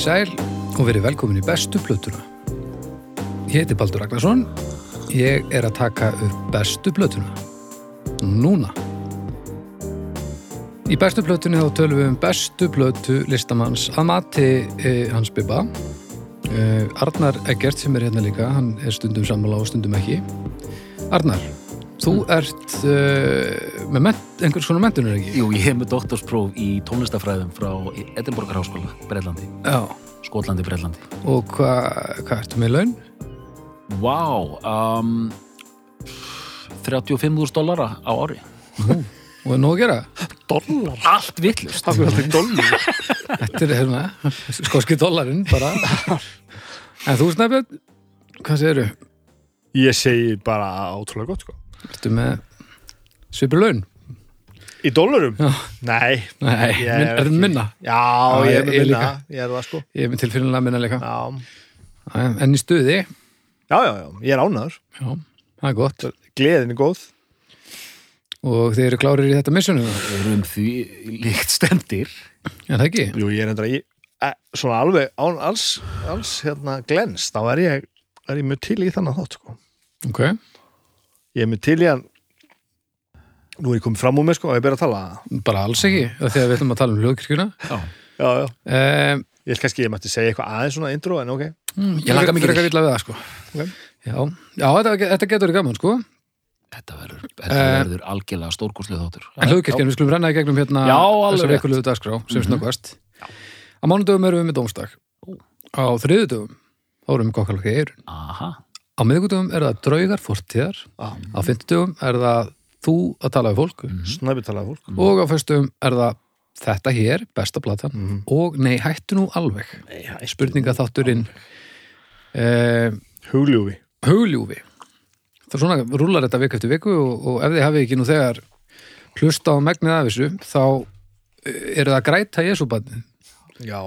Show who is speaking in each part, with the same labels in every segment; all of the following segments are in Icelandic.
Speaker 1: Komið sæl og verið velkomin í bestu plötuna. Ég heiti Baldur Ragnarsson. Ég er að taka upp bestu plötuna. Núna. Í bestu plötunni þá tölum við um bestu plötu listamanns að mati eh, hans Bibba. Eh, Arnar Eggert sem er hérna líka, hann er stundum sammála og stundum ekki. Arnar, þú ert uh, með ment, einhvers konar mentunur ekki?
Speaker 2: Jú, ég hef með doktorspróf í tónlistafræðum frá Edinborgar háskóla, Breitlandi,
Speaker 1: Já.
Speaker 2: Skotlandi, Breitlandi.
Speaker 1: Og hvað hva ertu með laun?
Speaker 2: Vá, um, 35.000 dollara á ári.
Speaker 1: Og er nóg að gera?
Speaker 3: Dollar?
Speaker 2: Allt vittlust.
Speaker 3: Það er alltaf dollar.
Speaker 1: Þetta er hérna, skoski dollarinn bara. En þú snæpjörn, hvað segirðu?
Speaker 3: Ég segi bara ótrúlega gott, sko.
Speaker 1: Ertu með svipur laun?
Speaker 3: Í dollarum?
Speaker 1: Já.
Speaker 3: Nei.
Speaker 1: Nei,
Speaker 3: Ég
Speaker 1: minn, er það minna?
Speaker 3: Já,
Speaker 1: Já,
Speaker 3: ég
Speaker 1: ég-
Speaker 3: er með
Speaker 1: ég
Speaker 3: minna. Ég er það, sko.
Speaker 1: Ég er með tilfinnilega minna líka.
Speaker 3: Já.
Speaker 1: En í stuði,
Speaker 3: Já, já, já. Ég er ánæður.
Speaker 1: já, það er gott.
Speaker 3: Gleðin er góð.
Speaker 1: Og þið eru klárir í þetta missunum,
Speaker 2: Við erum því líkt stendir.
Speaker 1: en það ekki?
Speaker 3: Jú, ég er enda í, e, svona alveg án alls, alls hérna glens, þá er ég, er ég mjög til í þannig þátt, sko.
Speaker 1: Ok,
Speaker 3: Ég er mjög til í hann, nú er ég komið fram úr mig, sko, og ég ber að tala.
Speaker 1: bara alls ekki, af því að við ætlum að tala um hljóðkirkjuna.
Speaker 2: Já.
Speaker 3: Já, já.
Speaker 1: Um,
Speaker 3: Ég held kannski ég mætti segja eitthvað aðeins svona intro, en ok.
Speaker 1: ég
Speaker 2: hlakka mikið til.
Speaker 1: illa við það, sko.
Speaker 3: Ok.
Speaker 1: Já, já þetta, þetta getur verið gaman, sko.
Speaker 2: Þetta verður, þetta verður algjörlega stórkurslið þáttur.
Speaker 1: En hljóðkirkjan, við skulum renna í gegnum hérna
Speaker 2: Já,
Speaker 1: þessar
Speaker 2: rétt.
Speaker 1: ekkurluðu dagskrá, sem
Speaker 2: Mhm.
Speaker 1: snöggvast. Á mánudöfum erum við með dómsdag. Á þriðudöfum, þá erum við kokkalokki eirun.
Speaker 2: Aha.
Speaker 1: Á miðgudöfum er það draugar fortíðar.
Speaker 3: Ah.
Speaker 1: Á fimmtudöfum er það þú að tala við fólk.
Speaker 3: Snæpi talaði fólk.
Speaker 1: Og á föstum er það þetta hér, besta platan.
Speaker 3: Mhm.
Speaker 1: Og nei, hættu nú alveg.
Speaker 3: Nei, hæ,
Speaker 1: Spurninga þátturinn eh,
Speaker 3: Hugljúfi.
Speaker 1: hugljúfi. Það er svona, rúlar þetta viku eftir viku og, og ef þið hafið ekki nú þegar hlusta á megnið af þessu, þá eh, eru það að græta Jesúbarnið.
Speaker 3: Já.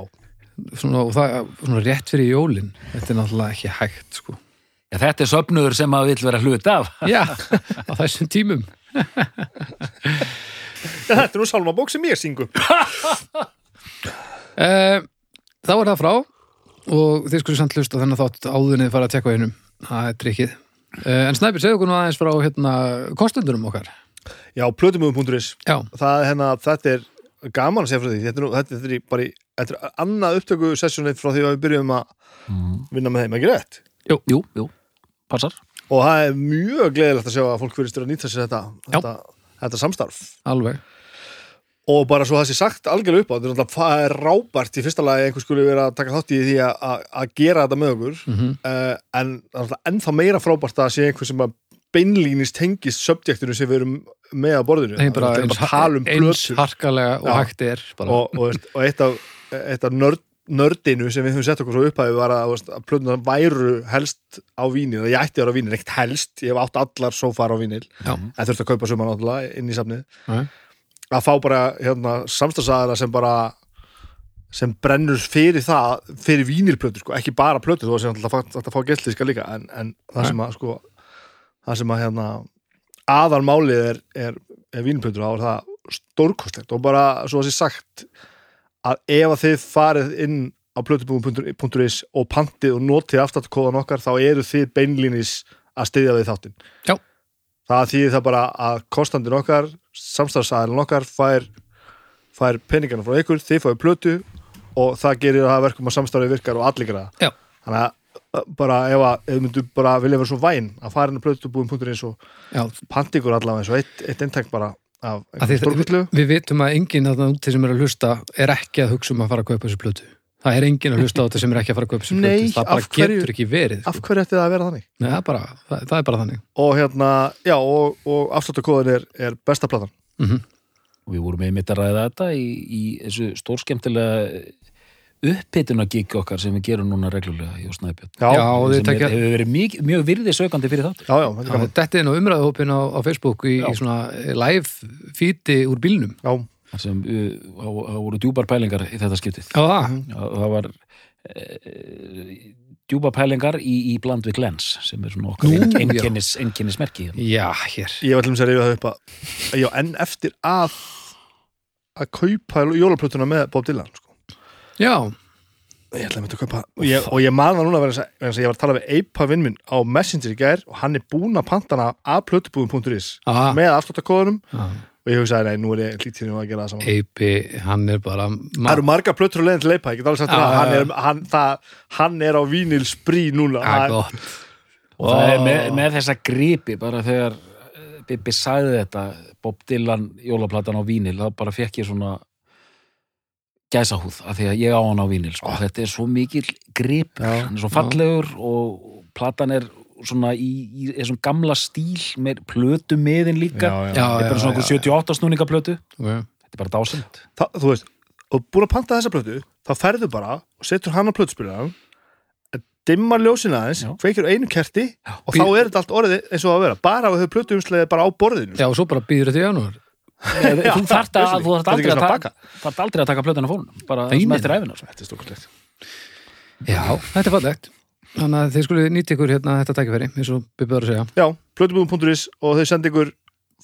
Speaker 1: Svona, og það, svona rétt fyrir jólin. Þetta er náttúrulega ekki hægt, sko.
Speaker 2: Já, þetta er söfnuður sem að vill vera hlut af.
Speaker 1: Já, á þessum tímum.
Speaker 3: Þetta er nú salmabók sem ég syngu.
Speaker 1: Eh, þá er það frá og þið skulle samt hlusta þennan þátt áðunni fara að tekka einum, það er drikkið eh, en Snæpir, segðu okkur nú aðeins frá hérna, kostundurum okkar
Speaker 3: Já, plötumöfum.is.
Speaker 1: já,
Speaker 3: Það er hérna, þetta er gaman að segja frá því. Þetta er, nú, þetta er, bara í, þetta er annað upptöku sessjónið frá því að við byrjum að vinna með þeim, ekki rétt?
Speaker 2: Jú, jú, jú. Passar.
Speaker 3: Og það er mjög gleðilegt að sjá að fólk verðist að nýta sér þetta, þetta, þetta samstarf.
Speaker 1: alveg.
Speaker 3: Og bara svo það sé sagt algjörlega upp á, þetta er það er rábært í fyrsta lagi að einhver skulle vera að taka þátt í því að, gera þetta með okkur.
Speaker 1: Mm
Speaker 3: uh, en náttúrulega ennþá meira frábært að sé einhver sem að beinlínist tengist subjektinu sem við erum með að borðinu.
Speaker 1: Nei, bara
Speaker 3: er
Speaker 1: eins,
Speaker 3: bara um
Speaker 1: eins harkalega og hægt er
Speaker 3: og, og, og eitt af, af nörd, nördinu sem við höfum sett okkur svo upphæfi var að, veist, að plötuna væru helst á vínil, ég ætti að vera á vínil, ekkert helst ég hef átt allar svo far á vínil. En þurfti að kaupa suma náttúrulega inn í safnið.
Speaker 1: Nei.
Speaker 3: að fá bara hérna, samstagsæðara sem bara sem brennur fyrir það fyrir vínilplötu, sko, ekki bara plötu þú sem alltaf að, fá gestlíska líka en, en það sem að sko það sem að hérna aðal málið er, er, er vínilplötur þá er það stórkostlegt og bara svo að sé sagt að ef að þið farið inn á plötubúum.is og pantið og notið aftattkóðan okkar þá eru þið beinlínis að styðja við þáttinn
Speaker 1: Já.
Speaker 3: það þýðir það bara að kostandinn okkar samstafsæðalinn okkar fær, fær peningana frá ykkur, þið fáið plötu og það gerir að verkum að samstafið virkar og
Speaker 1: Já.
Speaker 3: það þannig að bara ef að myndu bara vilja vera svo væn að fara inn á plötubúum.is og
Speaker 1: Já,
Speaker 3: panta ykkur allavega eins og eitt, eitt eintak bara af
Speaker 1: að
Speaker 3: stórkullu
Speaker 1: við, vitum að enginn þarna úti sem er að hlusta er ekki að hugsa um að fara að kaupa þessu plötu. Það er enginn að hlusta á þetta sem er ekki að fara að kaupa þessu
Speaker 3: Nei,
Speaker 1: plötu það bara
Speaker 3: hverju-
Speaker 1: getur ekki verið
Speaker 3: af
Speaker 1: sko.
Speaker 3: hverju ætti það að vera þannig?
Speaker 1: Nei, það, er bara, það, það er bara þannig.
Speaker 3: Og hérna, já, og, og afsláttakóðin er, er besta platan.
Speaker 1: Mm
Speaker 2: Og við vorum einmitt að ræða þetta í, í þessu stórskemmtilega upphituna gig okkar sem við gerum núna reglulega
Speaker 3: já,
Speaker 1: Já, og þið
Speaker 2: sem
Speaker 1: tekja
Speaker 2: hefur verið mjög, mjög virðisökandi fyrir þátt.
Speaker 3: já, já, þetta er gaman
Speaker 1: Þetta er nú umræðuhópin á, á Facebook í,
Speaker 2: Já.
Speaker 1: í svona live feedi úr bílnum
Speaker 3: já,
Speaker 2: þar sem það það voru djúpar pælingar í þetta skiptið.
Speaker 1: Já, það,
Speaker 2: Já, það var e, djúpa pælingar í, í bland við glens sem er svona okkar
Speaker 1: já.
Speaker 2: enkennis, enkennismerki.
Speaker 1: já, hér
Speaker 3: ég var til að reyfa það upp að já, enn eftir að að kaupa jólaplötuna með Bob Dylan sko.
Speaker 1: Já,
Speaker 3: ég ætla að mynda að kaupa og ég, og ég man það núna að- vegna þess að ég var að tala við Eipa vinn minn á Messenger í gær og hann er búinn að pantana af plötubúðum.is með afsláttakóðunum
Speaker 1: Já.
Speaker 3: og ég hugsaði, nei, nú er ég lítið að gera það saman.
Speaker 1: Eipi, hann er bara
Speaker 3: Það eru marga plötur á leiðin til Eipa, ég get alveg sagt það, hann er, hann, það, hann er á vínil sprí núna.
Speaker 1: Er gott.
Speaker 2: Og það er
Speaker 1: Ó.
Speaker 2: með, með þessa gripi bara þegar eh, Bibbi sagði þetta Bob Dylan jólaplatan á vínil þá bara fekk ég svona gæsahúð af því að ég á hann á vínil sko. þetta er svo mikil grip
Speaker 1: Já,
Speaker 2: hann er svo fallegur og platan er svona í, í þessum gamla stíl með plötu meðin líka.
Speaker 3: Já, já.
Speaker 1: Já,
Speaker 2: þetta er bara svona
Speaker 1: já,
Speaker 2: okkur 78 snúninga plötu
Speaker 1: okay.
Speaker 2: þetta er bara dásend
Speaker 3: það, þú veist, og búin að panta þessa plötu þá ferðu bara og setur hann á plötuspyrðan dimmar ljósin aðeins,
Speaker 2: Já.
Speaker 3: kveikir einu kerti og
Speaker 1: Bí-
Speaker 3: þá er þetta allt orðið eins og að vera. Bara að við höfum plötuumslegið bara á borðinu.
Speaker 1: Já, og svo bara býður þetta í janúar
Speaker 2: þú þarft að, þú
Speaker 3: er
Speaker 2: aldrei, að þarft aldrei að taka plötuna fónum bara
Speaker 1: Nei,
Speaker 2: sem eftir æfina.
Speaker 3: Þetta er stórkvæmlegt
Speaker 1: Já, þetta er fallegt. Þannig að þið skulle nýta ykkur hérna þetta tækifæri eins og var að segja.
Speaker 3: Já, plötubúðum.is og þau sendi ykkur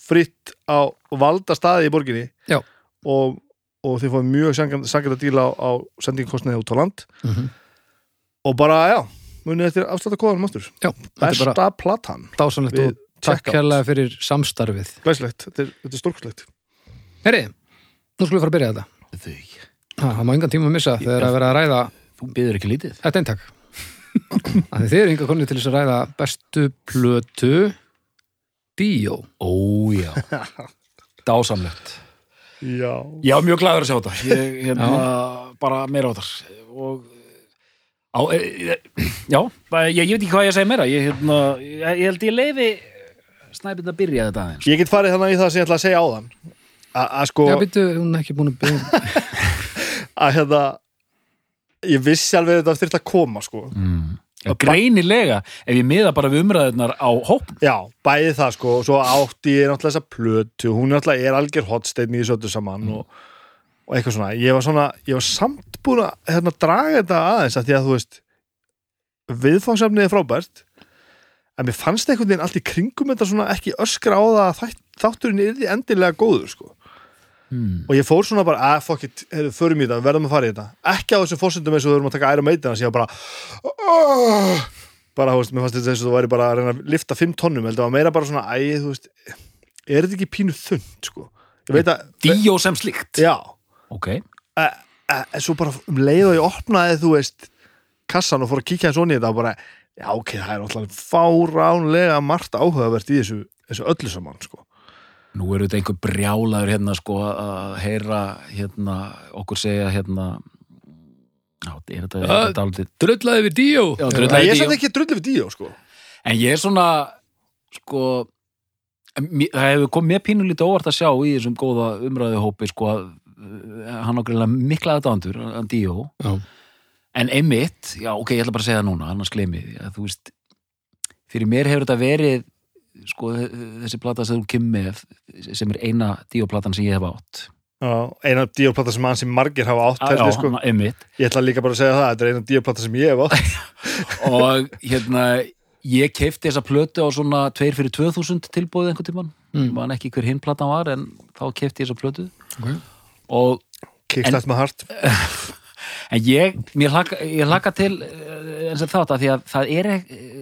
Speaker 3: fritt á valda staði í borginni.
Speaker 1: Já.
Speaker 3: og, og þið fáið mjög sangað að díla á, á sendingkostnaði út á land.
Speaker 1: Mm -hmm.
Speaker 3: og bara, já, munið eftir afslátt að kóðanum aftur.
Speaker 1: Já, þetta er
Speaker 3: Besta
Speaker 1: bara
Speaker 3: platan.
Speaker 1: dásanlegt og takk hérlega fyrir samstarfið.
Speaker 3: Glæslegt, þetta er, þetta er stórkvæmlegt
Speaker 1: Herri, nú skulum við fara að byrja þetta.
Speaker 2: Þau.
Speaker 1: Ha, Það má engan tíma að missa þegar að vera að ræða
Speaker 2: þú byður ekki lítið.
Speaker 1: Þetta eintak. Þannig þið eru enga konni til þess að ræða bestu plötu Bíó.
Speaker 2: Ó já. Dásamlegt.
Speaker 3: Já,
Speaker 2: Já, mjög glæður að sjá þetta. Ég, hérna, bara meira á þetta og á, e, e, já, ég, ég veit ekki hvað ég að segja meira. Ég, hérna, ég, ég held ég leifi snæpið að byrja þetta aðeins?
Speaker 3: Ég get farið þannig í það sem ég ætla að segja áðan. Að að sko,
Speaker 1: Já, býttu, hún er ekki búin að byrja.
Speaker 3: Að hérna ég vissi alveg að þetta þurft að koma sko.
Speaker 2: Mm. já, greinilega ef ég miða bara við umræðunar á hóp
Speaker 3: Já, bæði það sko. Og svo átti ég náttúrulega þessa plötu. Hún náttúrulega er algjör hotsteinn í þessu öllu saman og, og eitthvað svona. Ég var svona, ég var samt búin að hérna, draga þetta aðeins að því að þú veist viðfangsefnið er frábært en mér fannst einhvern veginn allt í kringum þetta svona ekki öskra á það að þátturinn er því endilega góður sko.
Speaker 2: Mm.
Speaker 3: og ég fór svona bara, að fuck it, heyrðu, förum í þetta, verðum að fara í þetta. Ekki á þessum fórsendum eins og erum að taka æra meitina sem ég var bara oh, bara, þú veist, mér fannst þetta eins og þú væri bara að reyna að lifta 5 tonnum, heldur það var meira bara svona æ, þú veist, er þetta ekki pínu þund, sko? Ég veit að,
Speaker 2: Díó sem slíkt?
Speaker 3: Já.
Speaker 2: Ok,
Speaker 3: e, en svo bara um leið og ég opnaði, þú veist kassan og fór að kíkja eins og í þetta og bara, já, ok, það er alltaf fáránlega margt áhugavert í þessu, þessu öllu saman, sko.
Speaker 2: Nú eru þetta einhver brjálaður hérna sko að heyra hérna okkur segja hérna já, er þetta, er þetta aldrei
Speaker 1: Drullaði við Díó.
Speaker 2: Já, drullaði
Speaker 3: ég
Speaker 2: Díó.
Speaker 3: satt ekki drullið við díó, sko.
Speaker 2: En ég er svona sko það hefur komið mér pínulítið óvart að sjá í þessum góða umræðu hópi sko að uh, hann ákveðlega mikla aðdándur að Díó,
Speaker 1: Já,
Speaker 2: en einmitt já ok, ég ætla bara að segja það núna, annars gleymi því að þú veist, fyrir mér hefur þetta verið sko þessi plata sem þú kemur með sem er eina Díó-platan sem ég hef átt.
Speaker 3: Já, eina díóplata sem ansi margir hafa átt
Speaker 2: já,
Speaker 3: held ég, sko.
Speaker 2: einmitt.
Speaker 3: Ég ætla líka bara að segja það, þetta er eina díóplata sem ég hef átt.
Speaker 2: Og hérna ég keifti þessa plötu á svona 2 fyrir 2000 tilbúið einhvern tímann.
Speaker 1: Mm.
Speaker 2: ég man ekki hver hinn platan var en þá keifti ég þessa plötu.
Speaker 1: Ok.
Speaker 2: Og
Speaker 3: Kickstart með hart
Speaker 2: en ég, mér hlaka, ég hlaka til eh, eins og þátt að því að það er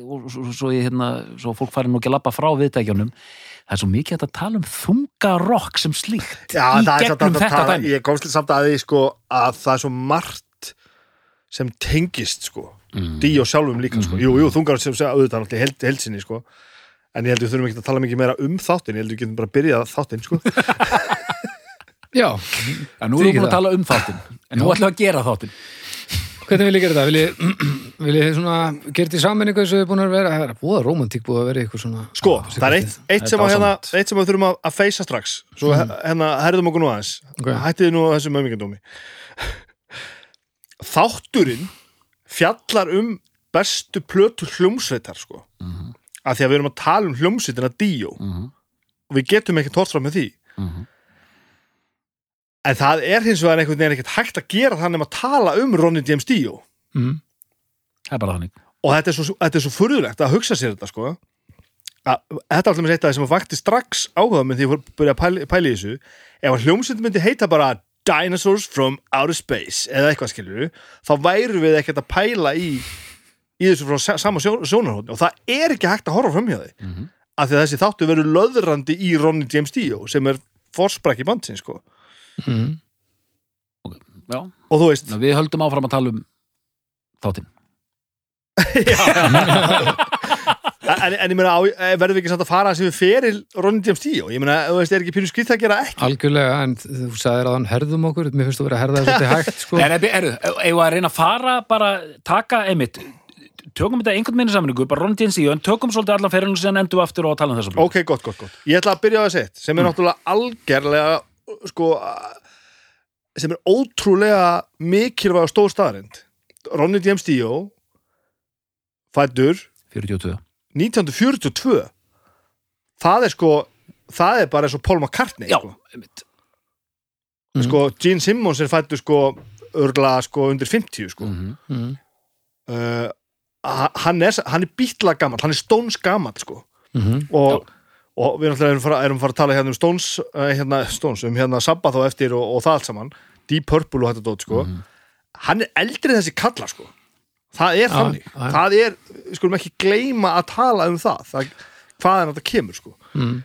Speaker 2: og svo, svo, ég, hérna, svo fólk fari nú ekki að labba frá viðtækjunum það er svo mikið að tala um þunga rock sem slíkt
Speaker 3: Já,
Speaker 2: í gegnum
Speaker 3: að
Speaker 2: þetta
Speaker 3: tala
Speaker 2: dæmi.
Speaker 3: Ég komst samt að því sko að það er svo margt sem tengist sko
Speaker 2: Mm.
Speaker 3: Díó sjálfum líka sko. Jú, jú, þungar sem segja auðvitað náttúrulega held, heldsinni sko. En ég held við þurfum ekki að tala mikið meira um þáttin Ég held við getum bara að byrja þáttin sko
Speaker 1: Já,
Speaker 2: en nú erum við búin að
Speaker 1: það.
Speaker 2: tala um þáttin en nú ætlum við að gera þáttin
Speaker 1: hvernig vil ég gera þetta? Vil ég, vil ég svona gera þetta í sammenningu eins og við búin að vera, það er búða romantík búið að vera eitthvað svona
Speaker 3: Sko, það er eitt, eitt,
Speaker 2: Það
Speaker 3: sem, að, hérna, eitt sem við þurfum að, að feysa strax. Svo hérna, herðum okkur nú aðeins.
Speaker 1: Ok.
Speaker 3: Hættið nú þessum ömingandómi Þátturinn fjallar um bestu plötu hljómsveitar sko.
Speaker 2: Mhm.
Speaker 3: af því að við erum að tala um hljómsveitina Díó.
Speaker 2: Mhm.
Speaker 3: og við getum ekki tort fram með því.
Speaker 2: Mhm.
Speaker 3: En það er hins vegar einhvern veginn ekkert hægt að gera þannig að tala um Ronny James Dio
Speaker 1: mm.
Speaker 2: það er bara þannig.
Speaker 3: Og þetta er svo, þetta er svo furðulegt að hugsa sér þetta sko. Að, þetta er alltaf með það sem vakti strax áhuga með því að fór að pæli, pæli í þessu. Ef að hljómsveit myndi heita bara Dinosaurs from Outer Space eða eitthvað skilur þá væru við ekkert að pæla í í þessu frá sa- sama sjó, sjónarhóðni og það er ekki hægt að horfa framhjá því. Mm -hmm. af því að þessi þáttu verður löðrandi í Ronny James Dio sem er forsprakki bandsinn sko
Speaker 1: mm.
Speaker 2: Já,
Speaker 3: og þú veist,
Speaker 2: við höldum áfram að tala um þáttinn.
Speaker 3: En, en ég meina eh, verðum við ekki samt að fara sem við feril Ronny James Dio, ég meina, þú veist, er ekki pínu skritt að gera ekki?
Speaker 1: Algjörlega, en þú sagðir að hann herðum okkur. Mér finnst þú verið að herða þetta hægt sko.
Speaker 2: En er, eigum við að reyna að fara bara taka einmitt tökum þetta einhvern minni sammenningu, bara Ron James en tökum svolítið allan ferilinu síðan endur við aftur og tala um þessa blöð.
Speaker 3: ok, gott, gott, gott, ég ætla að byrja á þessi eitt sem er náttúrulega algerlega sko sem er ótrúlega mikilvæg og stór staðarind Ronny James Dio fættur
Speaker 2: 42
Speaker 3: 1942 það er sko það er bara eins og Paul McCartney
Speaker 2: Já,
Speaker 3: sko.
Speaker 2: einmitt.
Speaker 1: Mhm.
Speaker 3: sko Gene Simmons er fættur sko örgla sko undir 50 sko.
Speaker 1: Mm.
Speaker 3: uh, ha- hann er, er bítla gammal hann er Stones gammal sko.
Speaker 1: Mm
Speaker 3: og, og við erum fara, erum fara að tala hérna um Stones, uh, hérna, Stones um hérna Sabbath og eftir og, og það allt saman. Deep Purple og þetta dót sko. Hann er eldri en þessi kalla sko. Það er þannig,
Speaker 1: já.
Speaker 3: það er skulum ekki gleyma að tala um það, það hvað er þetta kemur sko.
Speaker 1: Mm.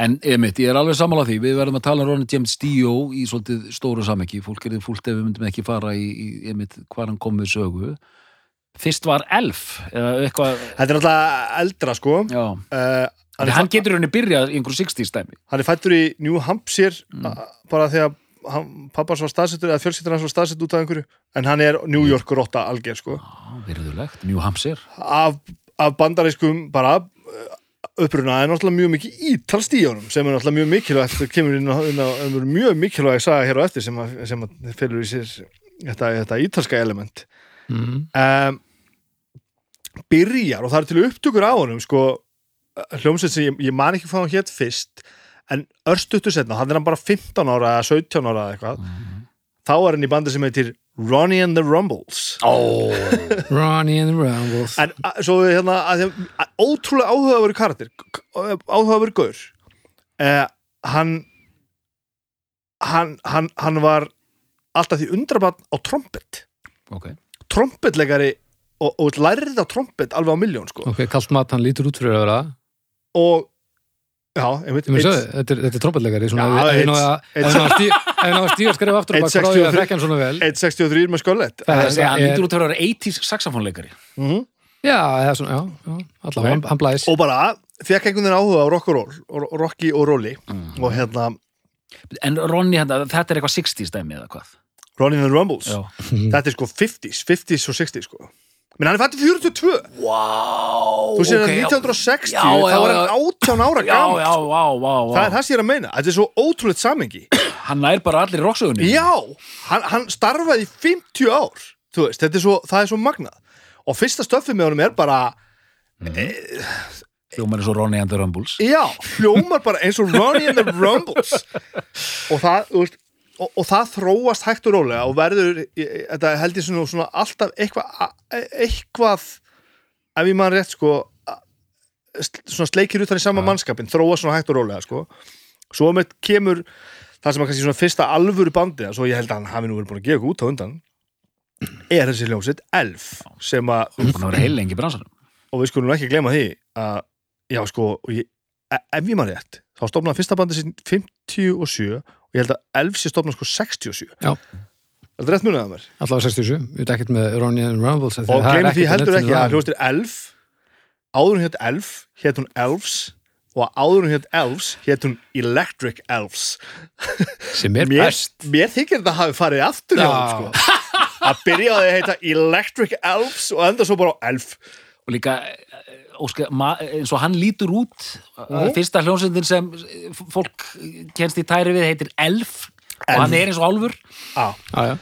Speaker 2: En einmitt, ég er alveg sammála því, við verðum að tala um Ronny James Dio í svolítið stóru samekki, fólk er þið fúlt ef við myndum ekki fara í, í einmitt hvað hann kom við sögu. Fyrst var Elf,
Speaker 3: þetta er náttúrulega eldra sko.
Speaker 2: Já,
Speaker 3: uh, hann,
Speaker 2: hann, getur henni byrjað í einhverju 60 stæmi.
Speaker 3: hann er fættur í New Hampshire mm. bara þegar hann, pappans var staðsettur eða fjölskyldur hans var staðsett út af einhverju en hann er New York rotta alger sko
Speaker 2: Já, virðulegt, New Hampshire.
Speaker 3: af, af bandarískum bara uh, uppruna er náttúrulega mjög mikið ítalst í honum sem er náttúrulega mjög mikilvægt það kemur inn á, inn á á mjög mikilvæg saga hér á eftir sem að, sem að fylgur í sér þetta, þetta ítalska element
Speaker 1: Mm.
Speaker 3: um, byrjar og það er til upptökur á honum sko, hljómsveit sem ég, ég man ekki hvað hann hétt fyrst en örstuttu setna, hann er hann bara 15 ára eða 17 ára eða eitthvað þá er hann í bandi sem heitir Ronnie and the Rumbles.
Speaker 2: Ó,
Speaker 1: Ronnie and the Rumbles.
Speaker 3: En a- svo við hérna að, að, ótrúlega áhugaveru karakter áhugaveru gaur. Eh, hann, hann hann hann var alltaf því undrabann á trompet.
Speaker 2: Ok.
Speaker 3: trompetleikari og, og lærið á trompet alveg á miljón sko.
Speaker 1: Ok, kallt mat, hann lítur út fyrir að vera
Speaker 3: og já,
Speaker 1: Ég sögðu, þetta er, þetta er trompetleikari svona,
Speaker 3: Já,
Speaker 1: ef við
Speaker 3: einn-
Speaker 1: náðu að- ef við náðu að stí- ef við náðu að stíga skrifa aftur og bara
Speaker 3: 1.63.
Speaker 1: gráði að þekka hann svona vel
Speaker 3: 1.63 með sköllett
Speaker 1: Það
Speaker 2: Það lítur út að vera 80s saxofónleikari.
Speaker 3: -hmm.
Speaker 1: já, allavega, hann, blæs
Speaker 3: og bara fekk einhvern veginn áhuga á rock og roll og rocki og rolli
Speaker 2: Mm.
Speaker 3: og hérna
Speaker 2: En Ronny, hérna, þetta er eitthvað 60s stæmi eða hvað?
Speaker 3: Ronnie and the Rumbles
Speaker 2: Já.
Speaker 3: þetta er sko 50s, 50s og 60s sko menn hann er fættið 42
Speaker 2: Wow,
Speaker 3: Þú sér
Speaker 2: ok,
Speaker 3: að
Speaker 2: já.
Speaker 3: 1960
Speaker 2: Já,
Speaker 3: þá
Speaker 2: já, já.
Speaker 3: hann 18 ára
Speaker 2: Já,
Speaker 3: gammal
Speaker 2: vá.
Speaker 3: það er það sem ég er að meina, þetta er svo ótrúleitt samengi
Speaker 2: Hann nær bara allir í rocksögunni.
Speaker 3: já, hann, hann starfaði í 50 ár veist, er svo, það er svo magnað og fyrsta stöfið með honum er bara
Speaker 2: Hljómar er svo Ronny and the Rumbles.
Speaker 3: já, hljómar bara eins og Ronnie and the Rumbles og það, þú veist og, og það þróast hægt og rólega og verður, þetta held ég svona, svona alltaf eitthvað eitthvað, ef ég maður rétt sko svona sleikir utan í sama mannskapin, þróast svona hægt og rólega sko, svo með kemur það sem er kannski svona fyrsta alvöru bandi svo ég held að hann hafi nú verið búin að gefa út á undan er þessi hljómsveit Elf sem að, og við skulum ekki gleyma því að, já sko ég, e- ef ég maður rétt, þá stofnaði fyrsta bandi sín 57 og ég held að Elf sé stofnað sko 67
Speaker 1: Já.
Speaker 3: Það er rétt munið að mér.
Speaker 1: Allavega 67, við veit ekkert með Ronnie and Rumbles
Speaker 3: og gleymi því heldur ekki að hljóstir Elf. Áður hún hétt Elf hétt hún Elves. Og áður hún hétt Elves hétt hún Electric Elves.
Speaker 1: Sem er best.
Speaker 3: mér þykir þetta hafi farið aftur hjá
Speaker 1: Já.
Speaker 3: þeim sko. Að byrja á því að heita Electric Elves og enda svo bara á Elf
Speaker 2: Og líka, eh, óska, eins og hann lítur út,
Speaker 3: Mhm.
Speaker 2: fyrsta hljómsveitin sem eh, fólk kennst í tæri við heitir Elf.
Speaker 3: Elf.
Speaker 2: Og hann er eins og álfur.
Speaker 3: á,
Speaker 1: já, já.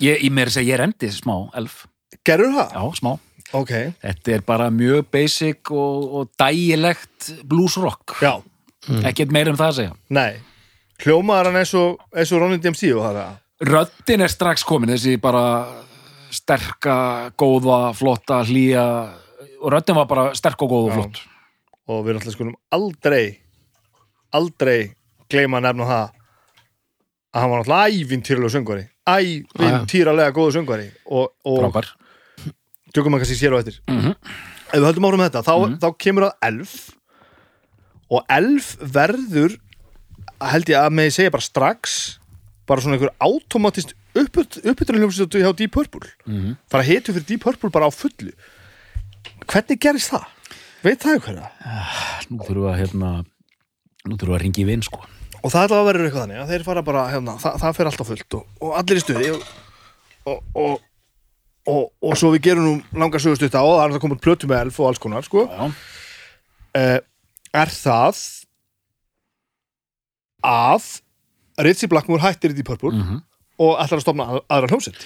Speaker 2: Ég, ég meira að segja, ég er endi smá Elf.
Speaker 3: gerur það?
Speaker 2: Já, smá.
Speaker 3: ok,
Speaker 2: Þetta er bara mjög basic og, og dægilegt blues rock.
Speaker 3: já,
Speaker 2: Ekkert meira um það að segja.
Speaker 3: nei hljómaðar hann eins og, eins og Ronny DMC og það
Speaker 2: Röddin er strax komin, þessi bara sterka, góða, flotta, hlýja og röddin var bara sterk og góð og
Speaker 3: Já.
Speaker 2: flott.
Speaker 3: og við náttúrulega skulum aldrei aldrei gleyma að nefna það að hann var náttúrulega ævintýralega söngvari ævintýralega góðu söngvari og, og
Speaker 2: frábær
Speaker 3: tökum maður kannski sér á eftir
Speaker 2: Mhm.
Speaker 3: ef við höldum árum með þetta, þá, þá kemur það elf og elf verður held ég að með ég segja bara strax bara svona einhver automatist uppbytunarljómsveit hjá Deep Purple
Speaker 2: Mhm.
Speaker 3: fara hitu fyrir Deep Purple bara á fullu hvernig gerist það? veit það ykkur það?
Speaker 2: nú þurfum við að hérna nú þurfum við að ringi í vinn sko
Speaker 3: og það ætla að vera eitthvað þannig að þeir fara bara hérna, það, það fer alltaf fullt og, og allir í stuði og, og, og, svo við gerum nú langar sögustutta og það er það komið plötu með elf og alls konar sko.
Speaker 2: já,
Speaker 3: uh, er það að Ritchie Blackmore hættir í Deep Purple
Speaker 2: Mhm.
Speaker 3: og ætlar að stofna að, aðra hljómsett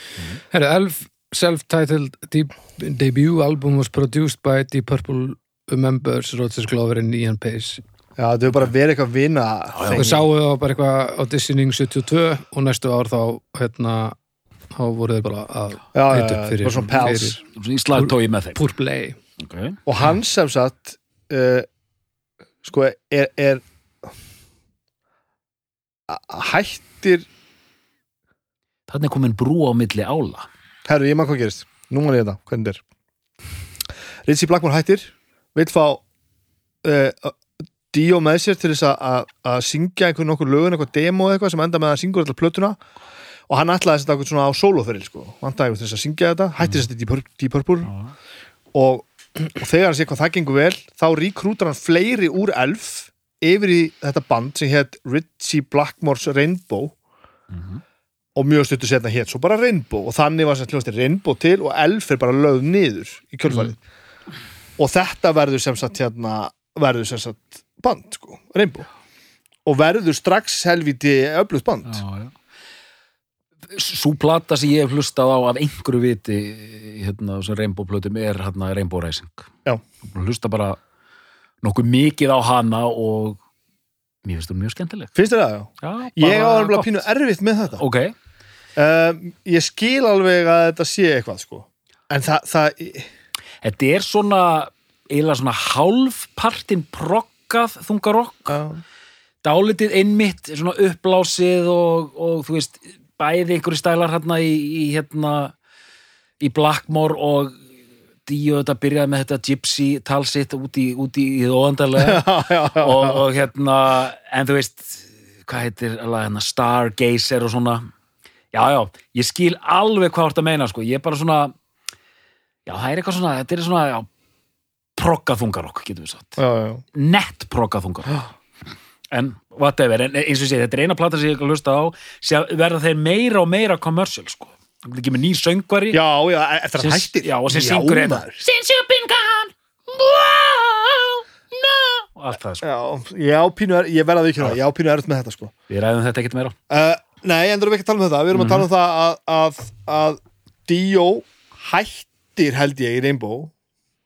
Speaker 1: Herru, Elf self-titled deep, debut album was produced by Deep Purple members Roger Glover and Ian Pace.
Speaker 3: Já, þetta hefur bara verið eitthvað vina
Speaker 1: Þau sáu það bara eitthvað auditioning 72 og næstu ár þá hérna, þá voru þeir bara að
Speaker 3: Já, já,
Speaker 1: hita
Speaker 3: já,
Speaker 1: upp fyrir,
Speaker 3: bara svona pals.
Speaker 1: fyrir
Speaker 2: í slagtói með þeim. Okay.
Speaker 3: og hann sem sagt uh, sko er, er hættir
Speaker 2: þannig komin brú á milli ála.
Speaker 3: Herru, ég maður hvað gerist, nú maður ég þetta hvernig þetta er. Ritchie Blackmore hættir vil fá uh, Dio með sér til þess að- syngja einhvern nokkur lögun, eitthvað demo eitthvað sem enda með að syngur alltaf plötuna. Og hann ætlaði að setja eitthvað svona á soloferil sko, eitthvað til þess að syngja þetta. Hættir þess að Deep Pur- Deep Purple. Og, og þegar hann sé hvað það gengur vel þá ríkrútar hann fleiri úr elf yfir í þetta band sem hétt Ritchie Blackmore's Rainbow. Og mjög stuttu setna hétt svo bara Rainbow. Og þannig var sem hljóðast Rainbow til og elf er bara lögð niður í kjölfarið. Og þetta verður sem sagt hérna verður sem sagt band sko, Rainbow. Og verður strax helviti öflugt band.
Speaker 2: Sú plata sem ég hef hlustað á af einhverju viti hérna, sem Rainbow plötum er hérna, Rainbow Rising.
Speaker 3: Já.
Speaker 2: hlusta bara nokkuð mikið á hana og mér finnst þú mjög skemmtileg.
Speaker 3: Finnst þér það? Já?
Speaker 2: Já,
Speaker 3: Ég á alveg pínu erfitt með þetta.
Speaker 2: Ok,
Speaker 3: um, ég skil alveg að þetta sé eitthvað sko. En það, það
Speaker 2: þetta er svona eiginlega svona hálfpartin proggað þungarokk
Speaker 3: já,
Speaker 2: dálítið innmitt, svona uppblásið og, og þú veist bæði einhverju stælar hérna í, í hérna í Blackmore og Díu þetta byrjaði með þetta gypsy talsitt út í, út í, í óandarlega og, og hérna en þú veist, hvað heitir alveg, hérna, Stargazer og svona. Já, já, ég skil alveg hvað að meina, sko, ég er bara svona já, það er eitthvað svona, þetta er svona já, proggaþungarokk, getum við sagt. Nett proggaþungarokk. En whatever, en eins og segi, þetta er eina plata sem ég ekki að hlusta á, sé verða þeir meira og meira commercial, sko það er ekki með ný söngvari.
Speaker 3: Já, já, eftir að hættir.
Speaker 2: já, og sem syngur hérna.
Speaker 3: maður.
Speaker 2: Since you've been gone wow, no. Og allt það, sko,
Speaker 3: Já, ég á pínu, er- ég verða að vikina það, ég á pínu erfitt með þetta sko.
Speaker 2: Við ræðum þetta ekkert meira.
Speaker 3: Uh, Nei, endur við ekki að tala um þetta, við erum að tala um það að, að, að Dio hættir held ég í Rainbow.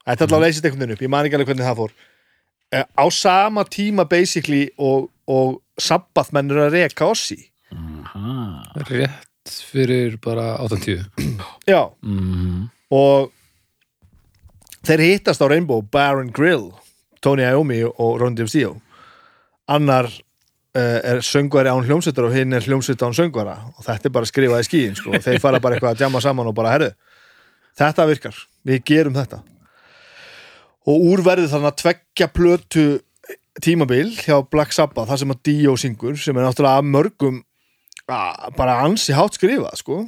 Speaker 3: Þetta er allavega leysist einhvern veginn upp, ég man ekki alveg hvernig það fór. Uh, Á sama tíma basically og, og Sabbath menn eru að reka ossi
Speaker 2: Aha.
Speaker 1: rétt fyrir bara 80
Speaker 3: Já,
Speaker 2: Mhm.
Speaker 3: og þeir hittast á Rainbow Baron Grill, Tony Iommi og Ron DiMsio annar uh, er söngvari án hljómsveitar og hinn er hljómsveit án söngvara. Og þetta er bara skrifað í skíin sko. þeir fara bara eitthvað að jamma saman og bara herru, þetta virkar, við gerum þetta. Og úrverði þannig að tveggja plötu tímabil hjá Black Sabbath þar sem að Dio syngur sem er náttúrulega mörgum bara ansi hátt skrifað sko.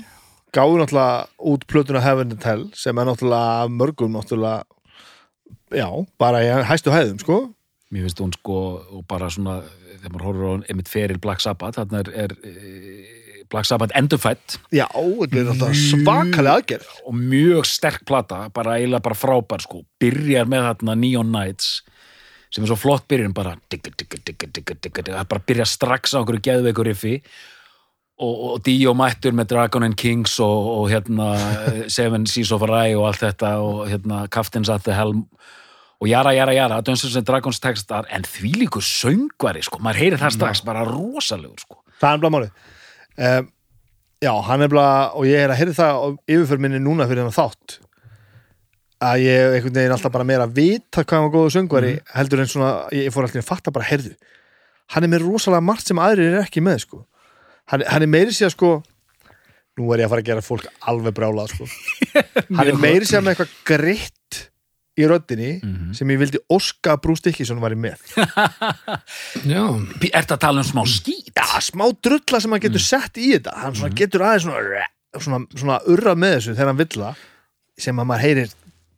Speaker 3: Gáðu náttúrulega út plötuna Heaven and Hell sem er náttúrulega mörgum náttúrulega já, bara í hæstu hæðum sko.
Speaker 2: Mér finnst hún sko og bara svona, þegar maður horfir á einmitt feril Black Sabbath, þarna er, er eh, Black Sabbath endurfætt
Speaker 3: já, þetta er náttúrulega svakalega aðgerð.
Speaker 2: og mjög sterk plata, bara eiginlega bara frábær sko, byrjar með þarna Neon Nights sem er svo flott byrjun bara digga, digga, digga, digga, digga, það bara byrja strax á einhverju geðveikur riffi og, og Dio mættur með Dragon and Kings og, og hérna Seven Seas of Rye og allt þetta og hérna Captain's at the Helm og jara, jara, jara, Dungeons and Dragons textar en þvílíkur söngvari sko, maður heyrir það strax bara rosalegur sko.
Speaker 3: Það er bara málið. Um, já, hann er bara og ég er að heyrði það á yfirför minni núna fyrir hennar þátt að ég einhvern veginn alltaf bara meira vita hvað hann var góðu söngvari heldur en svona, ég fór alltaf að fatta bara heyrðu hann er með rosalega margt sem aðrir er ekki með sko hann, hann er meiri sér sko nú er ég að fara að gera fólk alveg brjálað sko. Hann er meiri sér með eitthvað gritt í röddinni
Speaker 2: Mhm.
Speaker 3: sem ég vildi óska að Bruce Dickinson væri með.
Speaker 1: Já,
Speaker 2: Ertu að tala um smá skít?
Speaker 3: já, smá drulla sem hann getur sett í þetta. Hann svona getur aðeins svona, svona, svona urra með þessu þegar hann vill það sem að maður heyrir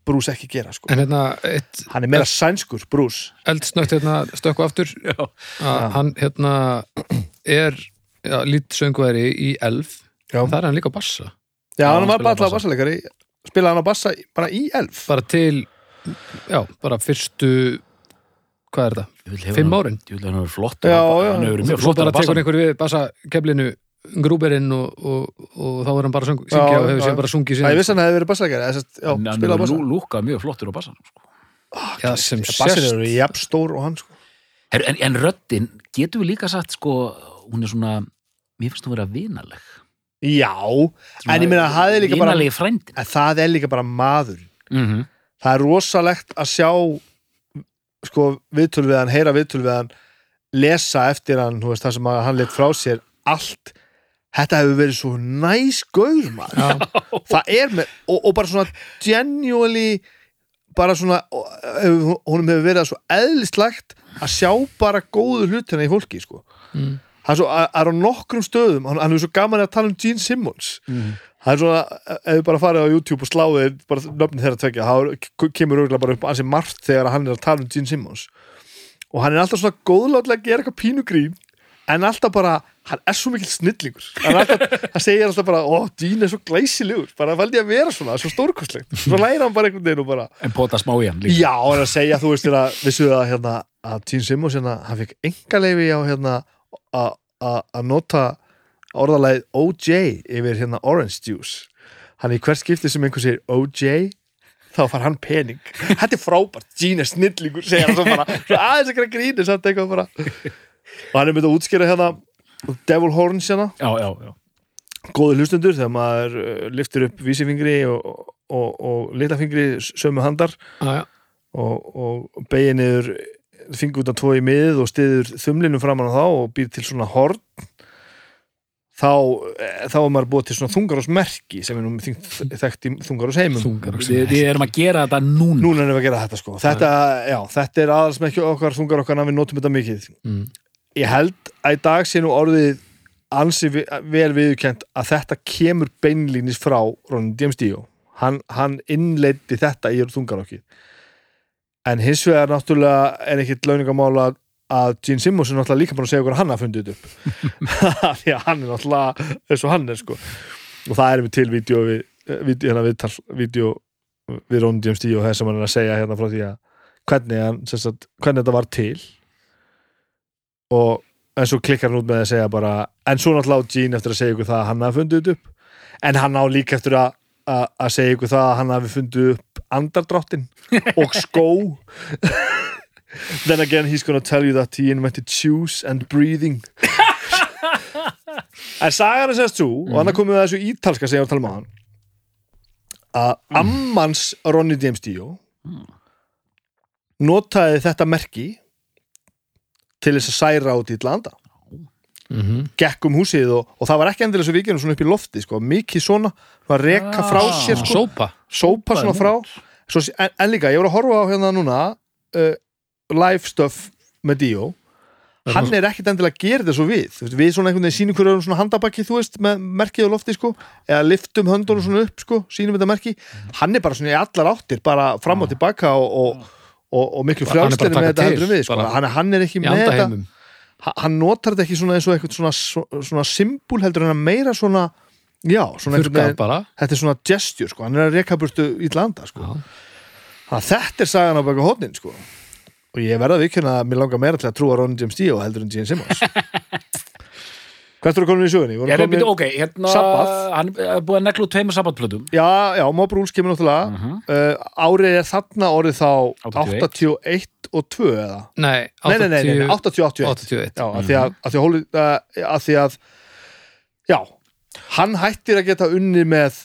Speaker 3: Bruce ekki gera sko.
Speaker 1: hérna eitt
Speaker 3: hann er meira sænskur, Bruce.
Speaker 1: Eldsnögt hérna stökku aftur. Hann hérna er lítsöngveri í elf
Speaker 3: Já.
Speaker 1: það er hann líka á bassa
Speaker 3: já, hann
Speaker 2: hann
Speaker 3: var bara alltaf
Speaker 2: bassa.
Speaker 3: bassalegari spilaði hann á bassa bara í elf
Speaker 1: bara til, já, bara fyrstu hvað er það? Fimm árin?
Speaker 2: Jú, hann hefur flott
Speaker 3: Já, já.
Speaker 2: Hann hefur verið mjög
Speaker 1: Svo
Speaker 2: flott
Speaker 1: bara tekur einhver við bassakeflinu grúberinn og, og, og þá er hann bara að syng- syngja
Speaker 3: Já,
Speaker 1: og hefur sér bara sungið
Speaker 3: Það ég
Speaker 1: síðan
Speaker 3: vissi hann hefði verið bassalegari Já,
Speaker 2: Hann hann
Speaker 3: spilaði bassa
Speaker 2: hefur lúkað mjög flottur á bassanum sko.
Speaker 1: Já, sem
Speaker 3: Bassin
Speaker 1: sérst
Speaker 3: eru jafn stór og hann sko.
Speaker 2: Her, en, en röddin, getur við líka sagt sko, hún er svona mér finnst hún vera vinaleg
Speaker 3: Já, en ég meina það er líka bara
Speaker 2: Vinalegi frændin
Speaker 3: en það er líka bara maður
Speaker 2: mm -hmm.
Speaker 3: það er rosalegt að sjá sko viðtöl við hann, heyra viðtöl við hann lesa eftir hann, þú veist, það sem að hann let frá sér allt þetta hefur verið svo næs gaur maður
Speaker 1: Já,
Speaker 3: það er með, og, og bara svona genuinely bara svona og, hefur- verið svo eðlistlegt að sjá bara góðu hlutina í fólki sko.
Speaker 1: mm.
Speaker 3: Það er svo, að að er á nokkrum stöðum hann, hann er svo gaman að tala um Gene Simmons. Það er svona, ef við bara farið á YouTube og sláðið bara nöfnin þeirra tvekja þá kemur auðvitað bara upp ansi margt þegar hann er að tala um Gene Simmons. Og hann er alltaf svona góðlátlega að gera eitthvað pínugrín en alltaf bara, hann er svo mikill snillingur. Hann, hann segir alltaf bara ó, Gene er svo glæsilegur, bara fældi að vera svona svo stórkostlegt, svo læra hann bara einhvern veginn og bara
Speaker 2: En pota smá í hann líka.
Speaker 3: Já, hann er að segja, þú veist, þegar vissu að, hérna, að Gene Simmons hérna, hann fikk engaleifi á hérna, að- nota orðalagið OJ yfir hérna Orange Juice. Hann í hvert skipti sem einhver segir OJ þá far hann pening. Þetta er frábært, er snillingur segja hann svo bara, aðeins ekki að gríni samt eitthvað bara. Og hann er myndið að útskýra hérna Devil Horns hérna.
Speaker 2: Já, já, já.
Speaker 3: Góði hlustundur þegar maður uh, liftir upp vísifingri og, og, og litafingri sömu handar
Speaker 1: já, já.
Speaker 3: og, og beigir niður fingur út tvo í miðið og stiður þumlinu framan á þá og býr til svona horn þá, eh, þá er maður búið til svona þungarásmerki sem er nú þekkt í þungarás heimum
Speaker 1: Þungarós.
Speaker 2: Við, erum að gera þetta núna.
Speaker 3: Núna erum við að gera þetta sko. Þetta, já, þetta er aðalsmekki okkar þungar okkar að við notum þetta mikið.
Speaker 1: Mm.
Speaker 3: ég held að í dag sé nú orðið ansi vel viðurkent að þetta kemur beinlínis frá James Dio. Hann, hann innleiti þetta í þungarokki en hins vegar náttúrulega er ekkit launingamála að Gene Simmons er náttúrulega líka búin að segja okkur að hann hafa fundið upp. Því að hann er náttúrulega eins og hann er sko. Og það er við til vídeo við, vídeo, hérna viðtal, vídeo við Ronny James Dio þess sem hann er að segja hérna frá því að hvernig, hann, sagt, hvernig þetta var til. Og en svo klikkar hann út með að segja bara en svo náttúrulega á Gene eftir að segja ykkur það að hann hafi fundið upp. En hann á líka eftir að að segja ykkur það að hann hafi fundið upp andardráttin og skó. Then again he's gonna tell you that he invented shoes and breathing. En sagan er sérst svo og hann er komið að þessu ítalska var að tala um að ammans Ronny James Dio notaði þetta merki til þess að særa út í landa
Speaker 1: Mm
Speaker 3: gekk um húsið og, og það var ekki endilega svo vikinu svona upp í lofti sko, mikið svona, svona reka frá
Speaker 2: Ah.
Speaker 3: sér sko,
Speaker 1: Sópa.
Speaker 3: Sópa svona frá. svo, en, en líka, ég voru að horfa á hérna núna uh, live stuff með Dio hann er ekkit endilega að gera þetta svo við við svona einhvern veginn sínum hverju svona handabakki þú veist, með merkið á lofti sko eða liftum höndunum svona upp sko, sínum þetta merki. Hann er bara svona í allar áttir bara fram og tilbaka og, og, og, og miklu
Speaker 1: að
Speaker 3: með þetta heldur við sko. hann, hann er ekki með þetta hann notar þetta ekki svona eins og eitthvað svona, svona, svona symbol heldur en að meira svona já, svona
Speaker 1: bara
Speaker 3: þetta er svona gesture sko, hann er að reka burtu í landa sko.
Speaker 1: Já.
Speaker 3: Þannig að þetta er sagan á baka hótnin sko. og ég verða að vikuna að mér langar meira til að trúa Ronny James Dio heldur en Gene Simmons hvert eru komin í sögunni? Voru
Speaker 2: Ég er byrju, ok, hérna
Speaker 3: Sabbath.
Speaker 2: Hann er búið að neglu tveimur sabbatplötum
Speaker 3: já, já, Mob Rules kemur náttúrulega.
Speaker 2: Mhm.
Speaker 3: uh, árið er þarna orðið þá
Speaker 2: 81.
Speaker 3: 81 og 2 eða?
Speaker 1: Nei,
Speaker 3: nei, nei, nei, nei,
Speaker 1: 80
Speaker 3: 80 81
Speaker 1: 81
Speaker 3: Já, af því að, að, því að, hóli, uh, að því að já, hann hættir að geta unni með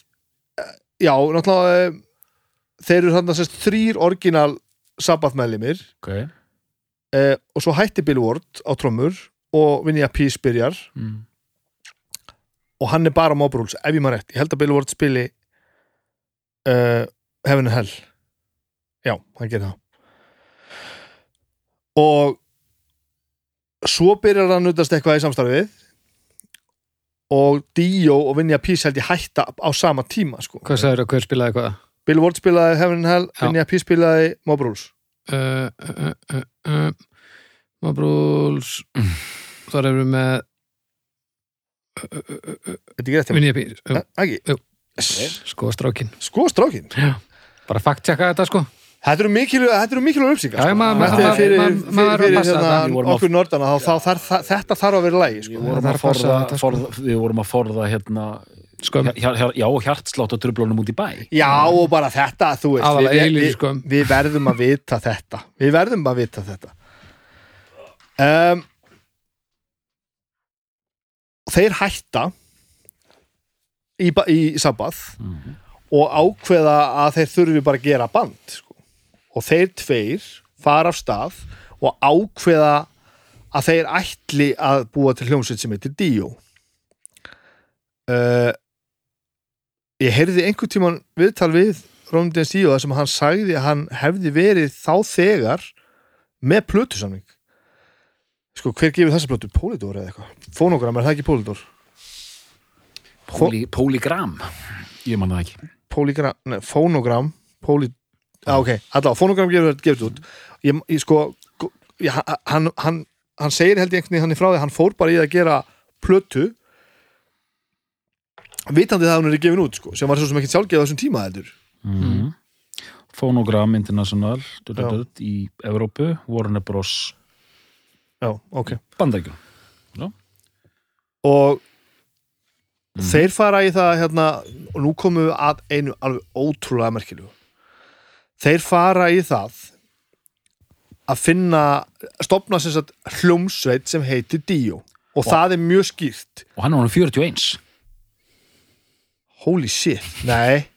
Speaker 3: uh, já, náttúrulega uh, þeir eru þarna sérst þrýr orginal sabbathmeðlimir.
Speaker 2: Ok.
Speaker 3: Uh, og svo hættir Bill Ward á trommur og Vinnie Appice byrjar
Speaker 2: mm.
Speaker 3: og hann er bara Mob Rules, ef ég maður rétt ég held að Bill Ward spili uh, Heaven and Hell já, hann gerir það og svo byrjar hann nutast eitthvað í samstarfið og Dio og Vinja Peace held ég hætta á sama tíma sko.
Speaker 1: Hvað sagður að hver spilaði hvað?
Speaker 3: Bill Ward spilaði Heaven and Hell. Vinja Peace spilaði Mob Rules
Speaker 1: Uh, uh, Mabrúls Þar erum við með
Speaker 3: Þetta er mér.
Speaker 1: Vinja.
Speaker 3: Yes.
Speaker 1: Sko strákin
Speaker 3: sko strákin
Speaker 1: Bara fakt-tjekka þetta sko.
Speaker 3: Þetta eru mikilvæg, þetta eru mikilvæg upplýsingar
Speaker 1: Já,
Speaker 3: sko.
Speaker 1: maður-
Speaker 3: Þetta er
Speaker 1: maður-
Speaker 3: fyrir, hérna, okkur nördana þetta þarf að vera lægi sko.
Speaker 2: Við vorum að forða,
Speaker 1: sko.
Speaker 2: við vorum að forða hérna,
Speaker 1: Skömm.
Speaker 2: já, hjartslátt og trublunum út í bæ.
Speaker 3: Já og bara þetta, þú veist við, við, við verðum að vita þetta. Við verðum að vita þetta um, Þeir hætta í, í sabbath
Speaker 2: Mhm.
Speaker 3: og ákveða að þeir þurfi bara að gera band sko. og þeir tveir fara af stað og ákveða að þeir ætli að búa til hljómsveit sem heitir Dio uh, ég heyrði einhvern tímann viðtal við Róndins Dio þar sem hann sagði að hann hefði verið þá þegar með plötusamning sko hver gefur þessa plötu? Polydor eða eitthvað? Fónogram, er það ekki Polydor?
Speaker 2: Póli, Póligram Ég man það ekki
Speaker 3: Polygram, nei, Phonogram Poly, á ok, allavega, Phonogram gefur þetta út ég, ég sko ég, hann, hann, hann segir held ég einhvern veginn hann í frá því, hann fór bara í að gera plötu vitandi það að hún er gefin út sko, sem var svo sem ekki sjálfgeð á þessum tíma heldur
Speaker 2: mm. Phonogram International du, du,
Speaker 3: Já.
Speaker 2: du, í Evrópu Warner Bros.
Speaker 3: Já, ok.
Speaker 2: Bandaríkjum
Speaker 3: og
Speaker 2: Mhm.
Speaker 3: þeir fara í það hérna, og nú komum við að einu alveg ótrúlega merkilegu. Þeir fara í það að finna stopna sem sagt hljómsveit sem heitir Dio. Og það er mjög skýrt.
Speaker 2: Og hann er hann 41
Speaker 3: holy shit, nei.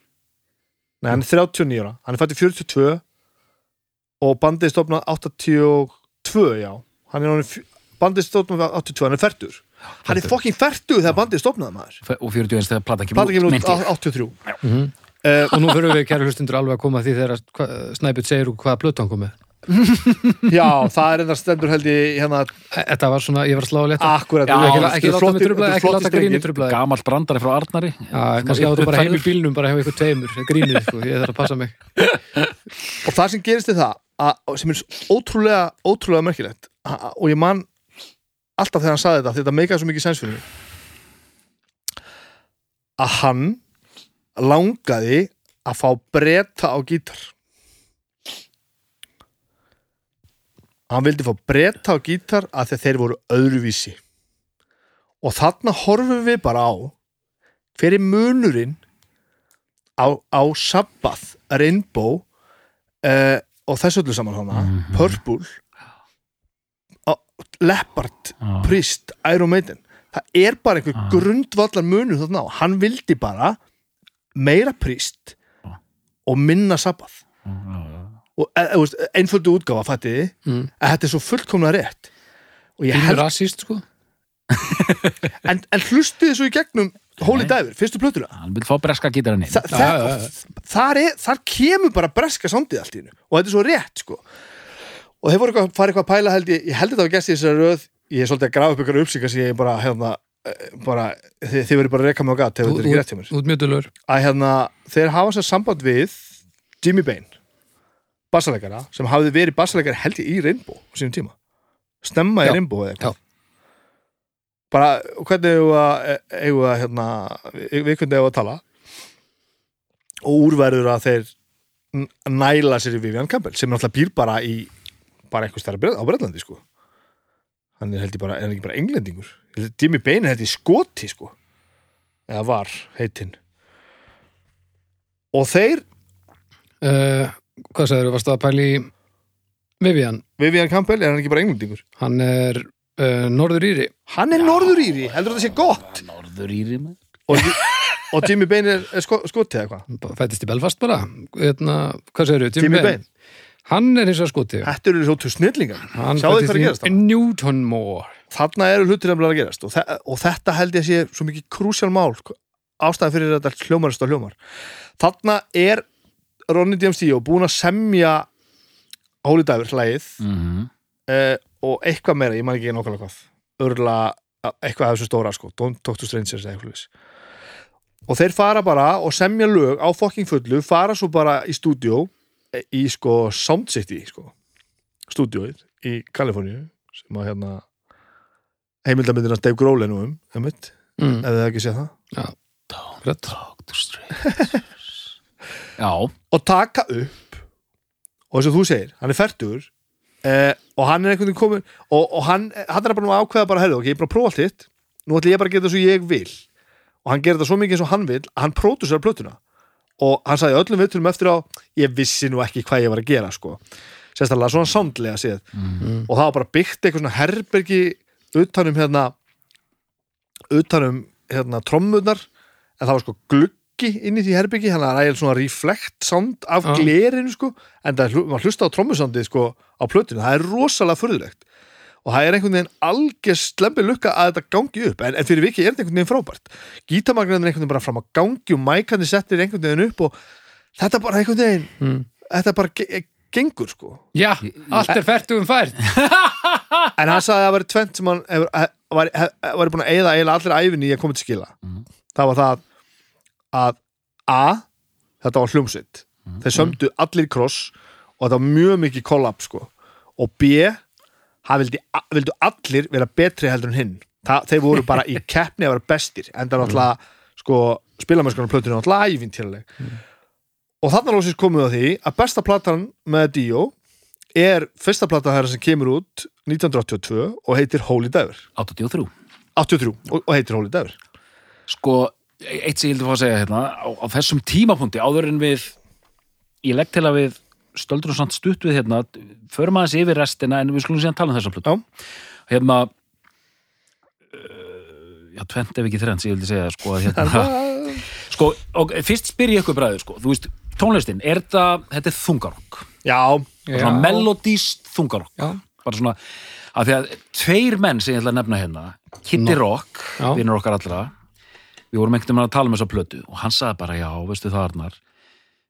Speaker 3: Nei, hann er 39 ára, hann er fættið 42 og bandið stopnað 82, já hann er bandið stopnað 82, hann er færtur hann er fucking færtur þegar bandið stopnað maður.
Speaker 2: Og 41 þegar plata kemur
Speaker 3: út
Speaker 2: meinti ég.
Speaker 3: á- 83
Speaker 1: Mhm.
Speaker 3: uh,
Speaker 1: Og nú fyrir við kæru hlustundur alveg að koma að því þegar Snæbjörn segir hvaða blötu hann komið
Speaker 3: já, það er enda stendur held ég hérna
Speaker 1: Þetta var svona, ég var að slá að leta.
Speaker 3: Akkurat
Speaker 2: Já,
Speaker 1: Ekki, ekki láta mig
Speaker 3: flottir-
Speaker 1: trubla,
Speaker 3: þetta eru
Speaker 1: ekki láta grínu
Speaker 3: strengir.
Speaker 1: trubla þig.
Speaker 2: gamall brandari frá Arnari.
Speaker 1: Já, kannski áttu bara heim í bílnum bara hefa ykkur tveimur, grínið, sko, ég þarf að passa mig.
Speaker 3: Og það sem gerist er það að, sem er ótrúlega, ótrúlega merkilegt. Og ég man alltaf þegar hann saði þetta, þetta meikaði svo mikið sens fyrir mig að hann langaði að fá breyta á gítar. Hann vildi fá breyta á gítar að þegar þeir voru öðruvísi. Og þarna horfum við bara á hver er munurinn á, á Sabbath, Rainbow uh, og þessu öllu saman hana
Speaker 2: Mhm.
Speaker 3: Purple á- Leopard,
Speaker 2: Já.
Speaker 3: Priest, Iron Maiden það er bara einhver
Speaker 2: Ah.
Speaker 3: grundvallar munur þarna á, hann vildi bara meira Priest
Speaker 2: Ah.
Speaker 3: og minna Sabbath og e, e, einföldu útgáfa fættiði,
Speaker 1: mm.
Speaker 3: að þetta er svo fullkomna rétt og ég held,
Speaker 1: rasíst, sko
Speaker 3: en, en hlustiði svo í gegnum Holy. Diver, fyrstu plötuna?
Speaker 2: Hann vil fá breska gítarinn inn.
Speaker 3: Þa,
Speaker 1: já.
Speaker 3: þar, er, þar kemur bara breska samtíð allt í hennu og þetta er svo rétt sko. Og þeir voru eitthvað, farið eitthvað að pæla held ég, ég held þetta var gæst í þessari röð. Ég er svolítið að grafa upp ykkur upplýsingar sem ég bara hérna, eh, bara, þið, þið verður bara að reka mig á gat ef þetta er ekki rétt hjá mér.
Speaker 1: Út mjötulur
Speaker 3: að hérna, þeir hafa sér samband við Jimmy Bain bassalegara, sem hafði verið bassalegara held ég í Rainbow á sínum tíma. Stemma í Rainbow eða eitthvað. Bara, hvernig eigum við eigum við að hérna, við hvernig eigum við að tala? Og úrverður að þeir næla sér í Vivian Campbell sem náttúrulega býr bara í bara einhvers þar á Breitlandi sko. Hann er held ég bara, er hann ekki bara englendingur? Jimmy Bain er held ég skoti sko. Eða var heitinn. Og þeir
Speaker 1: uh, Hvað sagður, varstu að pæli Vivian,
Speaker 3: Vivian Campbell, er hann ekki bara englendingur?
Speaker 1: Hann er uh, Norður Íri.
Speaker 3: Hann er norður íri, heldur þetta sé gott?
Speaker 2: Norður íri með
Speaker 3: og, og Jimmy Bain er, er sko, skoti eða hvað?
Speaker 1: Fættist í Belfast bara. Hérna, hvað segirðu, Jimmy,
Speaker 3: Jimmy
Speaker 1: Bain
Speaker 3: Bain,
Speaker 1: Hann er eins og skoti
Speaker 3: þetta eru svo til snillingar.
Speaker 1: Hann
Speaker 3: sjáðu hvað er að gerast
Speaker 1: Newtonmore
Speaker 3: þarna eru hlutir að gerast og, og þetta held ég að sé svo mikið krúsjál mál ástæðan fyrir þetta hljómarist og hljómar. Þarna er Ronny DMC búin að semja Holy Diver hlægið
Speaker 2: mm
Speaker 3: uh, og eitthvað meira, ég man ekki nákvæmlega hvað. Örla, eitthvað af þessu stóra sko, Don't Talk to Strangers eða eitthvað og þeir fara bara og semja lög á fucking fullu, fara svo bara í stúdíó eh, í sko Sound City sko, stúdíóið í Kaliforníu sem að hérna heimildamindina Dave Grohl er nú um, einmitt,
Speaker 1: mm.
Speaker 3: ef þið ekki séð það.
Speaker 1: Rétt.
Speaker 2: Talk to strangers. Já,
Speaker 3: og taka upp og eins og þú segir, hann er færtur eh, og hann er einhvern veginn komin og, og hann, hann er bara að ákveða bara ok, ég er bara að prófa allt hitt. Nú ætlum ég bara að gera það svo ég vil. Og hann gerir það svo mikið eins og hann vil að hann pródusar plötuna. Og hann sagði öllum viðtölum eftir á ég vissi nú ekki hvað ég var að gera sko. sérstaklega svona samdlega séð.
Speaker 1: Mm.
Speaker 3: og það var bara byggt eitthvað svona herbergi utanum hérna utanum hérna trommunar en það var sko gluggi inn í því herbergi hann er ægilega svona reflect sound af
Speaker 1: Já.
Speaker 3: glerinu sko en það er maður hlusta á trommusandið sko á plötinu, það er rosalega furðulegt. Og það er einhvern veginn algjör slemmi lukka að þetta gangi upp. En, en fyrir viki er þetta einhvern veginn frábært. Gítamagnan er einhvern veginn bara fram að gangi og mækandi settir einhvern veginn upp og þetta bara einhvern veginn
Speaker 1: Mm.
Speaker 3: þetta bara ge gengur sko.
Speaker 1: Já, allt er fært um fært.
Speaker 3: En hann sagði að það væri tvent sem hann var, hef, var búin að eyða eiginlega allir æfinni í að koma til skila.
Speaker 2: Mhm.
Speaker 3: það var það að A þetta var hljómsitt þeir sömdu allir kross og þetta var mjög mikið kollab sko. og B það vildi, vildu allir vera betri heldur en hinn. Það, þeir voru bara í keppni að vera bestir en það er náttúrulega sko, spilamennskunar plötunum náttúrulega ævintýraleg. Og þannig lóksins komum við að því að besta platan með Dio er fyrsta plata þeirra sem kemur út 1982 og heitir Holy Diver
Speaker 2: 83
Speaker 3: 83 og, og heitir Holy Diver
Speaker 2: Sko, eitt sem ég hildi að fá að segja hérna á, á þessum tímapunkti, áður en við ég legg til að við stöldur og samt stutt við hérna förum aðeins yfir restina en við skulum síðan tala um plötu.
Speaker 3: Já.
Speaker 2: hérna uh, já, tvent ef ekki sem ég vildi segja sko, að hérna, sko, og fyrst spyr ég ykkur bræður, sko, þú veist, tónlistin er þetta, þetta er þungarokk
Speaker 3: Já,
Speaker 2: svona melodíst þungarokk
Speaker 1: Já.
Speaker 2: bara svona, af því að tveir menn sem ég ætla að nefna hérna Kitty Rock,
Speaker 1: Já.
Speaker 2: vinnur okkar allra við vorum einhvern veginn að tala um þessa plötu og hann sagði bara, já, veistu það Arnar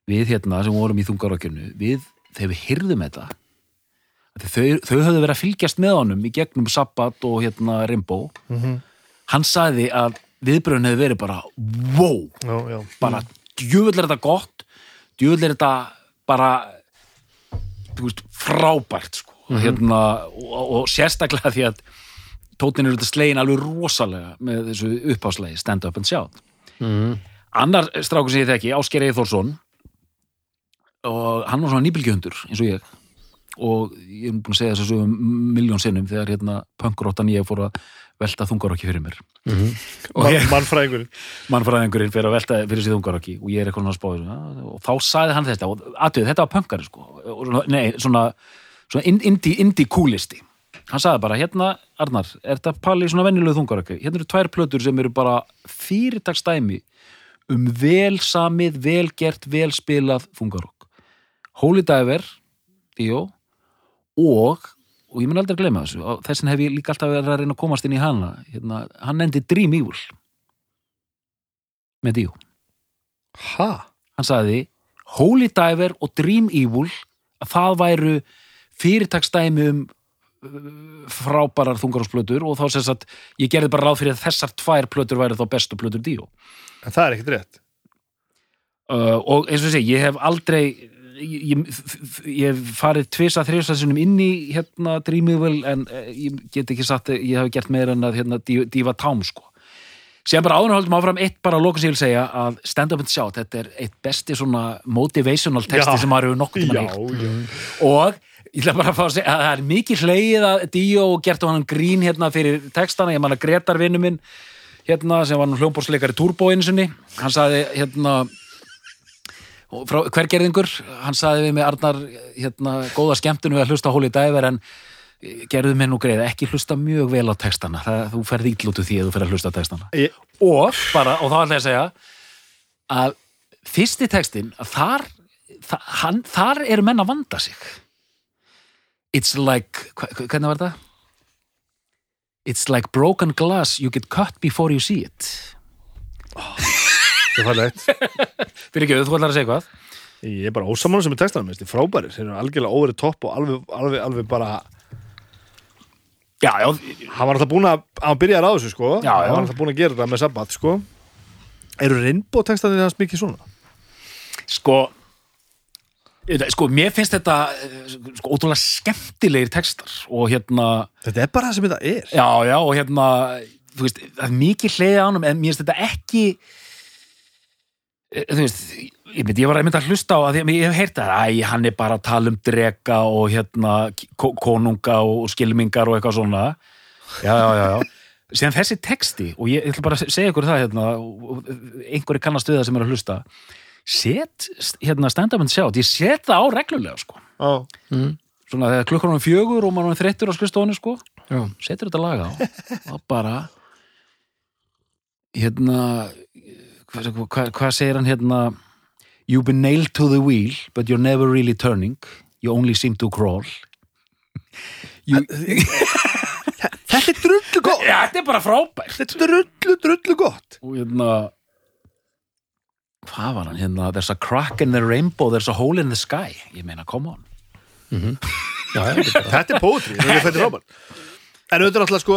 Speaker 2: við hérna sem vorum í þungarokkinu við, þegar við hyrðum þetta þau, þau höfðu verið að fylgjast með honum í gegnum Sabbat og hérna Rimbo
Speaker 3: Mhm.
Speaker 2: hann sagði að viðbröðin hefði verið bara wow,
Speaker 3: já, já
Speaker 2: bara djöfull er þetta gott djöfull er þetta bara þú veist, frábært sko. hérna, og, og sérstaklega því að tótin eru þetta slegin alveg rosalega með þessu uppháslegi Stand Up and Shout.
Speaker 1: Mm.
Speaker 2: annar strákur sem ég þekki, Ásker Eithórsson og hann var svona nýbylgjöhundur eins og ég. Og ég er búin að segja þessu miljón sinnum þegar hérna punkróttan ég fór að velta þungarokki fyrir mér. Og ég,
Speaker 3: Mannfræðingurinn.
Speaker 2: Mannfræðingurinn fyrir að velta fyrir sér þungarokki og ég er eitthvað svona að spá þessu. Ja, og þá sagði hann þetta og aðtöð, þetta var punkari sko. Nei, svona, svona in- indie, indie coolisti hann sagði bara, hérna Arnar, er þetta pali svona venjulegu þungarokki hérna eru tvær plötur sem eru bara fyrirtagsdæmi um vel samið, vel gert, vel spilað þungarokk. Holy Diver Dio og og ég mun aldrei að gleyma þessu þessin hef ég líka alltaf verið að reyna að komast inn í hana. Hérna, hann nefndi Dream Evil með Dio
Speaker 3: Ha?
Speaker 2: hann sagði Holy Diver og Dream Evil að það væru fyrirtaksdæmi um frábærar þungarásplötur og þá sem sagt ég gerði bara ráð fyrir að þessar tvær plötur væri þá bestu plötur Dio.
Speaker 3: En það er ekkert rétt.
Speaker 2: Uh, og eins og segi, ég hef aldrei ég, ég, ég hef farið tvisa þrjóðsæðsunum inn í hérna Dream Evil en uh, ég get ekki sagt að ég hef gert meira en að hérna Diva, Diva Tám sko. Sem bara höldum áfram eitt bara að loka sig vil segja að Stand Up and Shout þetta er eitt besti svona motivational texti
Speaker 3: Já.
Speaker 2: sem maður hefur nokkuð
Speaker 3: Já,
Speaker 2: tímann heyrt.
Speaker 3: já.
Speaker 2: Og ég ætla bara að fá að segja að það er mikið hlegið að og gert á hann grín hérna fyrir textana, ég man að Gretar vinnu minn hérna sem var nú hljómbórsleikari Turbo einu sinni, hann sagði hérna frá hvergerðingur hann sagði við mig Arnar hérna góða skemmtun við að hlusta á Holy Diver en gerðu mér nú greið ekki hlusta mjög vel á textana. Það, þú ferð ítlútu því að þú ferð að hlusta textana.
Speaker 3: Ég,
Speaker 2: og bara, og þá ætla ég að segja að fyrsti textin að þar, þar, hann, þar eru menn að vanda sig it's like hvernig var það? It's like broken glass, you get cut before you see it
Speaker 3: það er fællegt
Speaker 2: Fyrir ekki, þú ætlar að segja hvað?
Speaker 3: ég er bara ósamála sem er textanum þetta er frábærir, þeir eru algjörlega óverið topp og alveg, alveg, alveg bara
Speaker 2: Já, já,
Speaker 3: hann var alltaf búin að, hann byrjaði að þessu sko
Speaker 2: Já, já.
Speaker 3: hann var alltaf búin að gera þetta með sabbat sko eru reynbó textanir hans mikið svona?
Speaker 2: sko sko, mér finnst þetta eh, sko, ótrúlega skemmtilegir textar og hérna
Speaker 3: þetta er bara það sem þetta er.
Speaker 2: Já, já, og hérna veist, það er mikið hleiði á hann en mér finnst þetta ekki eh, þú veist ég, mynd, ég var að mynda að hlusta á að að ég hef heyrt það æ, hann er bara að tala um drega og hérna ko- konunga og skilmingar og eitthvað svona. Já, já, já, já. Síðan þessi texti, og ég, ég ætla bara að segja ykkur það hérna, einhverju kannast við það sem er að hlusta set, hérna, stand up and shout ég set það á reglulega, sko.
Speaker 3: Já.
Speaker 2: svona þegar klukkan er um fjögur og maður er þreyttur á skrifstofunni, sko
Speaker 1: Já.
Speaker 2: setur þetta lag á. Og bara hérna hvað, hvað, hvað segir hann hérna you've been nailed to the wheel but you're never really turning. You only seem to crawl. You,
Speaker 3: þetta er drullu gott.
Speaker 2: Ja, þetta er bara frábært.
Speaker 3: Þetta er drullu, drullu gott.
Speaker 2: Og hérna hvað var hann? Hérna there's a crack in the rainbow there's a hole in the sky. Ég meina come on.
Speaker 1: Já, já, þetta er bara-
Speaker 3: þetta er frábært. En auðvitað alltaf sko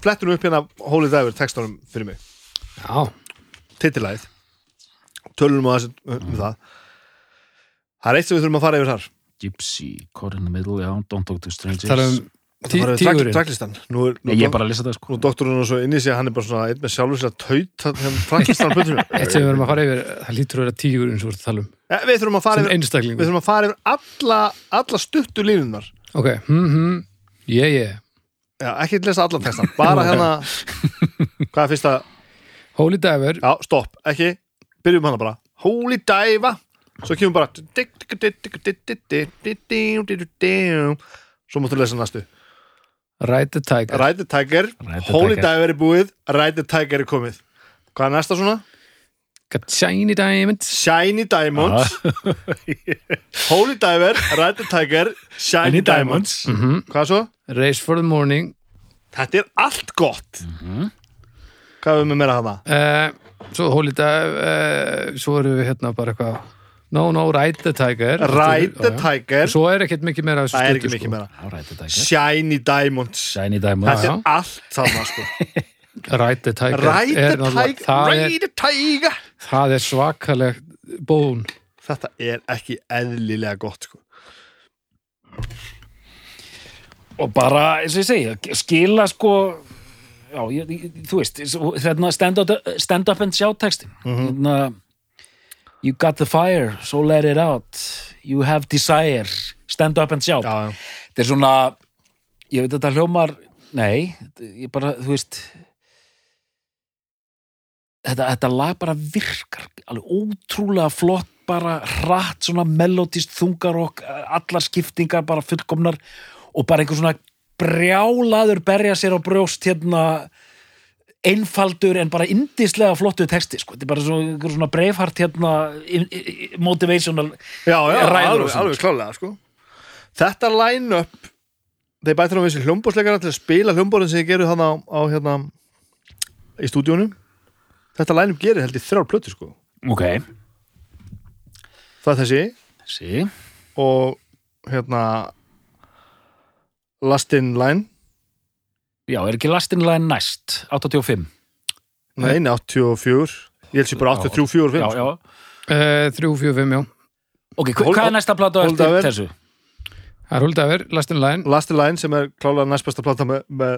Speaker 3: flettur upp hérna Holy Diver textunum fyrir mig.
Speaker 1: Já,
Speaker 3: titilæð tölunum þessu um það. Það er eitt sem við þurfum að fara yfir þar.
Speaker 2: Gypsy, caught in the middle yeah, don't talk to strangers.
Speaker 1: Það er um
Speaker 3: það
Speaker 1: tígurinn.
Speaker 3: traklistan nú er,
Speaker 2: ég er bara að lesa það sko.
Speaker 3: nú doktorinn er svo inn í sig að hann er bara svona einn með að taut hérna traklistan
Speaker 1: Eitt sem við verðum að fara yfir, það lítur að vera tígurinn sem við erum að tala um,
Speaker 3: Ja, við þurfum að fara
Speaker 1: sem
Speaker 3: yfir við
Speaker 1: einstaklingur
Speaker 3: þurfum að fara yfir alla, alla stuttu línunar
Speaker 1: Ok, hm, hm, yeah, yeah.
Speaker 3: Já, ekki lesa allan textan, bara hérna hvað er fyrsta,
Speaker 1: Holy Diver,
Speaker 3: já, stopp, ekki. Byrjum hana bara, holy diva svo kemur bara svo máttu lesa næstu
Speaker 1: Ride the Tiger.
Speaker 3: Ride the Tiger,
Speaker 2: Ride the
Speaker 3: Holy
Speaker 2: Tiger.
Speaker 3: Diver er búið. Ride the Tiger er komið. Hvað er næsta svona?
Speaker 1: Got Shiny Diamonds
Speaker 3: Shiny Diamonds. Holy Diver, Ride the Tiger Shiny
Speaker 2: Shiny
Speaker 3: Diamonds?
Speaker 1: mm
Speaker 3: hvað svo?
Speaker 1: Race for the Morning.
Speaker 3: Þetta er allt gott. Hvað er við með meira hana?
Speaker 1: uh, Svo Holy Diver uh, Svo erum við hérna bara eitthvað No, no, Ride the Tiger.
Speaker 3: Ride the. Tiger.
Speaker 1: Svo er ekkert mikið meira
Speaker 3: það er ekki mikið meira.
Speaker 2: Þetta er
Speaker 3: Shiny Diamonds.
Speaker 2: Shiny Diamond
Speaker 3: Þetta er allt saman sko.
Speaker 1: Ride the Tiger
Speaker 3: Ride
Speaker 1: er
Speaker 3: the Tiger.
Speaker 1: það, er,
Speaker 3: Ride the Tiger.
Speaker 1: það er svakaleg bón.
Speaker 3: Þetta er ekki eðlilega gott sko.
Speaker 2: Og bara, eins og ég segi, skila sko já, ég, þú veist þarna stand up, stand up and shout textin þarna you got the fire, so let it out. You have desire. Stand up and shout.
Speaker 3: Já, já.
Speaker 2: þetta er svona, ég veit að þetta hljómar nei, ég bara, þú veist þetta, þetta lag bara virkar alveg ótrúlega flott bara hratt, svona melodist þungarokk, allar skiptingar bara fullkomnar og bara einhver svona brjálaður berja sér á brjóst hérna einfaldur en bara indislega flottu texti sko. þetta er bara svona, svona breifhart hérna motivational
Speaker 3: Já, já, alveg, alveg klálega sko. Þetta line-up þeir bætir á við þessi hljómbóðsleikara til að spila hljómbóðin sem ég geru þannig á, á hérna í stúdíunum Þetta line-up gerir held ég þrjár plötur sko.
Speaker 2: Ok,
Speaker 3: Það er þessi.
Speaker 2: Sí
Speaker 3: og hérna Last in Line
Speaker 2: já, er ekki lastin line næst? 85
Speaker 3: Nei, nei, 84 Ég held sér bara 83, 4, 5
Speaker 2: já, já.
Speaker 1: uh, 3, 4, 5, já.
Speaker 2: Ok, hva- hvað er næsta plata eftir þessu?
Speaker 1: Það er Holy Diver, Last in Line.
Speaker 3: Last in Line sem er klálega næstbesta plata með með,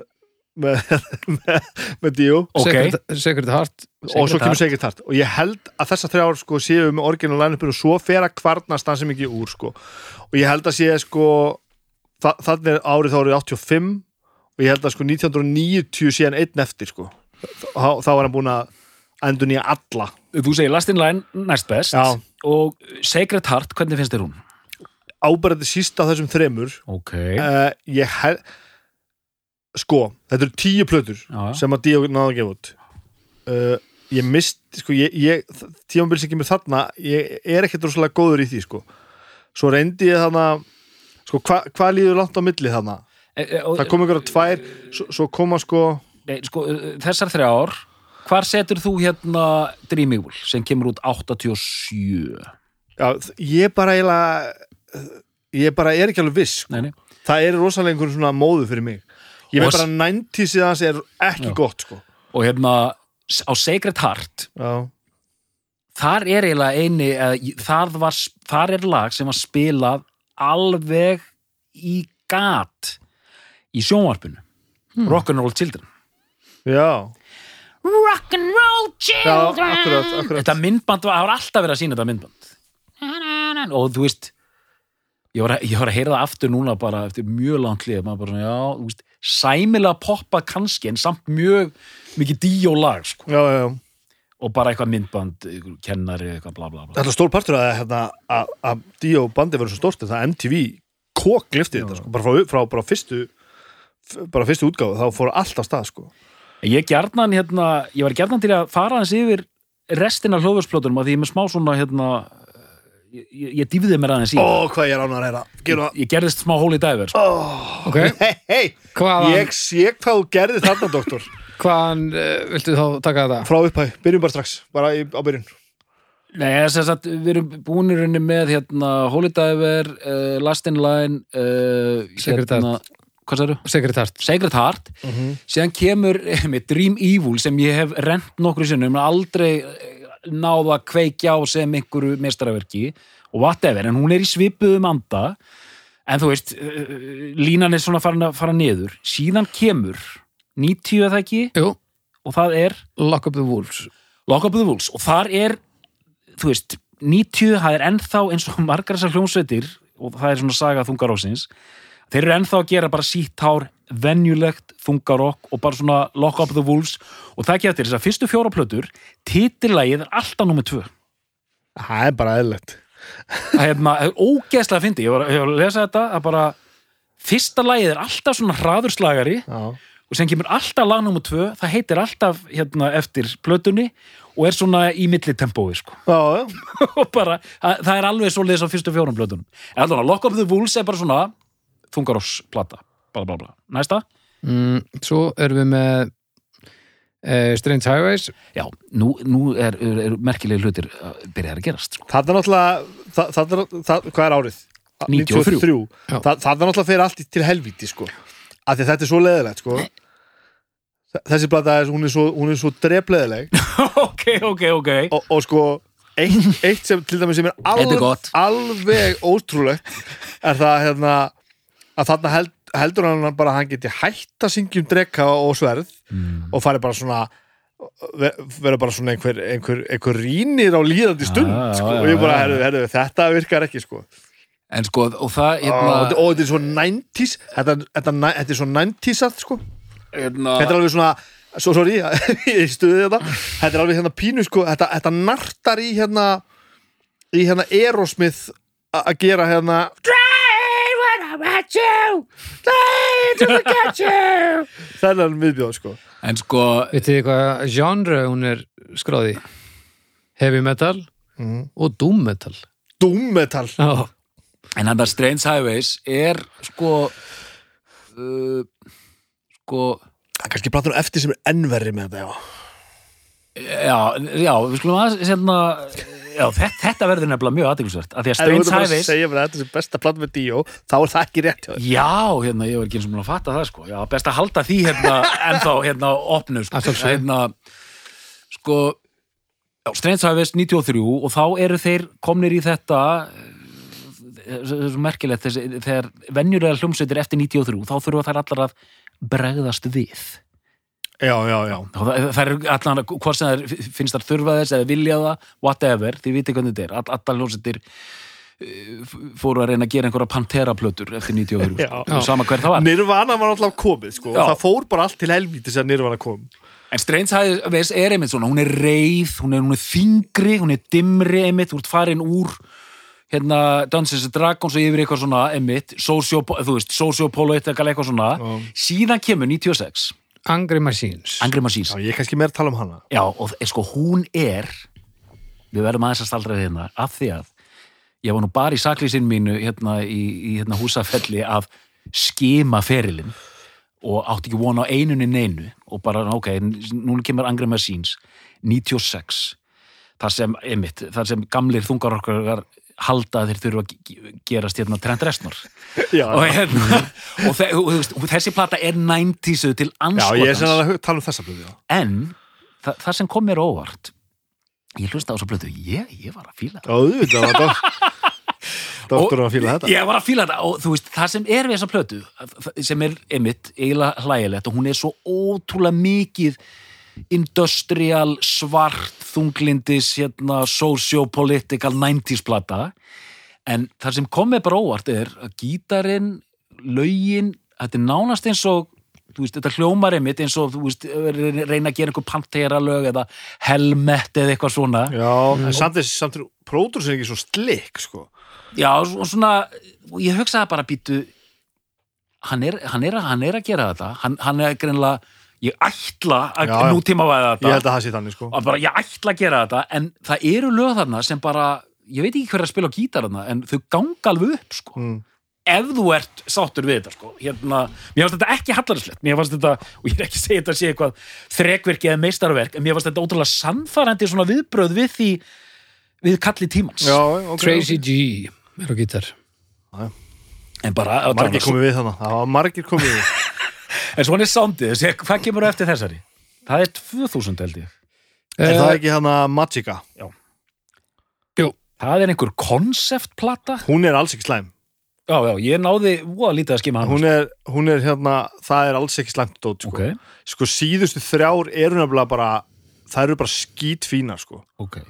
Speaker 3: með, með, með Dio
Speaker 2: ok,
Speaker 1: Secret, Secret Heart.
Speaker 3: Og svo kemur
Speaker 2: Heart.
Speaker 3: Sacred Heart. Og ég held að þessar þrjár sko séu með orginal line-upinu og svo fer að kvarnast það sem ekki úr sko. Og ég held að sé sko þa þannig árið þá árið 85 og ég held að sko 1990 sé hann einn eftir sko. Þá, þá var hann búin að endur nýja alla.
Speaker 2: Þú segir lastin line næst best.
Speaker 3: Já.
Speaker 2: og Sacred Heart, hvernig finnst þér hún?
Speaker 3: áberandi síst af þessum þremur.
Speaker 2: Ok,
Speaker 3: uh, ég held sko, þetta eru tíu plötur
Speaker 2: Já.
Speaker 3: sem að Dio náða að gefa út. Uh, ég mist sko, ég, ég, tímabil sem kemur þarna ég er ekkert rosalega góður í því sko. Svo reyndi ég þarna sko, hva, hvað líður langt á milli þarna það kom ykkur á tvær svo, koma sko
Speaker 2: nei, sko, eh, þessar þrjár hvar setur þú hérna Dream Evil sem kemur út 87
Speaker 3: já, ég bara eiginlega ég bara er ekki alveg viss sko.
Speaker 2: nei, nei.
Speaker 3: það er rosalega einhvern svona móðu fyrir mig ég veit bara 90 síðan hans er ekki
Speaker 2: Já.
Speaker 3: gott sko
Speaker 2: og hérna á Sacred Heart
Speaker 3: já,
Speaker 2: þar er eiginlega eini eða, þar, var, þar er lag sem var spilað alveg í gat í sjónvarpinu. Rock'n'Roll Children.
Speaker 3: Já,
Speaker 2: Rock'n'Roll
Speaker 3: já
Speaker 2: Children.
Speaker 3: akkurat, akkurat.
Speaker 2: Þetta myndband var, það var alltaf verið að sína þetta myndband. Og þú veist ég var, að, ég var að heyra það aftur núna bara eftir mjög langt hlið. Maður bara svona, já, þú veist, sæmilega poppa kannski en samt mjög mikið díólag sko.
Speaker 3: já, já, já.
Speaker 2: Og bara eitthvað myndband, einhver kennari eitthvað bla bla bla.
Speaker 3: Þetta er stór partur að, hérna, að, að Dio bandi verður svo stórt en það MTV kók liftið þetta sko, bara frá, frá bara fyrstu bara fyrstu útgáfu, þá fór allt á stað sko.
Speaker 2: Ég gerðnan hérna, ég var gerðnan til að fara hans yfir restina af hljóðvörsplötunum að því ég er með smá svona hérna, ég, ég, ég dýfði mér aðeins í
Speaker 3: Ó, hvað ég er ánæður að heyra.
Speaker 2: Ég gerðist smá holy diver. Sko.
Speaker 1: Ok,
Speaker 3: Hei, hei,
Speaker 1: hvaðan,
Speaker 3: ég sé hvað þú gerði þarna, doktor.
Speaker 1: Hvaðan uh, viltu þá taka þetta?
Speaker 3: Frá upphæ, byrjum bara strax, bara í, á byrjun.
Speaker 2: Nei, þess að sagt, við erum búinir með hérna, holy diver uh, last in line uh,
Speaker 1: Sacred
Speaker 2: hérna, hvað sagður?
Speaker 1: Sekretart
Speaker 2: Sacred Heart. Síðan kemur með Dream Evil sem ég hef rent nokkru sinnum en aldrei eh, náð að kveikja á sem einhverju meistaraverki og whatever, en hún er í svipuðum anda. En þú veist eh, línan er svona farin að fara niður. Síðan kemur 90 eða ekki?
Speaker 1: Jú,
Speaker 2: og það er?
Speaker 1: Lock up the Wolves.
Speaker 2: Lock Up the Wolves. Og þar er þú veist, 90 það er ennþá eins og margar þessar hljómsveitir og það er svona saga þungaróksins þeir eru ennþá að gera bara sítt hár venjulegt þungarokk og bara svona Lock Up the Wolves. Og það getur þess að fyrstu fjóra plötur titillagið er alltaf nummer tvö.
Speaker 3: Það er bara
Speaker 2: það er, það er ógeðslega að fyndi ég var, að lesa þetta að bara fyrsta lagið er alltaf svona hraðurslagari
Speaker 3: Já,
Speaker 2: og sem kemur alltaf lag nummer tvö það heitir alltaf hérna eftir plötunni og er svona í milli tempói sko og bara, það, það er alveg svo liðs á fyrstu fjórum allavega, Lock Up the Wolves er bara svona þungarásplata, bla bla bla næsta,
Speaker 1: mm, Svo erum við með uh, Strange Highways
Speaker 2: já, nú, nú er, er, er merkilegi hlutir að byrja að gerast sko.
Speaker 3: Það er náttúrulega það, það, er- það, Hvað er árið?
Speaker 2: 93.
Speaker 1: Já.
Speaker 3: Það, það er náttúrulega fyrir allt til helvíti sko. af því að þetta er svo leðilegt sko. Þessi blata er, hún er svo, hún er svo drepleðileg
Speaker 2: ok, ok, ok
Speaker 3: og, og sko eitt, eitt sem til dæmis sem er alveg, alveg ótrúlegt er það hérna, að þarna held, heldur hann bara að hann geti hætt að syngja um drekka og sverð
Speaker 2: mm.
Speaker 3: og fari bara svona ve- vera bara svona einhver, einhver, einhver rínir á líðandi stund
Speaker 2: já,
Speaker 3: sko, og ég bara, herru, herru, þetta virkar ekki sko.
Speaker 2: en sko, og það
Speaker 3: og,
Speaker 2: hérna,
Speaker 3: og þetta er svo 90s þetta, þetta, þetta er svo 90s allt sko.
Speaker 2: hérna
Speaker 3: þetta er alveg svona svo sorry, ég stuði þetta þetta er alveg hérna pínu sko þetta, þetta nartar í hérna í hérna Aerosmith a- að gera hérna þennan viðbjóð sko
Speaker 2: en sko,
Speaker 1: Vitið þið hvað genre hún er skráði? Heavy metal
Speaker 3: mm.
Speaker 1: og doom metal
Speaker 3: Doom metal
Speaker 1: Já,
Speaker 2: en hann að Strange Highways er sko uh, sko
Speaker 3: það er kannski platur eftir sem er ennverri með þetta já.
Speaker 2: já, já, við skulum aðeins hérna, já, þetta, þetta verður nefnilega mjög aðeinsvært, af því að
Speaker 3: ef þú
Speaker 2: Strange
Speaker 3: ert bara að
Speaker 2: Highways
Speaker 3: segja mér að þetta er besta platur með Dio þá er það ekki rétt hjá þér.
Speaker 2: Já, hérna, ég var ekki eins og mér að fatta það sko. Já, best að halda því hérna ennþá hérna opnu sko.
Speaker 1: Að
Speaker 2: hérna, sko já, Strange Highways 93 og þá eru þeir komnir í þetta eh, er merkilegt þessi, þegar venjulega hljómsveitir eftir 93 þá þurfa þær allar að bregðast við
Speaker 3: já, já, já
Speaker 2: það, það er allan, hvort sem það finnst þar þurfa þess eða vilja það, whatever þið viti hvernig þetta er, All, allar hljómsveitir eh, fóru að reyna að gera einhverja Pantera-plötur eftir 93
Speaker 3: Já.
Speaker 2: sko. sama hver það var
Speaker 3: Nirvana var alltaf komið sko.
Speaker 2: Já.
Speaker 3: það fór bara allt til helvíti sem Nirvana kom
Speaker 2: En Strange Highways er einmitt svona, hún er reið, hún er, hún er þingri, hún er dimmri einmitt, þú ert farin úr hérna Dungeons and Dragons og yfir eitthvað svona einmitt, sociopo, þú veist, sociopolitical eitthvað svona, síðan kemur 96,
Speaker 1: Angry Machines.
Speaker 2: Angry Machines,
Speaker 3: já, ég er kannski meira að tala um hana.
Speaker 2: Já, og eh, sko hún er, við verðum aðeins að staldra við hérna, af því að ég var nú bara í saklísinn mínu hérna í, í hérna húsafelli að skima ferilinn og átti ekki vona á einunni neinu og bara, ok, núna kemur Angry Machines 96 þar sem, einmitt, þar sem gamlir þungarorkar halda að þeir þurfa að ge- gerast hérna Trent Reznor.
Speaker 3: Já,
Speaker 2: og, hérna, og, þe og, veist, þessi plata er 90s til
Speaker 3: já ég er sem
Speaker 2: anskotans
Speaker 3: að tala um þessa blöðu,
Speaker 2: en þa það sem kom mér óvart ég hlusta á þessu blötu ég, ég var að fíla
Speaker 3: Já, auðvitað var að fíla þetta.
Speaker 2: Ég var að fíla þetta og þú veist, það sem er við þessa plötu sem er einmitt eiginlega hlægilegt og hún er svo ótrúlega mikið industrial, svart þunglindis, hérna socio-political 90s plata. En það sem kom mér bara óvart er að gítarinn, lögin þetta er nánast eins og þú veist, þetta hljómar einmitt eins og þú veist, reyna að gera einhver pantera lög eða helmet eða eitthvað svona.
Speaker 3: Já, en samt þess, samt er pródúsin ekki svo slik, sko.
Speaker 2: Já, og svona, og ég hugsaði bara býtu, hann er, hann er, að- hann er að gera þetta, hann, hann er greinlega, ég ætla að nútíma væða
Speaker 3: Ég
Speaker 2: þetta,
Speaker 3: held að það sé þannig, sko.
Speaker 2: bara ég ætla að gera þetta, en það eru lög þarna sem bara, ég veit ekki hver er að spila á gítar þarna, en þau ganga alveg upp, sko.
Speaker 3: Mm.
Speaker 2: Ef þú ert sáttur við þetta, sko, hérna, mér fannst þetta ekki hallarslegt, mér fannst þetta, og ég er ekki að segja þetta að sé eitthvað þrekverki eða meistarverk, en mér fannst þetta ótrúlega sannfærandi svona viðbröð við því, við kalli tímans.
Speaker 3: Já, ok.
Speaker 1: Tracy G er á gítar
Speaker 2: En bara,
Speaker 3: Margir komið við þannig. Það var margir komið við.
Speaker 2: En svona er þessi- hvað kemur eftir þessari? Það er 2000 held ég.
Speaker 3: Er það
Speaker 1: Eh,
Speaker 3: ekki hann að Magica?
Speaker 2: Það er einhver konceptplata.
Speaker 3: Hún er alls ekki slæm.
Speaker 2: Já, já, ég náði voða lítið að skima hann.
Speaker 3: Hún er, hún er hérna, það er alls ekki slæmt dót, sko.
Speaker 2: Ok,
Speaker 3: Sko, síðustu þrjár eru nefnilega bara, það eru bara skít fínar, sko.
Speaker 2: ok.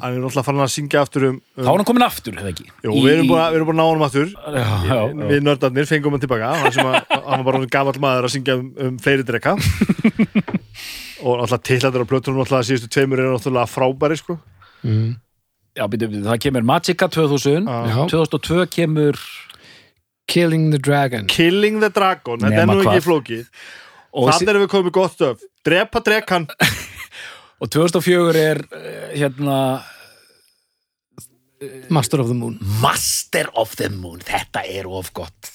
Speaker 3: Hann er náttúrulega farin að syngja aftur um... um
Speaker 2: Þá er hann komin aftur, hefði ekki?
Speaker 3: Jú, við erum bara, við erum bara náðum aftur.
Speaker 2: Já, já, já.
Speaker 3: Við nördarnir fengum hann tilbaka. Hann sem að, hann var bara gamall maður að syngja um, um fleiri drekka. og náttúrulega tillættur á plötunum, náttúrulega síðustu tveimur eru náttúrulega frábæri, sko.
Speaker 1: mm.
Speaker 2: Já, býtum við, það kemur Magica 2000,
Speaker 3: Já.
Speaker 1: Já.
Speaker 2: 2002 kemur...
Speaker 1: Killing the Dragon
Speaker 3: Killing the Dragon, þetta er nú ekki
Speaker 2: hvað.
Speaker 3: flókið.
Speaker 2: Og,
Speaker 3: Þannig erum við komið gott stöf. Drepa drekan.
Speaker 2: og 2004 er, eh, hérna,
Speaker 1: Master of the Moon
Speaker 2: Master of the Moon. Þetta er of gott.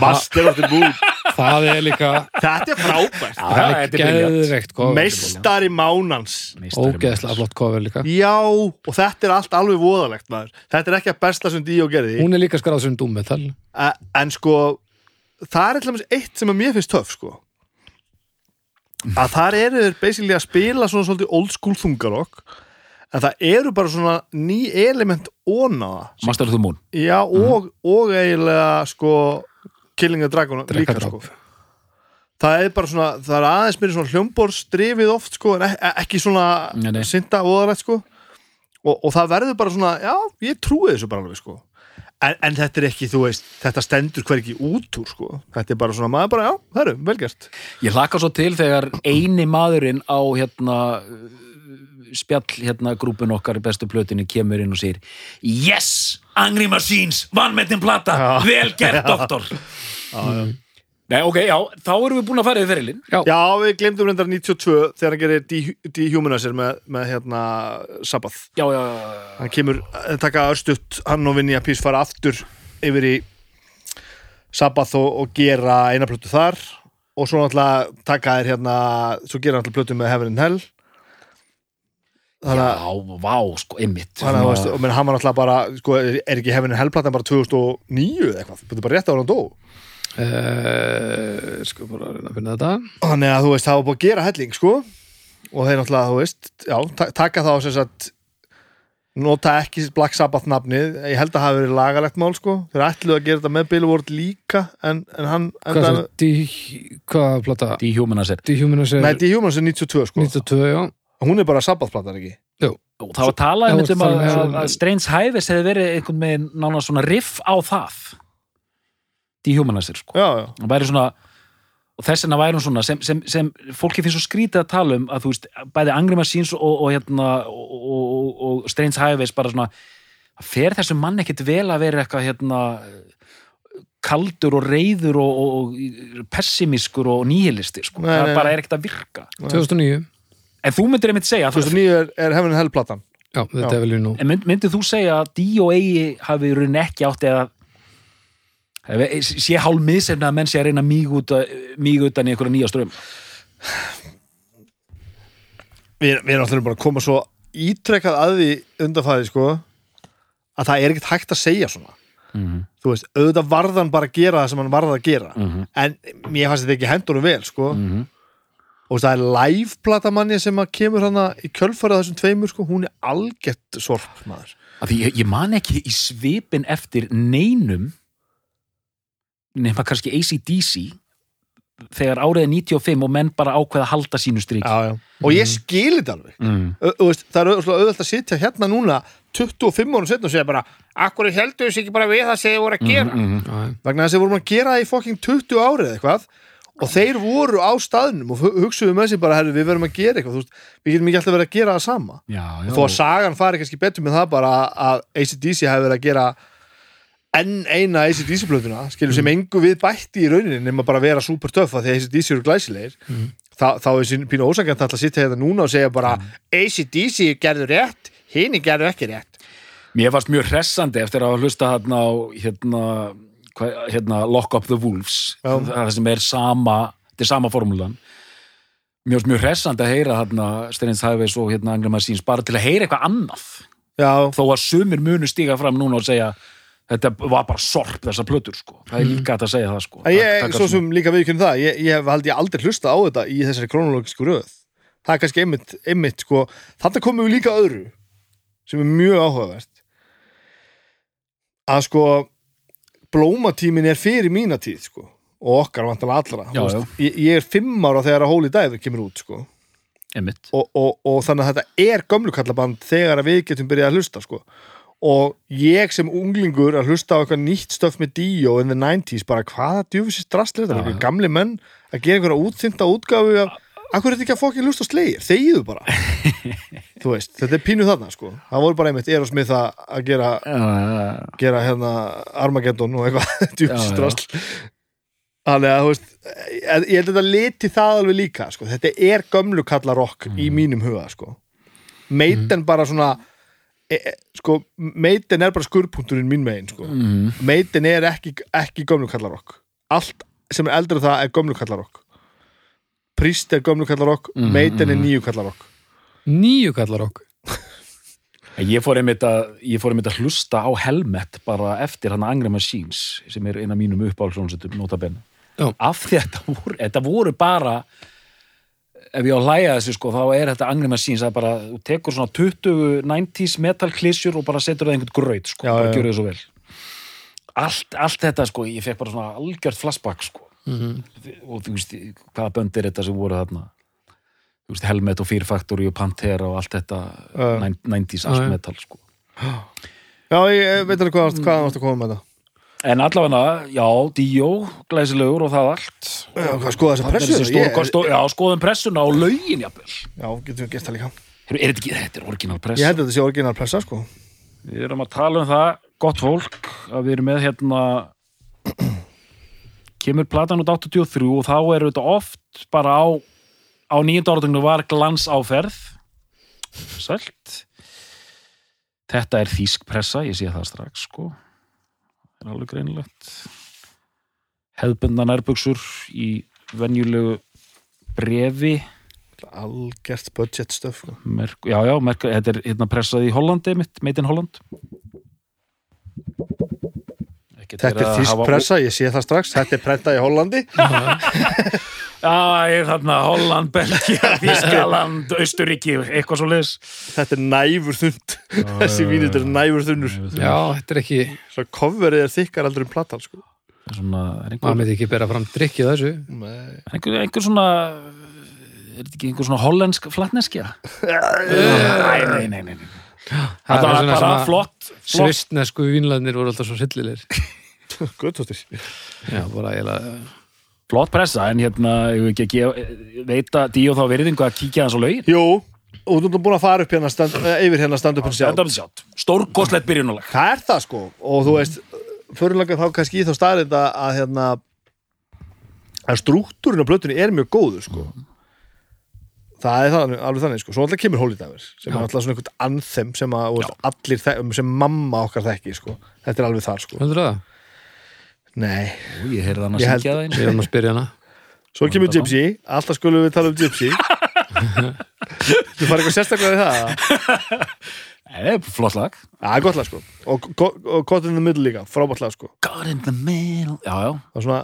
Speaker 3: Master of the Moon.
Speaker 1: Það er líka
Speaker 3: Þetta er frábært.
Speaker 2: Já,
Speaker 1: það er
Speaker 2: er
Speaker 1: geðveikt.
Speaker 3: Meistari mánans.
Speaker 1: Ógeðslega flott cover líka
Speaker 3: Já, og þetta er allt alveg voðalegt maður. Þetta er ekki að besta sem Díó gerði.
Speaker 1: Hún er líka skráð sem Doom Metal
Speaker 3: E- En sko, það er eitthvað eitt sem að mér finnst töff, sko. Að þar eru þeir basically að spila svona svolítið old school þungarokk en það eru bara svona ný element ónaða.
Speaker 2: Master of the Moon.
Speaker 3: Já, og, og eiginlega sko Killing the Dragon líka, sko. Það er bara svona, það er aðeins mér svona hljómborstrifið oft, sko, en e- ekki svona synda óðalegt, sko. Og, og það verður bara svona, já, ég trúi þessu bara alveg, sko. En, en þetta er ekki, þú veist, þetta stendur hver ekki út úr, sko. Þetta er bara svona, maður bara, já, það eru, velgjart.
Speaker 2: Ég hlakka svo til þegar eini maðurinn á hérna spjall hérna grúpun okkar í bestu plötinni kemur inn og segir Yes! Angry Machines! Vannmettin plata!
Speaker 3: Já.
Speaker 2: Vel gert, doktor! Nei, ok, já, þá erum við búin að fara yfir ferilinn
Speaker 3: Já, við glemdum reyndar 92 þegar hann gerir Dehumanizer með, með hérna Sabbath.
Speaker 2: Já, já, já, já.
Speaker 3: hann kemur, eh, taka örstutt hann og Vinja Pís fara aftur yfir í Sabbath og, og gera eina plötu þar. Og svo náttúrulega taka þér hérna svo gera náttúrulega plötu með Heaven and Hell. Þannig
Speaker 2: Já, vá, sko, einmitt.
Speaker 3: Þannig að og menn hann var náttúrulega bara sko, er ekki Heaven and Hell platan bara 2009 eða eitthvað, þetta er bara rétt á hann dó
Speaker 1: uh, Sko bara að reyna að finna þetta.
Speaker 3: Þannig að þú veist, það var búið að gera helling sko. Og þeir náttúrulega, þú veist já, ta- taka þá sem sagt nota ekki Black Sabbath nafnið. Ég held að það hafi verið lagalegt mál sko. Þeir ætluðu að gera þetta með Billboard líka en, en hann
Speaker 1: Hvað er það?
Speaker 2: Dehumanizer.
Speaker 1: Dehumanizer.
Speaker 3: Nei, Dehumans er 92 sko.
Speaker 1: 92, já.
Speaker 3: Hún er bara Sabbath platan ekki?
Speaker 2: Og það var talað um að,
Speaker 1: það
Speaker 2: að, að Strange Highways hefði verið einhvern veginn nána svona riff á það Dehumanizer, sko.
Speaker 3: Já, já,
Speaker 2: og væri svona og þess vegna væri hún svona sem, sem, sem fólki finnst svo skrítið að tala um að þú veist, bæði Angry Machines og, og, hérna, og, og, og Strange Highways bara svona, fer þessum mann ekkit vel að vera eitthvað hérna kaldur og reyður og, og, og pessimiskur og nýhilisti sko.
Speaker 3: Nei,
Speaker 2: það
Speaker 3: nei,
Speaker 2: bara er ekkert að virka.
Speaker 1: 2009
Speaker 2: en þú myndir einmitt segja að það-
Speaker 3: 2009 er, er Heaven and Hell platan.
Speaker 1: Já, þetta
Speaker 3: Já.
Speaker 1: er vel í nú
Speaker 2: en mynd, myndir þú segja að D.O.A. hafi í rauninni ekki átt eða sé hálf miðsefni að menn sé að reyna mig utan í einhverja nýja strömm
Speaker 3: við, erum alltaf bara að koma svo ítrekkað að því undanfæði sko að það er ekkert hægt að segja svona
Speaker 2: Mhm.
Speaker 3: þú veist, auðvitað varðan bara að gera það sem hann varða að gera
Speaker 2: Mhm.
Speaker 3: en mér fannst þetta ekki hendunum vel sko
Speaker 2: Mhm.
Speaker 3: og það er live-plata manni sem að kemur hana í kjölfara þessum tveimur sko, hún er algett sorp maður
Speaker 2: Af því ég, ég man ekki í svipin eftir neinum nema kannski ACDC þegar árið er 95 og menn bara ákveða að halda sínu strík
Speaker 3: já, já. og ég skil þetta alveg.
Speaker 2: Mm.
Speaker 3: Það er auðvitað að sitja hérna núna 25 árum setna og segja bara akkur heldur þessi ekki bara við það sem þið voru að gera?
Speaker 2: Mm,
Speaker 1: Já, já.
Speaker 3: vegna þess að við vorum að gera það í fokking 20 árið eða eitthvað og þeir voru á staðnum og hu- hugsuðu með sér bara herri, við verðum að gera eitthvað. Veist, við getum ekki alltaf verið að gera það sama.
Speaker 2: Já, já,
Speaker 3: þó að sagan fari kannski betur með það bara að ACDC hefur verið að gera enn eina ACDC-plötuna skilur sem engu við bætti í rauninni nema bara að vera super töff að því að ACDC eru glæsilegir. Þa, þá er sín pínu ósangjönd að sitja hérna núna og segja bara ACDC gerðu rétt, hini gerðu ekki rétt.
Speaker 2: Mér fannst mjög hressandi eftir að hlusta hérna á hérna, hérna Lock Up the Wolves það sem er sama þetta er sama formúlan. Mér fannst mjög hressandi að heyra hérna Steins Hæfis og hérna Angri Massins bara til að heyra eitthvað annað.
Speaker 3: Já,
Speaker 2: þó að sumir munu stíga fram núna og segja þetta var bara sorp þessar plötur sko. það er líka hægt að segja það sko.
Speaker 3: Ég,
Speaker 2: Taka
Speaker 3: svo sem líka viðkynna það, ég, ég hef held ég aldrei hlusta á þetta í þessari krónológisku röð. Það er kannski einmitt, einmitt sko, þarna komum við líka öðru sem er mjög áhugavert. Að sko, blómatímin er fyrir mína tíð, sko, og okkar vantanlega allra.
Speaker 2: Já,
Speaker 3: Ég, ég er fimm ára þegar að Holy Diver kemur út, sko. Og, og, og þannig að þetta er gömlukallaband þegar við getum byrjað að hlusta, sko. Og ég sem unglingur að hlusta á eitthvað nýtt stöf með Dio in the 90s, bara hvaða djúfisist drastlega þetta,
Speaker 2: já.
Speaker 3: gamli menn að gera einhverja útþynda útgáfu af, akkur er þetta ekki að fokkin hlusta slegir, þegiðu bara þú veist, þetta er pínu þarna sko það voru bara einmitt Erosmith að að gera
Speaker 2: Já, já, já.
Speaker 3: gera hérna Armageddon og eitthvað djúfisist drastl þannig að þú veist ég held að þetta liti það alveg líka sko. þetta er gömlu kalla rock
Speaker 2: Mm.
Speaker 3: í mínum huga sko Maiden bara svona e, e, sko, Maiden er bara skurrpunkturinn mín megin sko.
Speaker 2: Mhm.
Speaker 3: Maiden er ekki, ekki gömlu kallarokk allt sem er eldri en það er gömlu kallarokk Priest er gömlu kallarokk
Speaker 2: Mhm,
Speaker 3: Maiden er nýju kallarokk
Speaker 1: Nýju kallar okkur
Speaker 2: Ég fór einmitt að, ég fór einmitt að hlusta á Helmet bara eftir hann Angry Machines sem er eina mínum uppáhaldsónsettum notabenn
Speaker 1: Já.
Speaker 2: af að þetta voru, þetta voru bara ef ég á að hlæja þessu sko þá er þetta Angry Machines að bara, þú tekur svona 20 90s metal klísjur og bara setur það einhvern gröð sko,
Speaker 3: Já,
Speaker 2: bara gjör þau svo vel. Allt, allt þetta sko, ég fekk bara svona algjört flashback sko. Og þú veist, hvaða bönd er þetta sem voru þarna? Þú veist, Helmet og Fear Factory og Pantera og allt þetta
Speaker 3: Já.
Speaker 2: 90s
Speaker 1: Já,
Speaker 2: allt metal sko.
Speaker 3: Já, ég ég veit alveg hvað, hvað varst að koma með þetta
Speaker 2: En allavega, já, Dio, glæsilegur og það allt.
Speaker 3: Já, hvað skoða þessa
Speaker 2: Þarna er
Speaker 3: pressu
Speaker 2: þessi
Speaker 3: ég,
Speaker 2: stó- Já, skoðum pressuna og lögin, jafnvel.
Speaker 3: Já, getum við gert það líka
Speaker 2: Er, er þetta ekki, þetta er orginal
Speaker 3: Ég
Speaker 2: pressa.
Speaker 3: held að þetta sé orginal pressa sko
Speaker 2: Við erum að tala um það, gott fólk, að við erum með hérna, kemur platan út 83 og þá er þetta oft bara á, á nýjönda áratönginu var glans áferð. Sælt. Þetta er þýsk pressa, ég sé það strax, sko. Það er alveg greinilegt. Hefðbundna nærbuxur í venjulegu brefi.
Speaker 3: Algert budget stöf sko.
Speaker 2: Já, já, merk, þetta er hérna pressað í Hollandi mitt, made in Holland
Speaker 3: Þetta er þýsk
Speaker 2: hafa-
Speaker 3: pressa, ég sé það strax. Þetta er prentað í Hollandi.
Speaker 2: Já, ég er þarna Holland, Belgia, Þískaland Austuríki, eitthvað svo liðs
Speaker 3: Þetta er næfur þund. Þessi vín, þetta er næfur þunnur.
Speaker 1: Já, þetta er ekki,
Speaker 3: Svo coverið er þykkar aldrei um platan sko.
Speaker 2: Svona, er einhver,
Speaker 1: maður með ekki bera fram drikkið þessu.
Speaker 3: Nei.
Speaker 2: einhver, einhver svona er þetta ekki einhver svona hollensk flatneskja? Nei, nei, nei, nei, nei.
Speaker 1: Það er
Speaker 2: var
Speaker 1: svona
Speaker 2: bara
Speaker 1: svona
Speaker 2: flott, flott
Speaker 1: Svistnesku vínlarnir voru alltaf svo sillilegir
Speaker 3: Guðtóttir
Speaker 1: Já, bara eiginlega
Speaker 2: flott pressa, en hérna ég veit ekki að gefa- veita Díó þá veriðingu að kíkja hans á lögin
Speaker 3: Jú, og þú ert búin að fara upp hérna stand, eh, yfir hérna stand upp hérna sjálf
Speaker 2: stórkostlegt byrjunulag
Speaker 3: Það er það sko. Og þú veist, fyrirlega þá kannski í þá staðrind að, hérna að struktúrin á plötunni er mjög góður sko. Það er það, alveg þannig sko, svo alltaf kemur Holy Diver sem er alltaf svona einhvern anthem sem að veist, allir, sem mamma okkar þekki sko, þetta er alveg þar sko.
Speaker 1: Heldur það?
Speaker 3: Nei,
Speaker 2: og ég heyrði hann að
Speaker 3: Ég held-
Speaker 2: syngja það eins
Speaker 1: Við erum að spyrja hana.
Speaker 3: Svo kemur Gypsy. alltaf skulum við tala um Gypsy. Þú farið eitthvað sérstaklega í það?
Speaker 2: Nei, flott lag.
Speaker 3: Já, gott lag sko. Og, og, og Caught in the Middle líka, frábært lag sko.
Speaker 2: God in the middle. Já, já,
Speaker 3: og svona,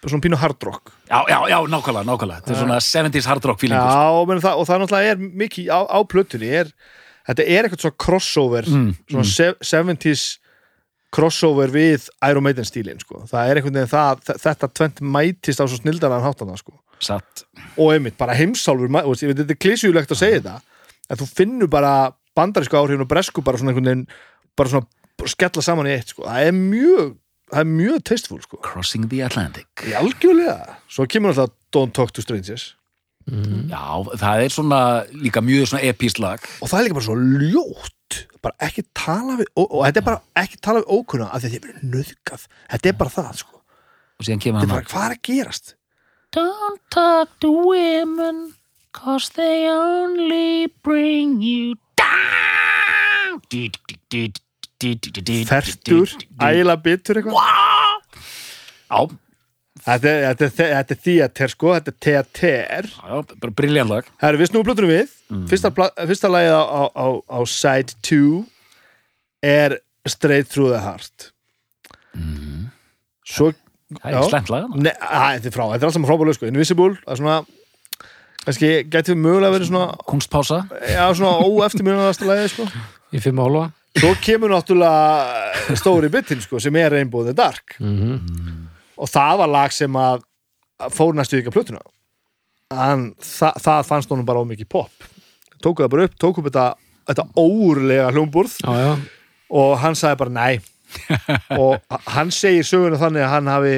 Speaker 3: svona pínu hard rock.
Speaker 2: Já, já, já nákvæmlega, nákvæmlega. Þetta er svona 70s hard rock feelingur
Speaker 3: Já, menn, það, og það náttúrulega er mikið á, á plötunni. Er, þetta er eitthvað svona crossover
Speaker 2: Mm,
Speaker 3: svona se- 70s crossover við Iron Maiden stílin sko. það er einhvern veginn það, þetta tvent mætist á svo snildaran háttana sko. Og einmitt, bara heimsálfur veist, ég veit, þetta er klísjulegt að segja þetta en þú finnur bara bandarísku áhrifin og bresku bara svona einhvern veginn bara svona skella saman í eitt sko. það er mjög, það er mjög tasteful sko.
Speaker 2: Crossing the Atlantic
Speaker 3: í algjörlega, svo kemur alltaf Don't Talk to Strangers
Speaker 2: Já, það er svona líka mjög svona epískt lag
Speaker 3: og það er líka bara svo ljótt bara ekki tala við og, og þetta er bara ekki tala við ókunna af því að þið er bara nöðgað þetta er bara það sko.
Speaker 2: Og síðan kemur
Speaker 3: þetta er
Speaker 2: hann
Speaker 3: bara hvað er að gerast?
Speaker 2: Don't talk to women cause they only bring you down.
Speaker 3: Fertur, æla bitur eitthvað.
Speaker 2: Já,
Speaker 3: þetta er, er, er theater sko þetta er theater.
Speaker 2: Já, bara briljant lag.
Speaker 3: Það er við snúum plötunum við fyrsta, pla- fyrsta lagið á, á, á, á side 2 er Straight Through the Heart. Svo
Speaker 2: Það er slæmt lag
Speaker 3: Ne, að, þetta er frá, þetta er allt saman frábælega sko Invisible, það er svona kannski gæti við mögulega verið svona
Speaker 2: Kunstpása.
Speaker 3: Já, svona óeftirmjönaðasta lagið sko.
Speaker 1: Í fimm álfa
Speaker 3: svo kemur náttúrulega stóri bitin sko, sem er Rainbow in the Dark og það var lag sem að fór næstu ekki að plötuna. En þa það fannst honum bara ómikið pop. Tóku það bara upp, tóku upp þetta, þetta óurlega hljómburð
Speaker 1: Já, já.
Speaker 3: Og hann sagði bara nei. Og hann segir söguna þannig að hann hafi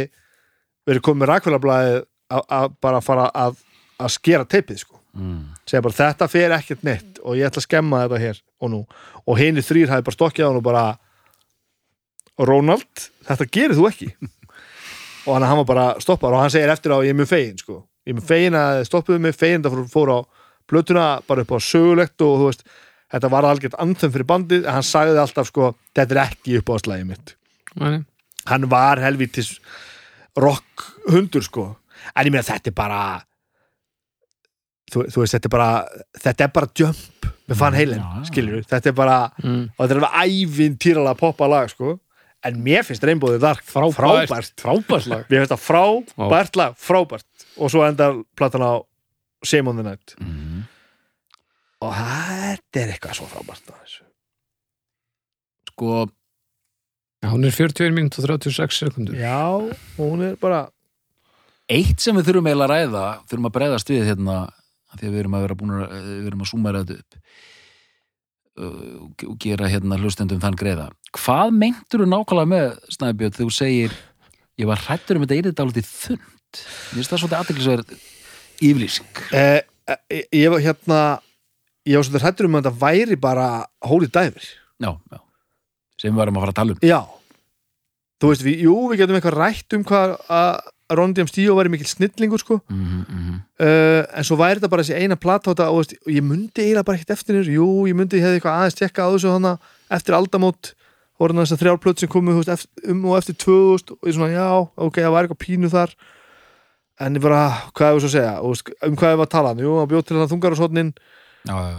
Speaker 3: verið komið með rakvælablaði að bara fara að, að skera teipið sko.
Speaker 2: Mm.
Speaker 3: segja bara þetta fer ekkert neitt og ég ætla að skemma þetta hér og nú. Og hini þrýr hafi bara stokkið á hann og bara Ronald, þetta gerir þú ekki og hann, var bara stoppar og hann segir eftir á ég er mjög fegin sko. Ég er mjög fegin að stoppuðu mig, fegin að fór, fór á blötuna bara upp á sögulegt og þú veist þetta var algjört anþum fyrir bandið en hann sagði alltaf sko, þetta er ekki upp á slæði mitt.
Speaker 1: Nei,
Speaker 3: hann var helvítis rock hundur sko. En ég meina þetta er bara þú, þú veist þetta er bara þetta er bara jump með fann heilin
Speaker 2: Já, já.
Speaker 3: skilur þetta er bara
Speaker 1: mm.
Speaker 3: og þetta er alveg ævinn týralega poppa lag sko en mér finnst Rainbow Dark frábært,
Speaker 1: Frábært. Lag.
Speaker 3: Mér finnst það frábært lag frábært. Og svo endar platan á Shame on the Night.
Speaker 2: Mm.
Speaker 3: og þetta er eitthvað svo frábært.
Speaker 2: Sko,
Speaker 1: Já, hún er 41 mínút og 36 sekundur
Speaker 3: já, og hún er bara
Speaker 2: eitt sem við þurfum eiginlega að ræða þurfum að bregðast við hérna því að við erum að vera búin að við erum að súmæra þetta upp og gera hérna hlustendum þann greiða. Hvað meintur þú nákvæmlega með Snæbjörn þegar þú segir ég var hrættur um þetta eyrið dálítið þund mér finnst það svolítið aðteklisverð yfirlýsing.
Speaker 3: Eh, eh, ég var hérna ég var svolítið hrættur um að þetta væri bara Holy Diver.
Speaker 2: Já, já, sem við varum að fara að tala um.
Speaker 3: Já, þú veist, við, jú, við getum eitthvað rætt um hvað að Ron D.M. Stíó væri mikil snillingur sko.
Speaker 2: Mm -hmm,
Speaker 3: uh, en svo væri þetta bara þessi eina þetta og, ég myndi eiginlega bara ekkert eftir þessu. Jú, ég myndi, ég hefði eitthvað aðeins tekka á þessu hana, eftir aldamót. Voru þess að þrjárplöt sem komu veist, um og eftir 2000 og ég svona, já, ok, það var eitthvað pínu þar. En ég bara, hvað hefur svo að segja? Og, um hvað hefur að tala, jú, að bjóð til það þungar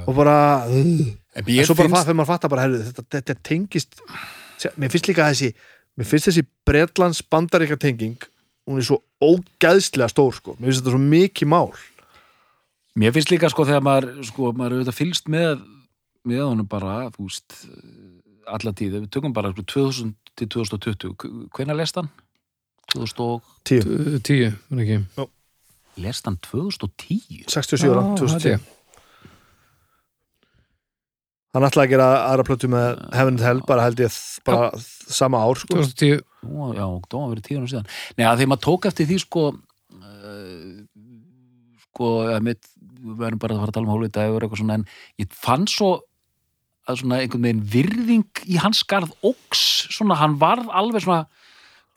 Speaker 3: og bara uh,
Speaker 2: En
Speaker 3: en svo bara
Speaker 2: finnst,
Speaker 3: þegar maður fattar bara, herru, þetta, þetta tengist mér finnst líka þessi mér finnst þessi Bretlands bandaríka tenging hún er svo ógæðslega stór sko, mér finnst þetta svo mikið mál.
Speaker 2: Mér finnst líka sko þegar maður sko, maður auðvitað fylgst með með honum bara, þú veist alla tíð, við tökum bara sko, 2000 til 2020, hvenær lest hann? 2000 og
Speaker 3: tíu,
Speaker 1: 10, hún ekki?
Speaker 2: Lest hann 2010?
Speaker 3: 67 ára,
Speaker 1: Já,
Speaker 3: 2010
Speaker 1: held ég.
Speaker 3: hann ætlaði að gera aðra plötu með Heaven and Hell, bara held ég bara sama ár sko.
Speaker 1: 2010
Speaker 2: Nú, já, það var verið tíu árum síðan. Nei, að þegar maður tók eftir því sko uh, sko, að mitt við verðum bara að fara að tala um hólvita eða eitthvað svona, en ég fann svo að svona einhvern veginn virðing í hans skarð óks, svona hann varð alveg svona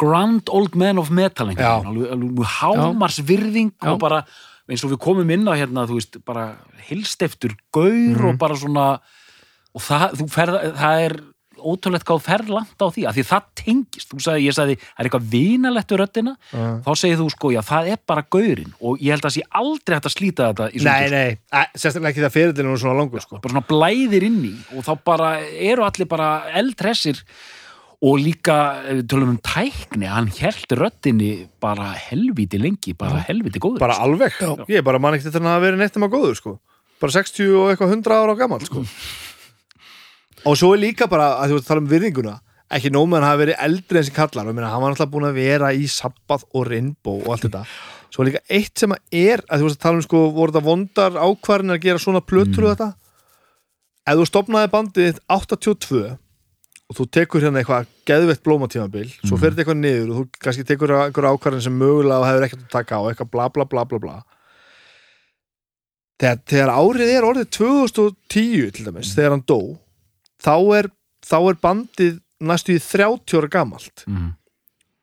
Speaker 2: grand old man of metal einhvern veginn, alveg, alveg hámars virðing
Speaker 1: Já.
Speaker 2: og bara, eins og við komum inn á hérna, þú veist, bara hilsteftur gaur
Speaker 3: Mhm.
Speaker 2: og bara svona og það, þú ferð, það er ótrúlegt hvað fer langt á því, af því það tengist þú sagði, ég sagði, það er eitthvað vinalegt við röddina,
Speaker 3: Já.
Speaker 2: þá segir þú sko, já, það er bara gaurinn og ég held að sé aldrei hægt að slíta þetta í
Speaker 3: Nei,
Speaker 2: sundur,
Speaker 3: nei, Æ, sérstaklega ekki það fyrirlinu er svona langur sko.
Speaker 2: bara svona blæðir inn í og þá bara eru allir bara eldhressir og líka, tölum um tækni, hann held röddinni bara helviti lengi, bara helviti góður.
Speaker 3: bara alveg, ég er bara mann ekkert þetta að vera neitt um að góður sko. bara 60 og eitthvað 100 ára gammal sko. og svo er líka bara að þú veist að tala um virðinguna ekki hann hafi verið eldri en sem kallar og minna, hann var alltaf búin að vera í Sabbath og Rainbow og allt þetta. Svo er líka eitt sem að er að þú veist að tala um sko, voru þetta vondar ákvarðin að gera svona plötur og þetta? Ef þú stopnaði bandið þitt 82 og þú tekur hérna eitthvað geðveitt blómatímabil, svo fer þetta eitthvað niður og þú kannski tekur einhver ákvarðin sem mögulega hefur ekkert að taka á, eitthvað bla bla bla bla bla. Þegar, þegar árið er orðið 2010 til dæmis, þegar hann dó þá er, þá er bandið næstu í 30 ára gamalt
Speaker 2: mm.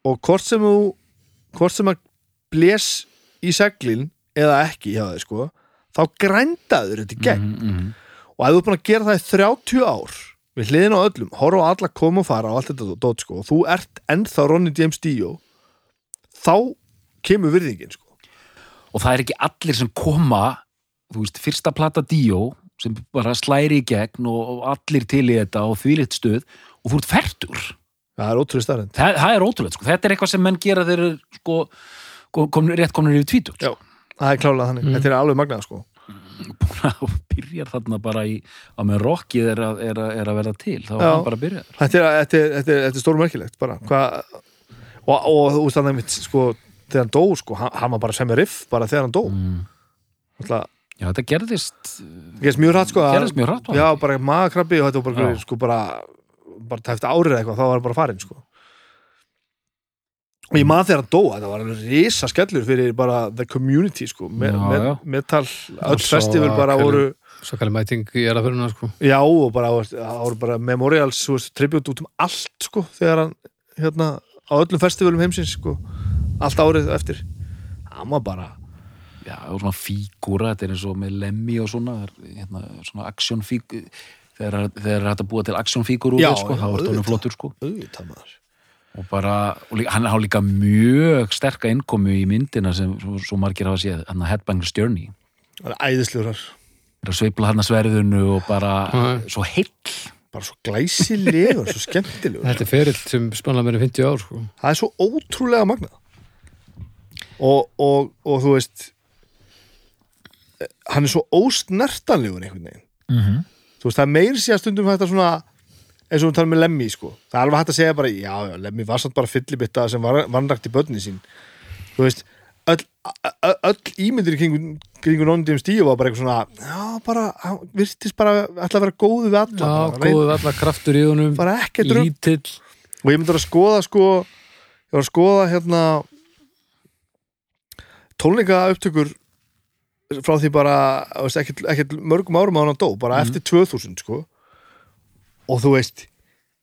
Speaker 3: og hvort sem þú hvort sem að bles í seglin eða ekki hjá þeir sko þá grændaður þetta í gegn
Speaker 2: mm, mm.
Speaker 3: og ef þú er búin að gera það í 30 ár við hliðin á öllum, horfa á alla koma og fara og allt þetta dót sko og þú ert ennþá Ronny James Dio þá kemur virðingin sko
Speaker 2: og það er ekki allir sem koma þú veist, fyrsta plata Dio sem bara slæri í gegn og, allir til í þetta og þvílitt stuð og þú ert færtur
Speaker 3: það er ótrúið starrend
Speaker 2: það, það er ótrúlega, sko. þetta er eitthvað sem menn gera þeir eru sko, komnir, rétt komnir yfir tvítut
Speaker 3: Já. það er klálega þannig, þetta er alveg magnað sko.
Speaker 2: Og byrjar þarna bara í að með rockið er að, er að, er að verða til. Þá er hann bara að byrja
Speaker 3: þetta er, þetta er, þetta er, þetta er stórmerkilegt bara. Hva, og, og veist þannig mitt sko, þegar hann dó sko, hann, hann var bara sem er riff bara þegar hann dó.
Speaker 2: Mm.
Speaker 3: Ætla,
Speaker 2: Já, þetta gerðist
Speaker 3: gerðist mjög hrætt sko að-
Speaker 2: gerðist mjög hratt
Speaker 3: já,
Speaker 2: það
Speaker 3: bara magakrabbi og þetta var bara, sko, bara bara tæft árið eitthvað, þá var hann bara farin sko. Og ég maður þegar hann dó þetta var risa skellur fyrir bara the community sko. Me,
Speaker 2: Já, já.
Speaker 3: metal, öll
Speaker 1: svo
Speaker 3: festival bara voru
Speaker 1: Svakalega mæting í era fyrir sko.
Speaker 3: já og bara, það voru bara memorials, tribute út um allt sko, þegar hann, hérna á öllum festivalum heimsins sko allt árið eftir. Hann var bara
Speaker 2: Já, og svona fígúra, þetta er eins og með lemmi og svona, það er, hérna, svona actionfígur þegar þegar er hægt að búa til actionfígur úr þér, sko, þá er þetta
Speaker 3: auðvitað.
Speaker 2: flottur, sko.
Speaker 3: Auðvitað maður.
Speaker 2: Og bara, og líka, hann har líka mjög sterka innkomu í myndina sem svo, svo margir hafa séð, hann að Headbangers Journey.
Speaker 3: Það er æðislegur.
Speaker 2: Er að sveifla hann að sverðinu og bara
Speaker 1: Já.
Speaker 2: svo heill.
Speaker 3: Bara svo glæsilegur, svo skemmtilegur.
Speaker 1: Þetta er ferill sem spanna mér í 50 ár sko.
Speaker 3: það er svo ótrúlega magnað. Og, og, og þú veist hann er svo ósnertanlegur einhvern veginn
Speaker 2: mm -hmm.
Speaker 3: þú veist, það er meir síðan stundum að svona eins og við talum með Lemmy sko það er alveg hægt að segja bara, já, já, Lemmy var samt bara fyllibitta sem var, vannrækt í börni sín þú veist, öll, öll, öll ímyndir kringu Ron James Dio var bara eitthvað svona, já, bara hann virtist bara ætla að vera góðu við alla
Speaker 1: Já, góðu allar kraftur í honum
Speaker 3: bara rugl.
Speaker 1: lítill
Speaker 3: og ég myndi að skoða sko ég var að skoða hérna tónleika upptökur frá því bara ekkert, mörgum árum á hann dó bara eftir 2000 sko. Og þú veist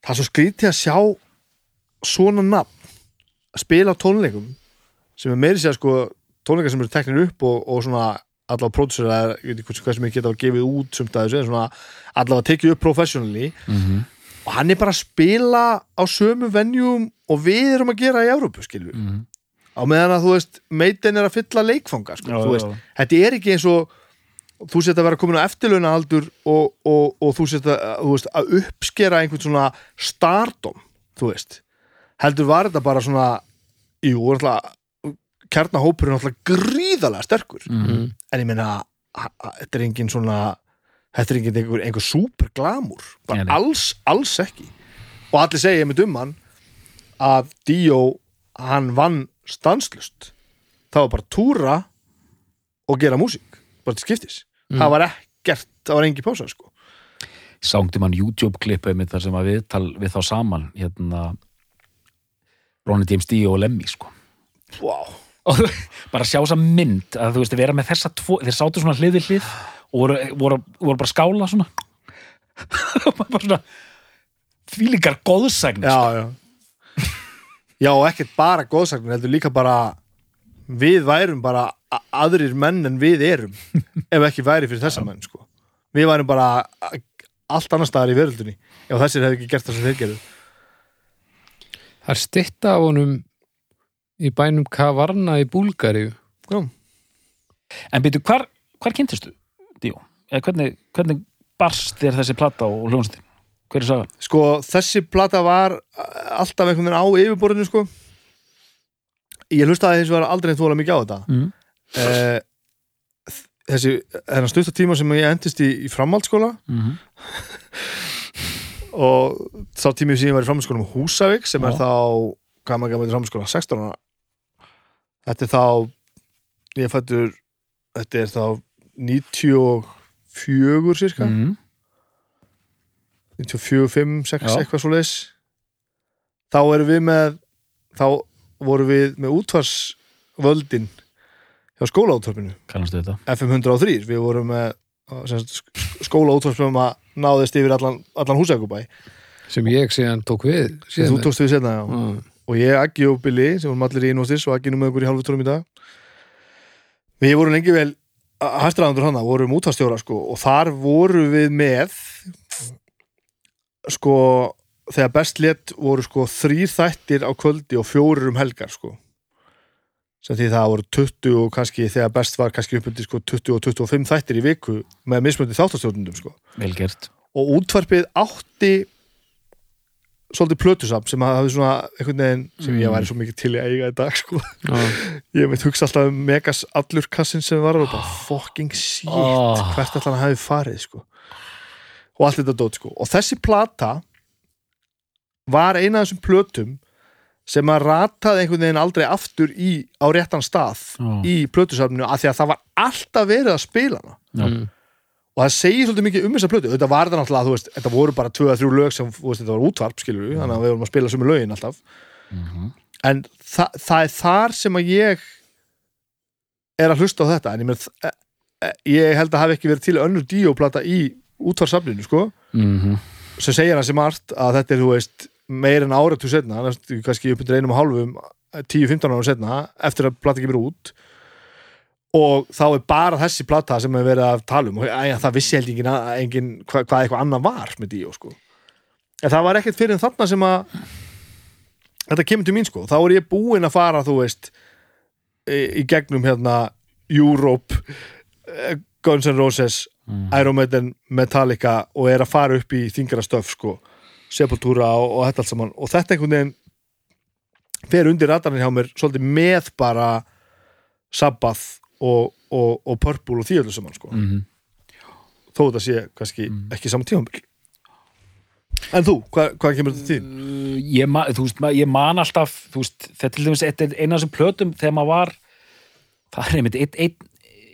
Speaker 3: það er svo skrítið að sjá svona nafn að spila tónleikum sem er meiri sér sko tónleika sem eru teknir upp og, og svona allavega pródusur eða ég veit ekki hversu- hversu mikið geta að gefið út sumt að þessu en svona allavega tekið upp professionally. Og hann er bara að spila á sömu venjum og við erum að gera í Európu skilur við
Speaker 2: Mhm.
Speaker 3: Á meðan að þú veist, meitin er að fylla leikfanga sko,
Speaker 2: Já,
Speaker 3: þú
Speaker 2: já,
Speaker 3: þetta er ekki eins og þú sett að vera komin á eftirlauna aldur og, og, og þú sett að, þú veist, að uppskera einhvern svona stardom, þú veist. Heldur var þetta bara svona jú, náttúrulega kjarnahópurinn náttúrulega gríðalega sterkur.
Speaker 1: Mm.
Speaker 3: en ég meina, þetta er engin svona þetta er engin einhver, einhver super glamur, bara
Speaker 2: nei.
Speaker 3: alls, alls ekki. Og allir segja með um hann að Dio hann vann stanslust það var bara túra og gera músík, bara til skiptis
Speaker 1: Mm.
Speaker 3: það var ekkert, það var engi pása sko.
Speaker 2: sángti mann YouTube-klipp einmitt þar sem að viðtal við þá saman hérna Ronny James Dio og Lemmy sko
Speaker 3: wow.
Speaker 2: og bara sjá þessa mynd að þú veist, vera með þessa tvo, þeir sátu svona hlið við hlið og voru, voru, voru bara að skála svona bara svona góðsagnir sko.
Speaker 3: já, já já, ekkert bara góðsagnir heldur líka bara við værum bara aðrir menn en við erum ef ekki væri fyrir þessa menn sko. við værum bara allt annar staðar í veröldunni ef þessir hefði ekki gert það sem þeir gerðu
Speaker 1: Það er stytta af honum í bænum Kavarna í Búlgaríu.
Speaker 3: Já,
Speaker 2: En byrju, hvar, hvar kynntistu, Díó? Eða hvernig, hvernig barst þér þessi plata og hljónsettin? Hver er sagan?
Speaker 3: sko þessi plata var alltaf einhvern veginn á yfirborðinu sko ég hlustaði hins vegar aldrei þóla mikið á þetta
Speaker 2: Mm.
Speaker 3: eh, þessi þennan stutta tíma sem ég endist í, í framhaldsskóla
Speaker 2: Mm -hmm.
Speaker 3: og þá tímið sem ég var í framhaldsskóla um Húsavík sem er
Speaker 2: Já.
Speaker 3: þá hvað maður gammal í framhaldsskóla 16 ára þetta er þá ég fættur þetta er þá 94 cirka
Speaker 2: Mm.
Speaker 3: 94, 5, 6,
Speaker 2: Já.
Speaker 3: eitthvað svo leis þá erum við með þá vorum við með útvarsvöldin hjá skólaútvarpinu.
Speaker 2: Kallastu þetta?
Speaker 3: FM 103, við vorum með skólaútvarpinu að náðist yfir allan, allan húsækubæ
Speaker 1: sem ég síðan tók við
Speaker 3: þú
Speaker 1: síðan.
Speaker 3: tókst við setna, já.
Speaker 1: Ah,
Speaker 3: og ég, Aggi og Billy, sem vorum allir í innvostis og Aggi nú með okkur í halvu tórum í dag. Við vorum lengi vel hæstraðandur hana, vorum útvarstjóra sko, og þar voru við með sko þegar best létt voru sko þrýr þættir á kvöldi og fjórir um helgar sko sem því það voru 20 og kannski þegar best var kannski uppöldi sko 20 og 25 þættir í viku með mismöndi þáttastjórnundum sko
Speaker 2: Vel gert.
Speaker 3: og útvarpið átti svolítið plötusam sem að hafi svona einhvern veginn sem ég væri svo mikið til í eiga í dag sko.
Speaker 1: ah,
Speaker 3: ég veit hugsa alltaf um Megas allur kassin sem var og bara fucking shit
Speaker 2: Oh.
Speaker 3: hvert allan að hafi farið sko. Og allt þetta dót sko. og þessi plata var eina af þessum plötum sem að rataði einhvern veginn aldrei aftur í, á réttan stað
Speaker 2: Já.
Speaker 3: í plötusafninu af því að það var alltaf verið að spila hana
Speaker 1: mm,
Speaker 3: og það segir svolítið mikið um þessa plötu þetta var það náttúrulega, þú veist, þetta voru bara 2-3 lög sem, þú veist, þetta var útvarp, skilur við þannig að við vorum að spila sömu lögin alltaf
Speaker 2: Mhm.
Speaker 3: en þa það er þar sem að ég er að hlusta á þetta en ég, með, ég held að hafi ekki verið til önnur díóplata í útvarpsafninu, sko
Speaker 2: Mhm.
Speaker 3: sem segir hann sem margt að þetta er, þú veist meir en áratu setna, næstu kannski upp undir einum og hálfum 10-15 ára setna eftir að plata kemur út og þá er bara þessi plata sem er verið að tala um og æ, það vissi held engin, engin hva, hvað eitthvað annað var með Díó sko. en það var ekkert fyrir en þarna sem að þetta kemur til mín sko þá er ég búinn að fara þú veist í, í gegnum hérna Europe eh, Guns N' Roses
Speaker 2: Mm.
Speaker 3: Iron Maiden, Metallica og er að fara upp í þingra stöf sko Sepultura og, og þetta allt saman og þetta einhvern veginn fer undir radarinn hjá mér svolítið með bara Sabbath og, og, og Purple og því öllu saman sko
Speaker 2: Mhm.
Speaker 3: þó þetta sé kannski
Speaker 2: Mm.
Speaker 3: ekki saman tímabil En þú, hvað, hvað kemur þetta til?
Speaker 2: Uh, ég, ma, þú veist, ma, ég man alltaf veist, þetta er til dæmis eina af þessum plötum þegar maður var það er einmitt einn ein,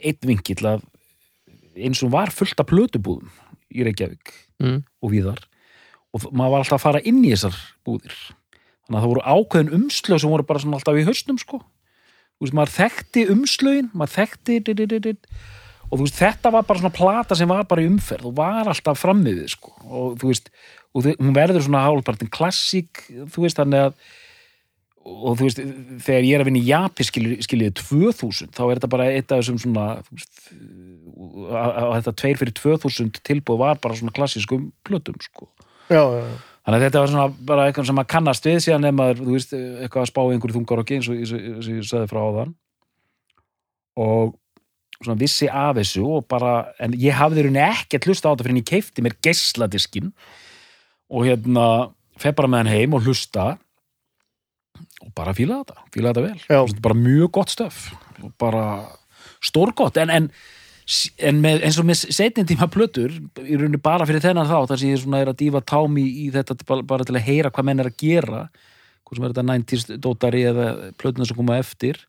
Speaker 2: ein vinkill að eins og var fullt af plötubúðum í Reykjavík
Speaker 1: mm,
Speaker 2: og víðar. Og maður var alltaf að fara inn í þessar búðir. Þannig að það voru ákveðin umslög sem voru bara svona alltaf í hausnum sko. Þú veist, maður þekkti umslögin maður þekkti di, di, di, di. og þú veist, þetta var bara svona plata sem var bara í umferð og var alltaf frammiðið sko. Og þú veist, og hún verður svona hálfpartin klassík, þú veist, þannig að og þú veist, þegar ég er að vinna í Japi skiljiði skilji 2000 þá er þetta bara eitt af þessum svona að, að þetta tveir fyrir 2000 tilbúð var bara svona klassískum plötum sko.
Speaker 3: Já, já, já.
Speaker 2: þannig að þetta var svona bara eitthvað sem maður kannast við síðan ef maður, þú veist, eitthvað að spá einhverju þungar og eins og- ég sagði frá áðan og svona vissi af þessu og bara, en ég hafði rauninni ekkert hlusta á þetta fyrir en ég keifti mér geisladiskin og hérna feð bara með hann heim og hlusta og bara fíla þetta, fíla þetta vel.
Speaker 3: Já.
Speaker 2: Bara mjög gott stöf bara stórgott. En, en, en með, eins og með setnin tíma plötur í rauninni bara fyrir þennan þá þar sem ég svona er að dýfa tám í, í þetta bara, bara til að heyra hvað menn er að gera hvað sem er þetta 90s dótari eða plötuna sem koma eftir.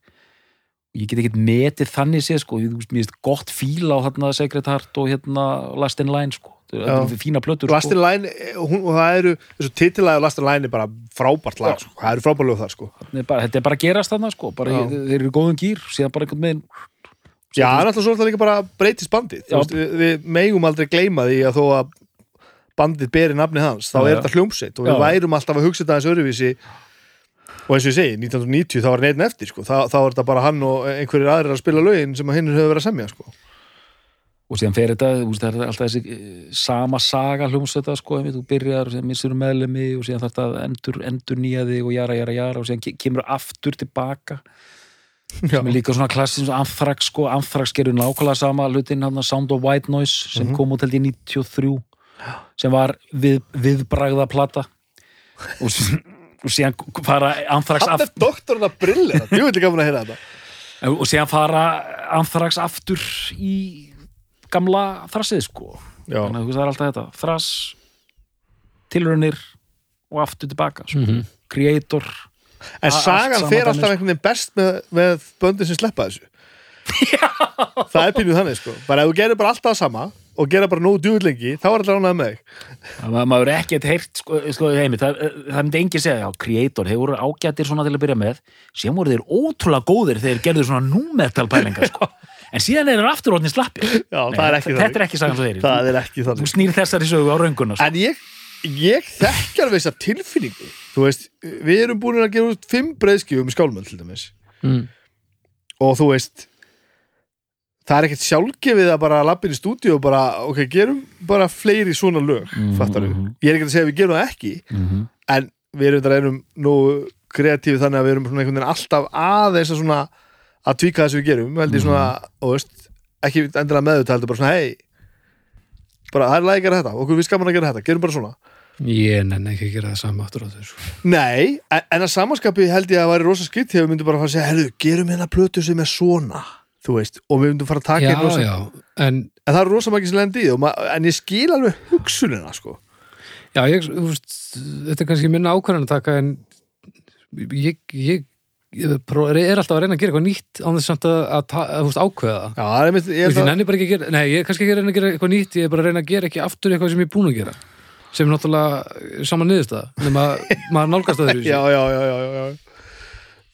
Speaker 2: Ég get ekkert metið þannig séð sko, ég, veist, gott fíl á hérna Secret Heart og hérna Last in Line sko, þetta er fína plötur
Speaker 3: Last in Line, eh, hún, og það eru þessu titilæði Last in Line er bara frábært lag sko. það eru frábært lög þar sko.
Speaker 2: Þetta er bara, þetta er bara gerast þarna sko, bara, þeir eru góðum gýr síðan bara einhvern veginn
Speaker 3: Já, það er alltaf svolítið líka bara breytist bandið. Við, við megum aldrei gleyma því að þó að bandið beri nafni hans þá
Speaker 2: Já,
Speaker 3: er þetta hljómsveit. Og við
Speaker 2: Já.
Speaker 3: værum alltaf að hugsa þetta aðeins öruvísi og eins og ég segi, 1990 þá var neitt eftir sko. þá, þá er þetta bara hann og einhverjir aðrir að spila lögin sem að hinn hefur verið að semja sko.
Speaker 2: Og síðan fer þetta, þú veist, það er alltaf þessi eh, sama saga hljómsveita sko, þú byrjar og síðan missur meðlemi og síðan þarf þetta endur, endur nýja þig og jara, jara, jara og síðan ke- kemur aftur tilbaka.
Speaker 3: Já.
Speaker 2: sem er líka svona klassins Anthrax sko, Anthrax gerur nákvæmlega sama hlutin hann Sound of White Noise sem kom út held í 93 sem var við, viðbragða plata. Og, og síðan fara Anthrax
Speaker 3: Hann er
Speaker 2: aftur
Speaker 3: doktorinn að brilla Jú vil gaman að heyra þetta.
Speaker 2: Og síðan fara Anthrax aftur í gamla þrassið sko.
Speaker 3: Já,
Speaker 2: þannig að þú veist, það er alltaf þetta þrass, tilraunir og aftur tilbaka sko.
Speaker 1: Mhm.
Speaker 2: creator
Speaker 3: En
Speaker 2: allt
Speaker 3: sagan fer alltaf
Speaker 2: sko.
Speaker 3: einhvern veginn best með, með böndin sem sleppa þessu. Það er pínuð þannig sko. Bara ef þú gerir bara alltaf sama og gera bara nógu djúvill lengi, þá er alltaf ánægð með þig.
Speaker 2: Það maður ekkert heyrt sko, sko, heimi, það, það myndi engin segja, já, creator þeir voru ágættir svona til að byrja með sem voru þeir ótrúlega góðir þegar þeir gerðu svona númetal pælingar, sko en síðan er þeir aftur orðin slappi
Speaker 3: Já, það er ekki
Speaker 2: þetta er ekki sagan svo þeir
Speaker 3: Það er ekki
Speaker 2: þú snýr þessari sögu á raunguna sko.
Speaker 3: En ég, ég þekkjar við þessa tilfinningu. Þú veist, við erum búin að gera út fimm breiðskjöfum í skálmöld til dæmis.
Speaker 1: Mm.
Speaker 3: og þú veist það er ekkert sjálfgefið að bara lappin í stúdíu og bara, ok, gerum bara fleiri svona lög,
Speaker 2: Mhm,
Speaker 3: fattar við ég er ekki að segja að við gerum það ekki
Speaker 2: mm -hmm.
Speaker 3: en við erum þetta einum nú kreatífi þannig að við erum svona einhvern veginn alltaf aðeins að svona að tvíka það sem við gerum, held ég svona og veist, ekki endilega með þetta heldur bara svona, hei bara það er lægi að gera þetta, okkur við skaman að gera þetta, gerum bara svona.
Speaker 1: Ég nenni ekki að gera það sama aftur á þessu.
Speaker 3: Nei, en, en að samanskapi held ég að væri rosa skritt þegar við myndum bara fara að segja, herru, gerum hérna plötu sem er svona, þú veist, og við myndum fara að taka hérna rosa,
Speaker 1: já, en
Speaker 3: en það er rosa makið sem lendi í ma- en ég skil alveg hugsunina, sko.
Speaker 1: Já, ég, þú veist, þetta er kannski minna ákvörðan að taka en ég, ég, er alltaf að reyna að gera eitthvað nýtt án þess að, að, að veist, ákveða það.
Speaker 3: Það
Speaker 1: Ég,
Speaker 3: ég
Speaker 1: ég
Speaker 3: að,
Speaker 1: að gera, nei, ég er kannski ekki að reyna að gera eitthvað nýtt, ég er bara að reyna að gera ekki aftur eitthvað sem ég er búin að gera. Sem er náttúrulega saman niðurst það, nema maður nálgast að
Speaker 3: já, já, já, já, já, já.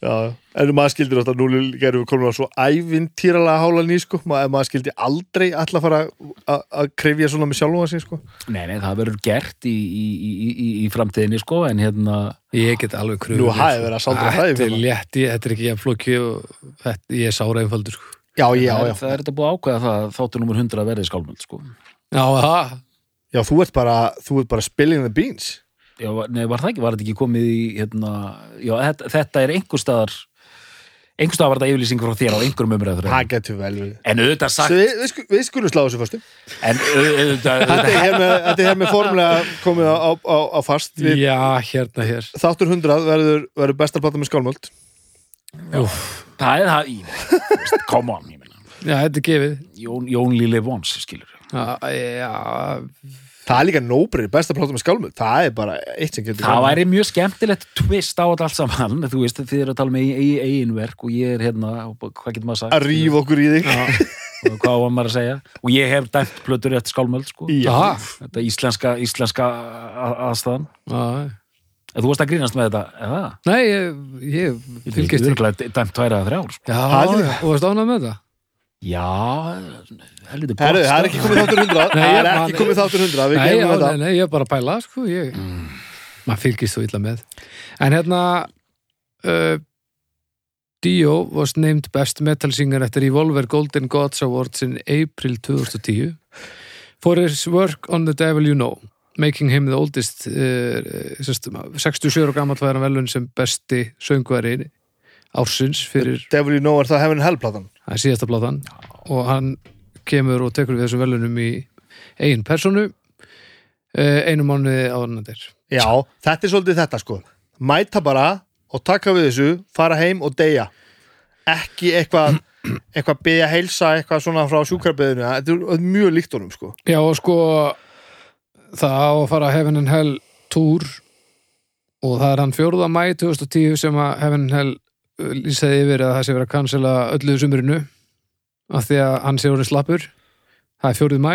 Speaker 3: Já, en maður skildir þetta nú gerum við komin á svo ævintýralega hála ný, sko, maður, maður skildi aldrei alltaf fara að- að krefja svona með sjálfum að sig, sko
Speaker 2: Nei, nei, það verður gert í, í, í, í, í framtíðinni sko, en hérna
Speaker 1: Ég get alveg kröfu.
Speaker 3: Nú, hæ, verið að sáldra það í
Speaker 1: Þetta er létt, ég, þetta er ekki jafn flóki og þetta, ég er sára einfaldur, sko.
Speaker 3: Já, já, já,
Speaker 2: það er þetta búið að ákveða það að þáttur numur 100 verði skálmöld sko.
Speaker 1: Já, það,
Speaker 3: já, þú ert bara þú ert bara spilling the beans
Speaker 2: Já, nei, var það ekki, var þetta ekki komið í hérna, já, þetta, þetta er einhver staðar einhver staðar var þetta yfirlýsing frá þér á einhverjum umræður
Speaker 3: Það getur vel
Speaker 2: en auðvitað sagt
Speaker 3: við, við, sku- við skulum slá þessu fyrstu
Speaker 2: en auðvitað,
Speaker 3: Þetta er hér með, þetta er hér með formulega komið á, á, á, á fast. Við,
Speaker 1: já, hérna hér.
Speaker 3: Þáttur 100 verður, verður besta plata með skálmöld
Speaker 2: það er það í come on,
Speaker 1: já, þetta er gefið.
Speaker 2: Jón, Lille Vons, skilur
Speaker 1: Já, já,
Speaker 3: Það er líka nóbrið, besta plata með skálmöld Það er bara eitt sem getur
Speaker 2: það væri mjög skemmtilegt twist á þetta allt saman þú veist, þið eru að tala með eigin, eigin verk og ég er hérna, hvað getur maður sagt
Speaker 3: að rífa okkur í þig
Speaker 2: og hvað var maður að segja og ég hef dæmt plötur eftir skálmöld sko. Þetta íslenska, íslenska aðstæðan þú varst að grínast með þetta, eða?
Speaker 1: Nei, ég, ég
Speaker 2: Fylgist
Speaker 1: ekki.
Speaker 2: Þú dæmt tværa að þrjár, sko.
Speaker 1: Og varst ánað með það?
Speaker 2: Já, helviti
Speaker 3: Herru, það er ekki komið þáttur 100
Speaker 1: Nei,
Speaker 3: Það er ekki komið þáttur 100 Við
Speaker 1: Nei, já,
Speaker 3: þetta.
Speaker 1: nei, nei, ég er bara að pæla, sko, ég, maður fylgist þú illa með. En hérna, uh, Dio was named best metal singer the Revolver Golden Gods Awards in April 2010 for his work on The Devil You Know, making him the oldest, uh, sest, 67 og gammal væri hann velun sem besti söngvari ársins fyrir
Speaker 3: Devil you know er það Heaven and Hell platan.
Speaker 1: Það er síðasta bláðan og hann kemur og tekur við þessum velunum í eigin personu eh, einu mánuði á er
Speaker 3: Já, þetta er svolítið þetta sko. Mæta bara og taka við þessu Fara heim og deyja. Ekki eitthvað eitthvað beðja heilsa eitthvað svona frá sjúkarbeðinu Þetta er mjög líkt honum sko.
Speaker 1: Já og sko það á að fara Heaven and Hell tour. Og það er hann 4. mæ 2010 sem að Heaven and Hell uh, lýsaði yfir að það sé verið að cancela öllu sumurinu af því að hann sé orðið slappur það er 4. mæ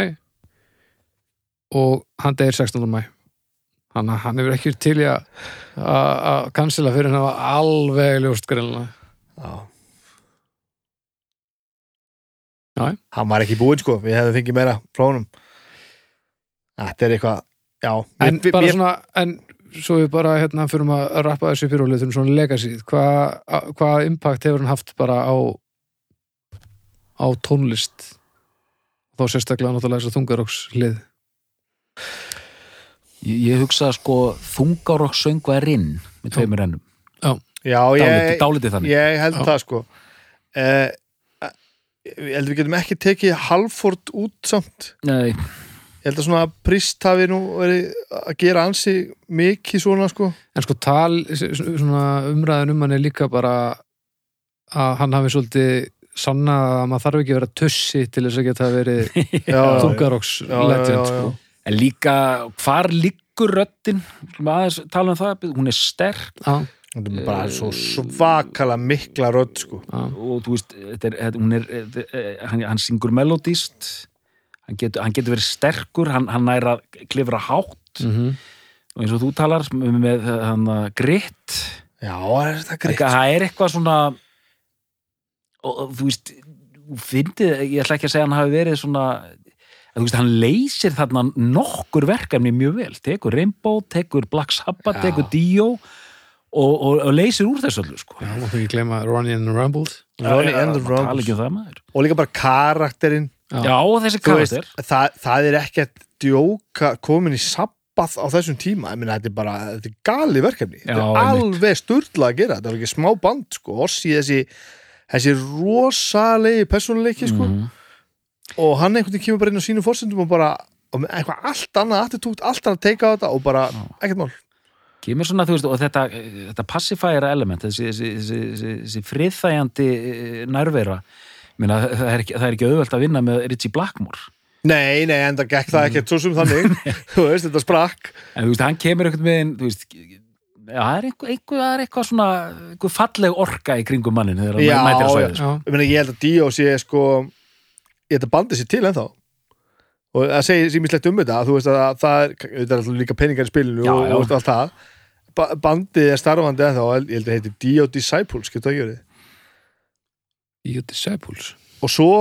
Speaker 1: og hann deyr 16. mæ hann, hann hefur ekki til í að að að cancela fyrir hann var alveg ljóst greinlega
Speaker 3: Já
Speaker 1: Já.
Speaker 3: Hann var ekki búinn sko, við hefðum fengið meira honum Þetta er eitthvað Já,
Speaker 1: en
Speaker 3: við,
Speaker 1: bara
Speaker 3: við,
Speaker 1: svona en svo við bara hérna fyrir að rappa þessu fyrir og litum svona legacy. Hvað hva impact hefur hann haft bara á á tónlist? Þá sérstaklega náttúrulega þess að þungaróks hlið
Speaker 2: Ég, ég hugsa sko þungarokk söngvarinn með tveimur ennum.
Speaker 3: Já,
Speaker 2: Dálítið,
Speaker 3: ég,
Speaker 2: dálítið þannig.
Speaker 3: ég held
Speaker 1: Já.
Speaker 3: það sko. Eh, Ég held við getum ekki tekið halford út samt.
Speaker 2: Nei,
Speaker 3: Ég held að svona prist hafi nú verið að gera ansi mikið svona sko.
Speaker 1: En sko tal, svona umræðin um hann er líka bara að hann hafi svolítið sanna að maður þarf ekki að vera tussi til þess að geta verið
Speaker 3: Já,
Speaker 1: þungaróks
Speaker 3: já, já,
Speaker 1: legend
Speaker 3: já,
Speaker 1: sko.
Speaker 2: en líka hvar liggur aðeins tala um það, hún er sterk.
Speaker 1: Já,
Speaker 3: Þetta er bara svo svakala mikla rödd sko.
Speaker 1: Já,
Speaker 2: og þú veist, þetta er, þetta, hún er, þetta, hann, hann syngur melodíst, hann getur, hann getur verið sterkur, hann, hann næra klifra hátt.
Speaker 1: Mhm.
Speaker 2: Og eins og þú talar með, með hann gritt,
Speaker 3: Já, er þetta greitt
Speaker 2: það er eitthvað svona og, þú veist þú fyndið, ég ætla ekki að segja að hann hafi verið svona að, þú veist, hann leysir þarna nokkur verkefni mjög vel, tekur Rainbow, tekur Black Sabbath,
Speaker 1: Já.
Speaker 2: tekur Dio og, og, og leysir úr þessu öllu sko.
Speaker 1: Já, máttu ekki gleyma Ronnie and the Rumbles.
Speaker 3: Ronnie and the
Speaker 2: tala
Speaker 3: Rumbles.
Speaker 2: ekki um það maður.
Speaker 3: Og líka bara karakterinn
Speaker 1: Já.
Speaker 2: Já, þessi karakter.
Speaker 3: það, það er ekkert djóka komin í sabbað á þessum tíma. Ég meina þetta er bara, þetta er gali verkefni. Þetta
Speaker 2: Já,
Speaker 3: er
Speaker 2: einmitt.
Speaker 3: alveg sturla að gera. Þetta er ekki smá band sko, Ossi þessi þessi rosalegi persónuleiki sko,
Speaker 2: Mhm.
Speaker 3: og hann einhvern veginn kemur bara inn á sínum fórsendum og bara, og með eitthvað allt annað attitút, allt annað að teika á þetta og bara, ekkert mál.
Speaker 2: Kemur svona, þú veist, og þetta, þetta passifæra element, þessi, þessi, þessi, þessi, þessi friðþægjandi eh, nærvera Minna, það, er ekki, það er ekki auðvelt að vinna með Ritchie Blackmore.
Speaker 3: Nei, nei, en það gekk það ekkert svo sem þannig. Þú veist, þetta sprakk.
Speaker 2: En þú veist, hann kemur einhvern veginn þú veist, já, það er eitthvað, eitthvað, það er eitthvað svona eitthvað falleg orka í kringum mannin þegar hann mætir að svæði
Speaker 1: Já,
Speaker 3: ég, held að Dio sé sko ég held að bandi sér til ennþá. Og það segir símislegt um þetta þú veist að það er, þetta er alltaf líka peningar í spilinu
Speaker 2: Já,
Speaker 3: og,
Speaker 2: já.
Speaker 3: og allt það. Ba- bandið er starfandi ennþá ég held að heiti Dio Disciples, getur það að gera
Speaker 1: You Disciples
Speaker 3: og svo,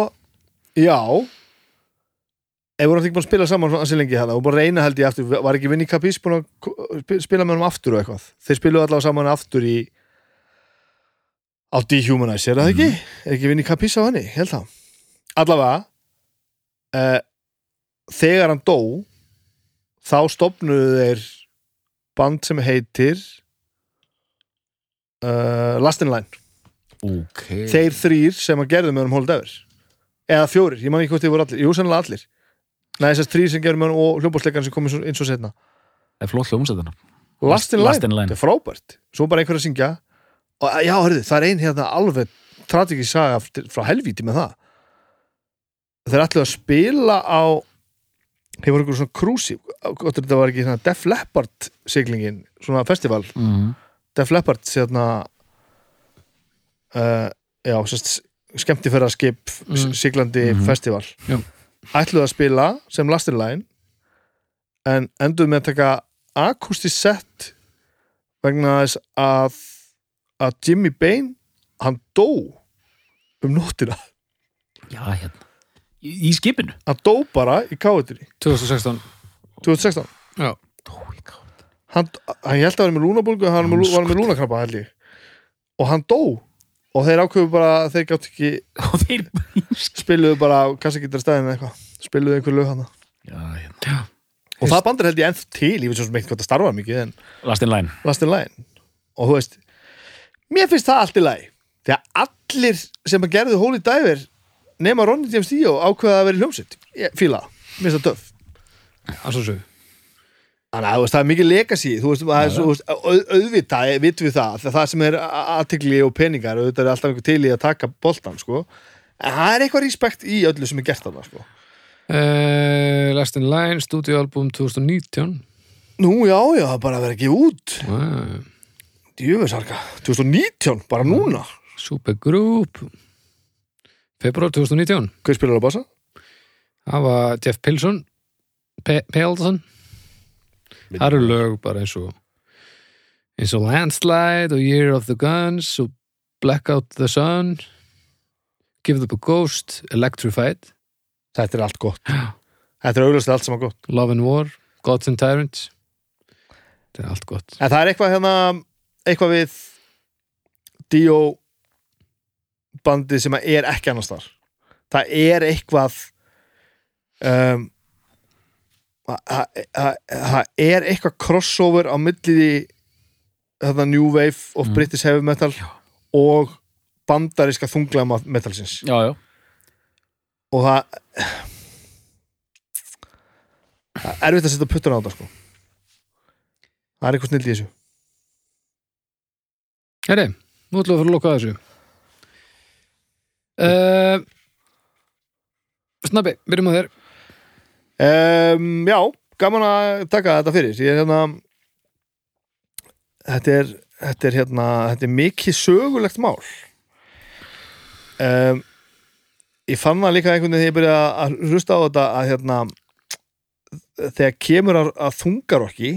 Speaker 3: já ef voru ekki búin að spila saman svona ansi lengi hana og búin að reyna held ég aftur, var ekki Vinnie Capis búin að spila með hann aftur og eitthvað? Þeir spiluðu allavega saman aftur í á Dehumanize, er það ekki? Er ekki Vinnie Capis á? Ég held það. Allavega uh, þegar hann dó þá stopnuðu þeir band sem heitir uh, Last in Line
Speaker 2: ok,
Speaker 3: þeir þrýr sem að gerðu með honum Hold Ever. Eða fjórir, ég man ekki hvort þið voru allir. Jú, sannlega allir. Nei, þessast þrýr sem gerðu með honum og hljómbólsleikarn sem kom eins og, setna
Speaker 2: það er flott hljómsættina
Speaker 3: Last in Line, þetta er frábært. Svo bara einhver að syngja. Og já, hörðu, það er ein hérna alveg tragikið saga eftir- frá helvíti með það. Þeir ætlu að spila á hefur einhver svona krúsi þetta var ekki svona Def Leppard siglingin, svona festival.
Speaker 2: Mm.
Speaker 3: Def Leppard sérna uh, já, sérst skemmtifæraskip
Speaker 1: Mm.
Speaker 3: siglandi
Speaker 2: Mhm.
Speaker 3: festival.
Speaker 1: Já.
Speaker 3: ætluðu að spila sem Last in Line en enduðu með að taka akustist sett vegna þess að að Jimmy Bain hann dó um nóttina.
Speaker 2: Já, hérna. Í, í skipinu?
Speaker 3: Hann dó bara í káetinni
Speaker 1: 2016
Speaker 3: 2016
Speaker 1: Já,
Speaker 3: hann, hann held að vera með lúnabólgu hann var með, var með ég. Og hann dó og þeir ákveðu bara að þeir gátt ekki
Speaker 2: og þeir
Speaker 3: spiluðu bara á kassagitar stæðin eða eitthvað. Spiluðu einhver lög hann
Speaker 2: já, hérna.
Speaker 3: og það bandur held ég enn til ég veit svo sem eitthvað það starfa mikið en
Speaker 2: Last in Line.
Speaker 3: Last in Line. Og þú veist, mér finnst það allt í lagi. Þegar allir sem að gerðu Holy Diver nema Ronny James Dio ákveða að vera í hljómsitt ég fíla það, mér finnst það töff.
Speaker 1: Að svo svo
Speaker 3: Þannig að það er mikið legacy. Þú veist, það er svo, auð, auðvitað vitum við það, það, það sem er aðtegli og peningar, auðvitað er alltaf einhver til í að taka boltan, sko, en það er eitthvað respekt í öllu sem er gert þarna, sko.
Speaker 1: Uh, Last in Line, stúdíualbum 2019
Speaker 3: Nú, já, já, það bara að gefa út.
Speaker 1: Wow.
Speaker 3: Djöfisarka, 2019, bara núna.
Speaker 1: Supergroup. Februar 2019
Speaker 3: Hver spilar á bassa?
Speaker 1: Það var Jeff Pilson Pe Pelson Það eru lög bara eins og eins og Landslide og Year of the Guns og Blackout the Sun. Give Up a Ghost Electrified.
Speaker 3: Þetta er allt gott. Þetta er auðvitað allt sem er gott.
Speaker 1: Love and War, Gods and Tyrants. Þetta er allt gott.
Speaker 3: En það er eitthvað hérna eitthvað við Dio bandið sem er ekki annars þar það er eitthvað um, það er eitthvað crossover á milliði þetta New Wave of
Speaker 2: Mm.
Speaker 3: British Heavy Metal og bandariska þunglega metalsins?
Speaker 2: Já, já,
Speaker 3: og það það er erfitt að setja puttuna á þetta sko. Það er eitthvað snill í þessu.
Speaker 1: Herri, nú ætlum við að fara að loka að þessu. Uh, Snabbi, byrjum á þér
Speaker 3: um, já, gaman að taka þetta fyrir. Ég er hérna þetta er, þetta er hérna þetta er mikið sögulegt mál. Um, ég fann það líka einhvern veginn þegar ég byrja að hlusta á þetta að hérna þegar kemur að, að þungarokki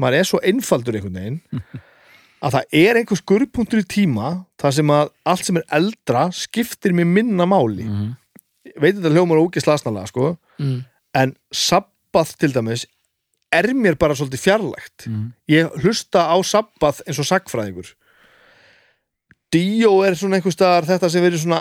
Speaker 3: maður er svo einfaldur einhvern veginn að það er einhver skurðpunktur í tíma þar sem að allt sem er eldra skiptir mér minna máli.
Speaker 2: Mm
Speaker 3: ég veit þetta hljómar ógi slasnalega sko.
Speaker 1: Mm.
Speaker 3: En sabbath til dæmis er mér bara svolítið fjarlægt
Speaker 2: -hmm.
Speaker 3: ég hlusta á sabbath eins og sagfræðingur Dio er svona einhvers staðar þetta sem verið svona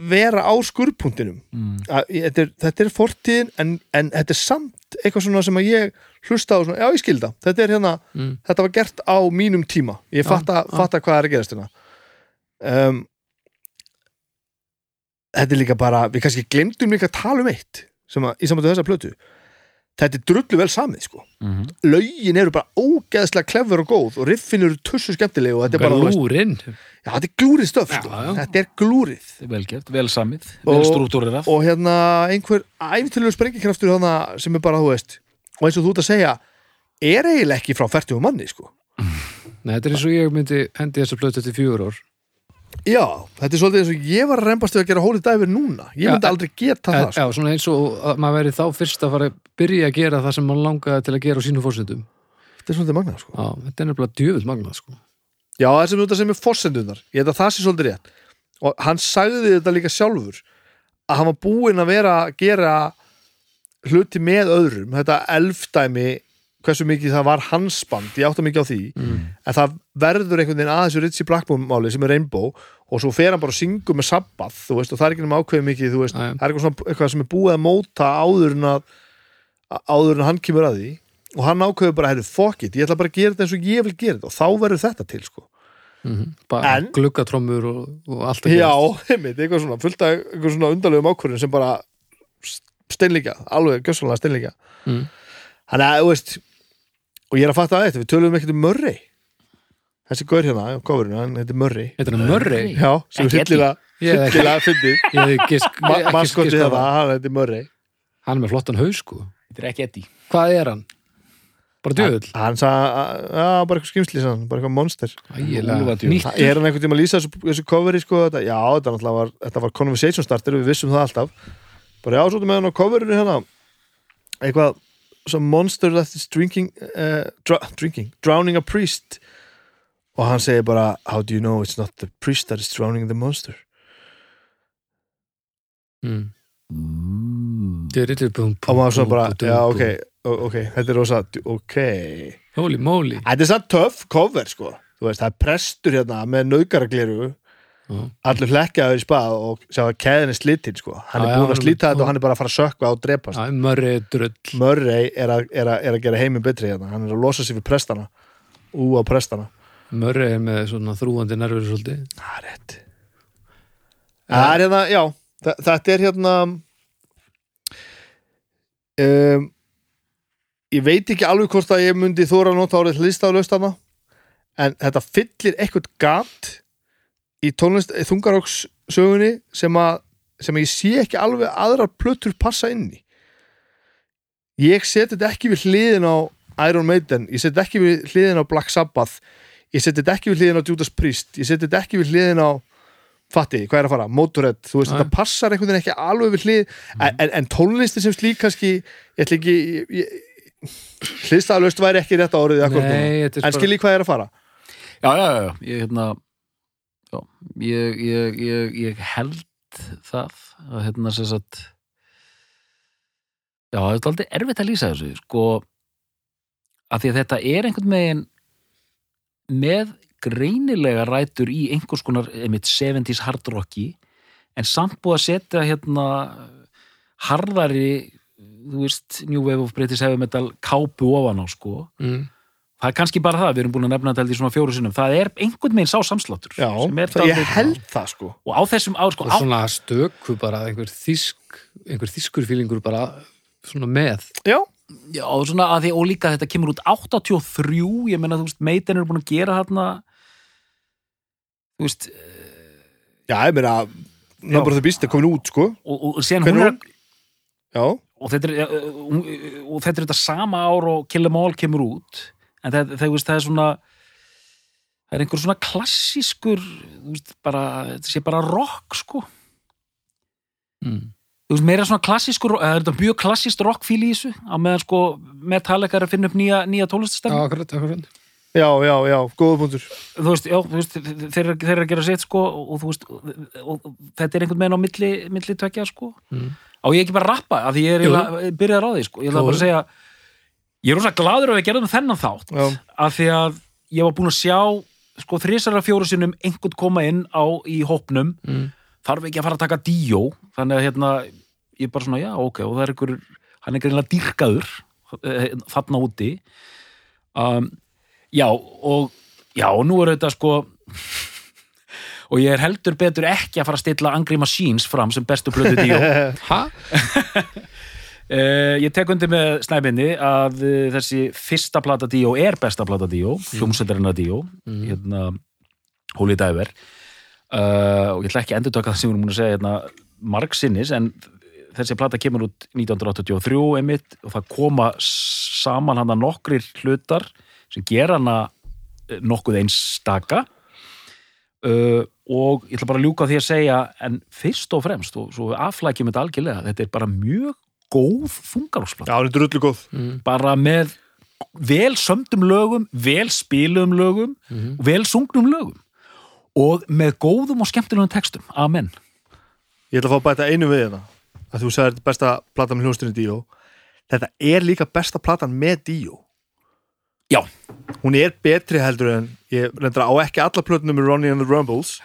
Speaker 3: vera á skurðpunktinum
Speaker 2: Mm.
Speaker 3: Þetta þetta er fortíðin en, en þetta er samt eitthvað svona sem að ég hlusta á svona, já ég skilda þetta hérna,
Speaker 1: Mm.
Speaker 3: þetta var gert á mínum tíma ég fatta,
Speaker 1: já.
Speaker 3: fatta hvað er að gerast hérna um, þetta er líka bara við kannski glemdum líka að tala um eitt að, í samvættu þessa plötu þetta er drullu vel samið sko.
Speaker 2: Mm
Speaker 3: lögin eru bara ógeðslega klefur og góð og riffin eru tussu skemmtileg og þetta er bara, þú veist,
Speaker 1: Lúrin
Speaker 3: já, þetta er glúrið stöf sko. Þetta er glúrið.
Speaker 2: Vel gert, vel samið, vel
Speaker 3: Og-
Speaker 2: struktúrerað
Speaker 3: og hérna einhver æfintilegu sprengikraftur sem er bara, þú veist og eins og þú ert að segja, er eiginlega ekki frá 40 manni, sko.
Speaker 1: Nei, þetta er eins og ég myndi hendi þessu plötu til fjögur ár
Speaker 3: já, þetta er svolítið eins og ég var að reymbast við að gera hólið dæfir núna, ég
Speaker 1: Já,
Speaker 3: myndi aldrei geta það, sko.
Speaker 1: Já, svona eins og að maður veri þá fyrst að fara að byrja að gera það sem maður langaði til að gera á sínum fórsendum
Speaker 3: þetta er svolítið magnað, sko.
Speaker 1: Já, þetta er nefnilega djöfull magnað sko.
Speaker 3: já, það sem þetta sem er fossendunar, ég held að það sé svolítið rétt. Og hann sagði þetta líka sjálfur að hann var búinn að vera að gera hluti með öðrum. Þetta elfdæmi hversu mikið það var hans band, ég átta mikið á því
Speaker 1: mm.
Speaker 3: en það verður einhvern veginn að þessu Ritchie Blackmore máli sem er Rainbow og svo fer hann bara að syngu með Sabbath þú veist, og það er ekki nema ákveðið mikið þú veist, það er eitthvað, svona, eitthvað sem er búið að móta áður en að áður en hann kemur að því og hann ákveður bara, herru, fuck it, ég ætla bara að gera þetta eins og ég vil gera þetta og þá verður þetta til sko.
Speaker 1: Mm Bara
Speaker 3: En-
Speaker 1: gluggatrommur og, og allt að
Speaker 3: já, einmitt, eitthvað svona fullt af eitthvað svona undarlegum steinlíka
Speaker 1: Mm.
Speaker 3: þannig að, þú veist og ég er að fatta að þetta, við tölum ekkert um Murray. Þessi gaur hérna, á coverinu, hann heitir Murray.
Speaker 1: Þetta er Murray?
Speaker 3: Já, sem
Speaker 2: Ekki
Speaker 1: ekki-
Speaker 3: hryllilega fyndið.
Speaker 1: Ekki
Speaker 3: maskotið þetta,
Speaker 1: það.
Speaker 3: hann heitir Murray.
Speaker 1: Hann er með flottan haus sko.
Speaker 2: Þetta er ekki Eddie.
Speaker 1: Hvað er hann? Bara djöfull?
Speaker 3: hann sagði, já, bara eitthvað skrimsli sagði hann, bara eitthvað monster.
Speaker 1: Ægilega.
Speaker 2: Úlfadjöfull.
Speaker 1: nýtt
Speaker 3: er hann einhvern tíma að lýsa þessu, þessu coveri sko, þetta, já, þetta, náttúrulega var, þetta var conversation starter við vissum það alltaf. Bara já, svo með hann á coverinu hérna. Eitthvað some monster that is drinking, uh, dr drinking drowning a priest. Og hann segir bara, how do you know it's not the priest that is drowning the monster?
Speaker 1: Mm.
Speaker 2: mm.
Speaker 3: Og maður svona bara, já, ok ok, þetta er rosa, ok.
Speaker 1: Holy moly.
Speaker 3: Þetta er satt töff cover, sko. Þú veist, það er prestur hérna með naukaragleru
Speaker 1: Já.
Speaker 3: allur hlekkjaður í spað og sjá að keðin er slitinn sko. Hann er búin að slíta þetta og hann er bara að fara að sökva og drepast.
Speaker 1: Murray
Speaker 3: er að, er, að, er að gera heiminn betri hérna. Hann er að losa sig við prestana. Ú á prestana.
Speaker 1: Murray er með svona þrúandi nervur svolítið.
Speaker 3: Það er rétt. Það er hérna, já þetta er hérna um, ég veit ekki alveg hvort að ég myndi þóra að nota árið hlýstaflaust hana en þetta fyllir eitthvað gat í tónlist í þungarókssögunni sem að sem að ég sé ekki alveg aðrar plötur passa inn í. Ég seti þetta ekki við hliðin á Iron Maiden, ég seti þetta ekki við hliðin á Black Sabbath, ég seti þetta ekki við hliðin á Judas Priest, ég seti þetta ekki við hliðin á fatti, hvað er að fara, Motorhead þú veist,
Speaker 1: Nei.
Speaker 3: þetta passar einhvern veginn ekki alveg við hlið en, en, en tónlisti sem slík kannski, ég ætla ekki hliðstaflaust væri ekki rétt
Speaker 1: þetta er
Speaker 3: en skilji hvað er að fara.
Speaker 2: Já, já, já, já, ég hérna já, ég, ég, ég, ég held það að hérna sem sagt já, þetta er aldrei erfitt að lýsa þessu sko, af því að þetta er einhvern veginn með greinilega rætur í einhvers konar einmitt 70s hard rocki en samt búið að setja hérna harðari þú veist, New Wave of British Heavy Metal kápu ofan á sko
Speaker 1: mm.
Speaker 2: Það er kannski bara það, við erum búin að nefna þetta í svona fjóru sinnum, það er einhvern veginn sá samsláttur
Speaker 3: Já,
Speaker 2: sem er
Speaker 3: það, ég held það sko.
Speaker 2: Og á þessum á, sko,
Speaker 1: og
Speaker 2: á,
Speaker 1: svona stöku bara einhver þýsk einhver þýskur fílingur bara svona með.
Speaker 3: Já,
Speaker 2: já, og svona að því og líka þetta kemur út 83 ég meina þú veist, Maiden eru búin að gera þarna þú veist
Speaker 3: já, ég meina Number of the Beast er komin út sko.
Speaker 2: Og, og
Speaker 3: Hvenær
Speaker 2: hún er
Speaker 3: Já,
Speaker 2: og þetta er, og þetta er þetta sama ár og Kill Em All kemur út en það, það, það er svona það er einhver svona klassískur þú veist, bara, þetta sé bara rock sko.
Speaker 1: Mm.
Speaker 2: þú veist, meira svona klassískur það er þetta mjög klassíst rockfíl í þessu? Á meðan sko Metallica er að finna upp nýja, nýja
Speaker 1: Já,
Speaker 2: tónlistastemmi
Speaker 1: akkurat, akkurat.
Speaker 3: Já, já, já, góða punktur.
Speaker 2: Þú veist, já, þú veist, þeir, eru- þeir eru að gera sitt sko og, þú veist, og, og, og þetta er einhvern veginn á milli, milli tvekja sko.
Speaker 1: Mm.
Speaker 2: á ég ekki bara að rappa, af því ég er byrjaður á því sko, ég ætla
Speaker 1: Jú.
Speaker 2: bara að segja ég er rosa gladur að við gerðum þennan þátt
Speaker 3: Já,
Speaker 2: af því að ég var búin að sjá sko þrísara fjóru sinnum einhvern koma inn á í hópnum
Speaker 1: Mm.
Speaker 2: þarf ekki að fara að taka díó þannig að hérna, ég er bara svona já ok, og það er einhver, hann er greinlega dýrkaður eh, þarna úti um, já og já, og nú er þetta sko og ég er heldur betur ekki að fara að stilla Angry Machines fram sem bestu blödu díó
Speaker 1: Ha?
Speaker 2: Uh, ég tek undir með snæbindi að uh, þessi fyrsta plata Díó er besta plata Díó, hljómsveitarina Díó hérna Holy Diver. Uh, og ég ætla ekki að endur taka það sem við erum múin að segja hérna margsinnis en þessi plata kemur út 1983 einmitt og það koma saman hana nokkrir hlutar sem gera hana eh, nokkuð einstaka. Og ég ætla bara að ljúka því að segja en fyrst og fremst og svo aflækjum þetta algjörlega þetta er bara mjög góð þungarúsplata
Speaker 3: já, hún er drullu góð.
Speaker 1: Mm.
Speaker 2: bara með vel sömdum lögum, vel spiluðum lögum og vel sungnum lögum. Og með góðum og skemmtilegum textum, amen.
Speaker 3: Ég ætla að fá að bæta einu við þetta að þú sagðir þetta er besta platan með hljónstunni Díó. Þetta er líka besta platan með Díó.
Speaker 2: Já.
Speaker 3: Hún er betri heldur en ég reyndar á ekki alla plötunum með Ronnie and the Rumbles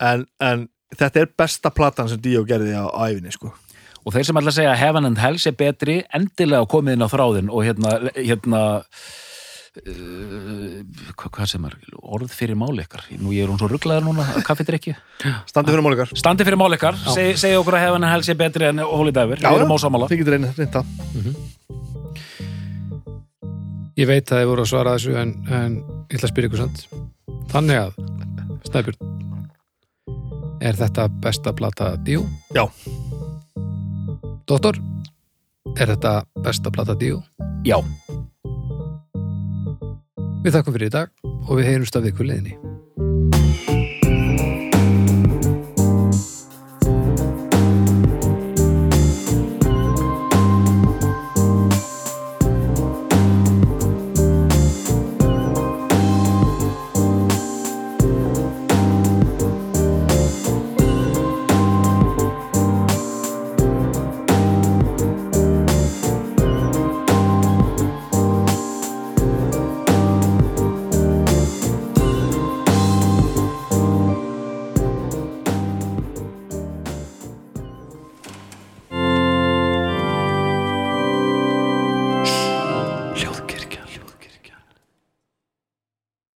Speaker 3: en, en þetta er besta platan sem Díó gerði á æfinni sko
Speaker 2: og þeir sem ætla að segja að Heaven and Hell sé betri endilega komið inn á þráðin og hérna, hérna uh, hvað, hvað sem er orð fyrir máleikar, nú ég er hún svo rugglaður núna kaffidrykki,
Speaker 3: Standi fyrir málikar
Speaker 2: standi fyrir máleikar seg, segja okkur að Heaven and Hell sé betri en Holy Diver, við erum ósámála
Speaker 3: Þið getur reyna reynda
Speaker 1: Ég veit að þið voru að svara þessu en, en ég ætla að spyrja ykkur samt. Þannig að, Snæbjörn Er þetta besta plata Díó?
Speaker 3: Já.
Speaker 1: Dóttor, er þetta besta plata Díó?
Speaker 2: já,
Speaker 1: Við þakkum fyrir í dag og við heyrumst af ykkur leiðinni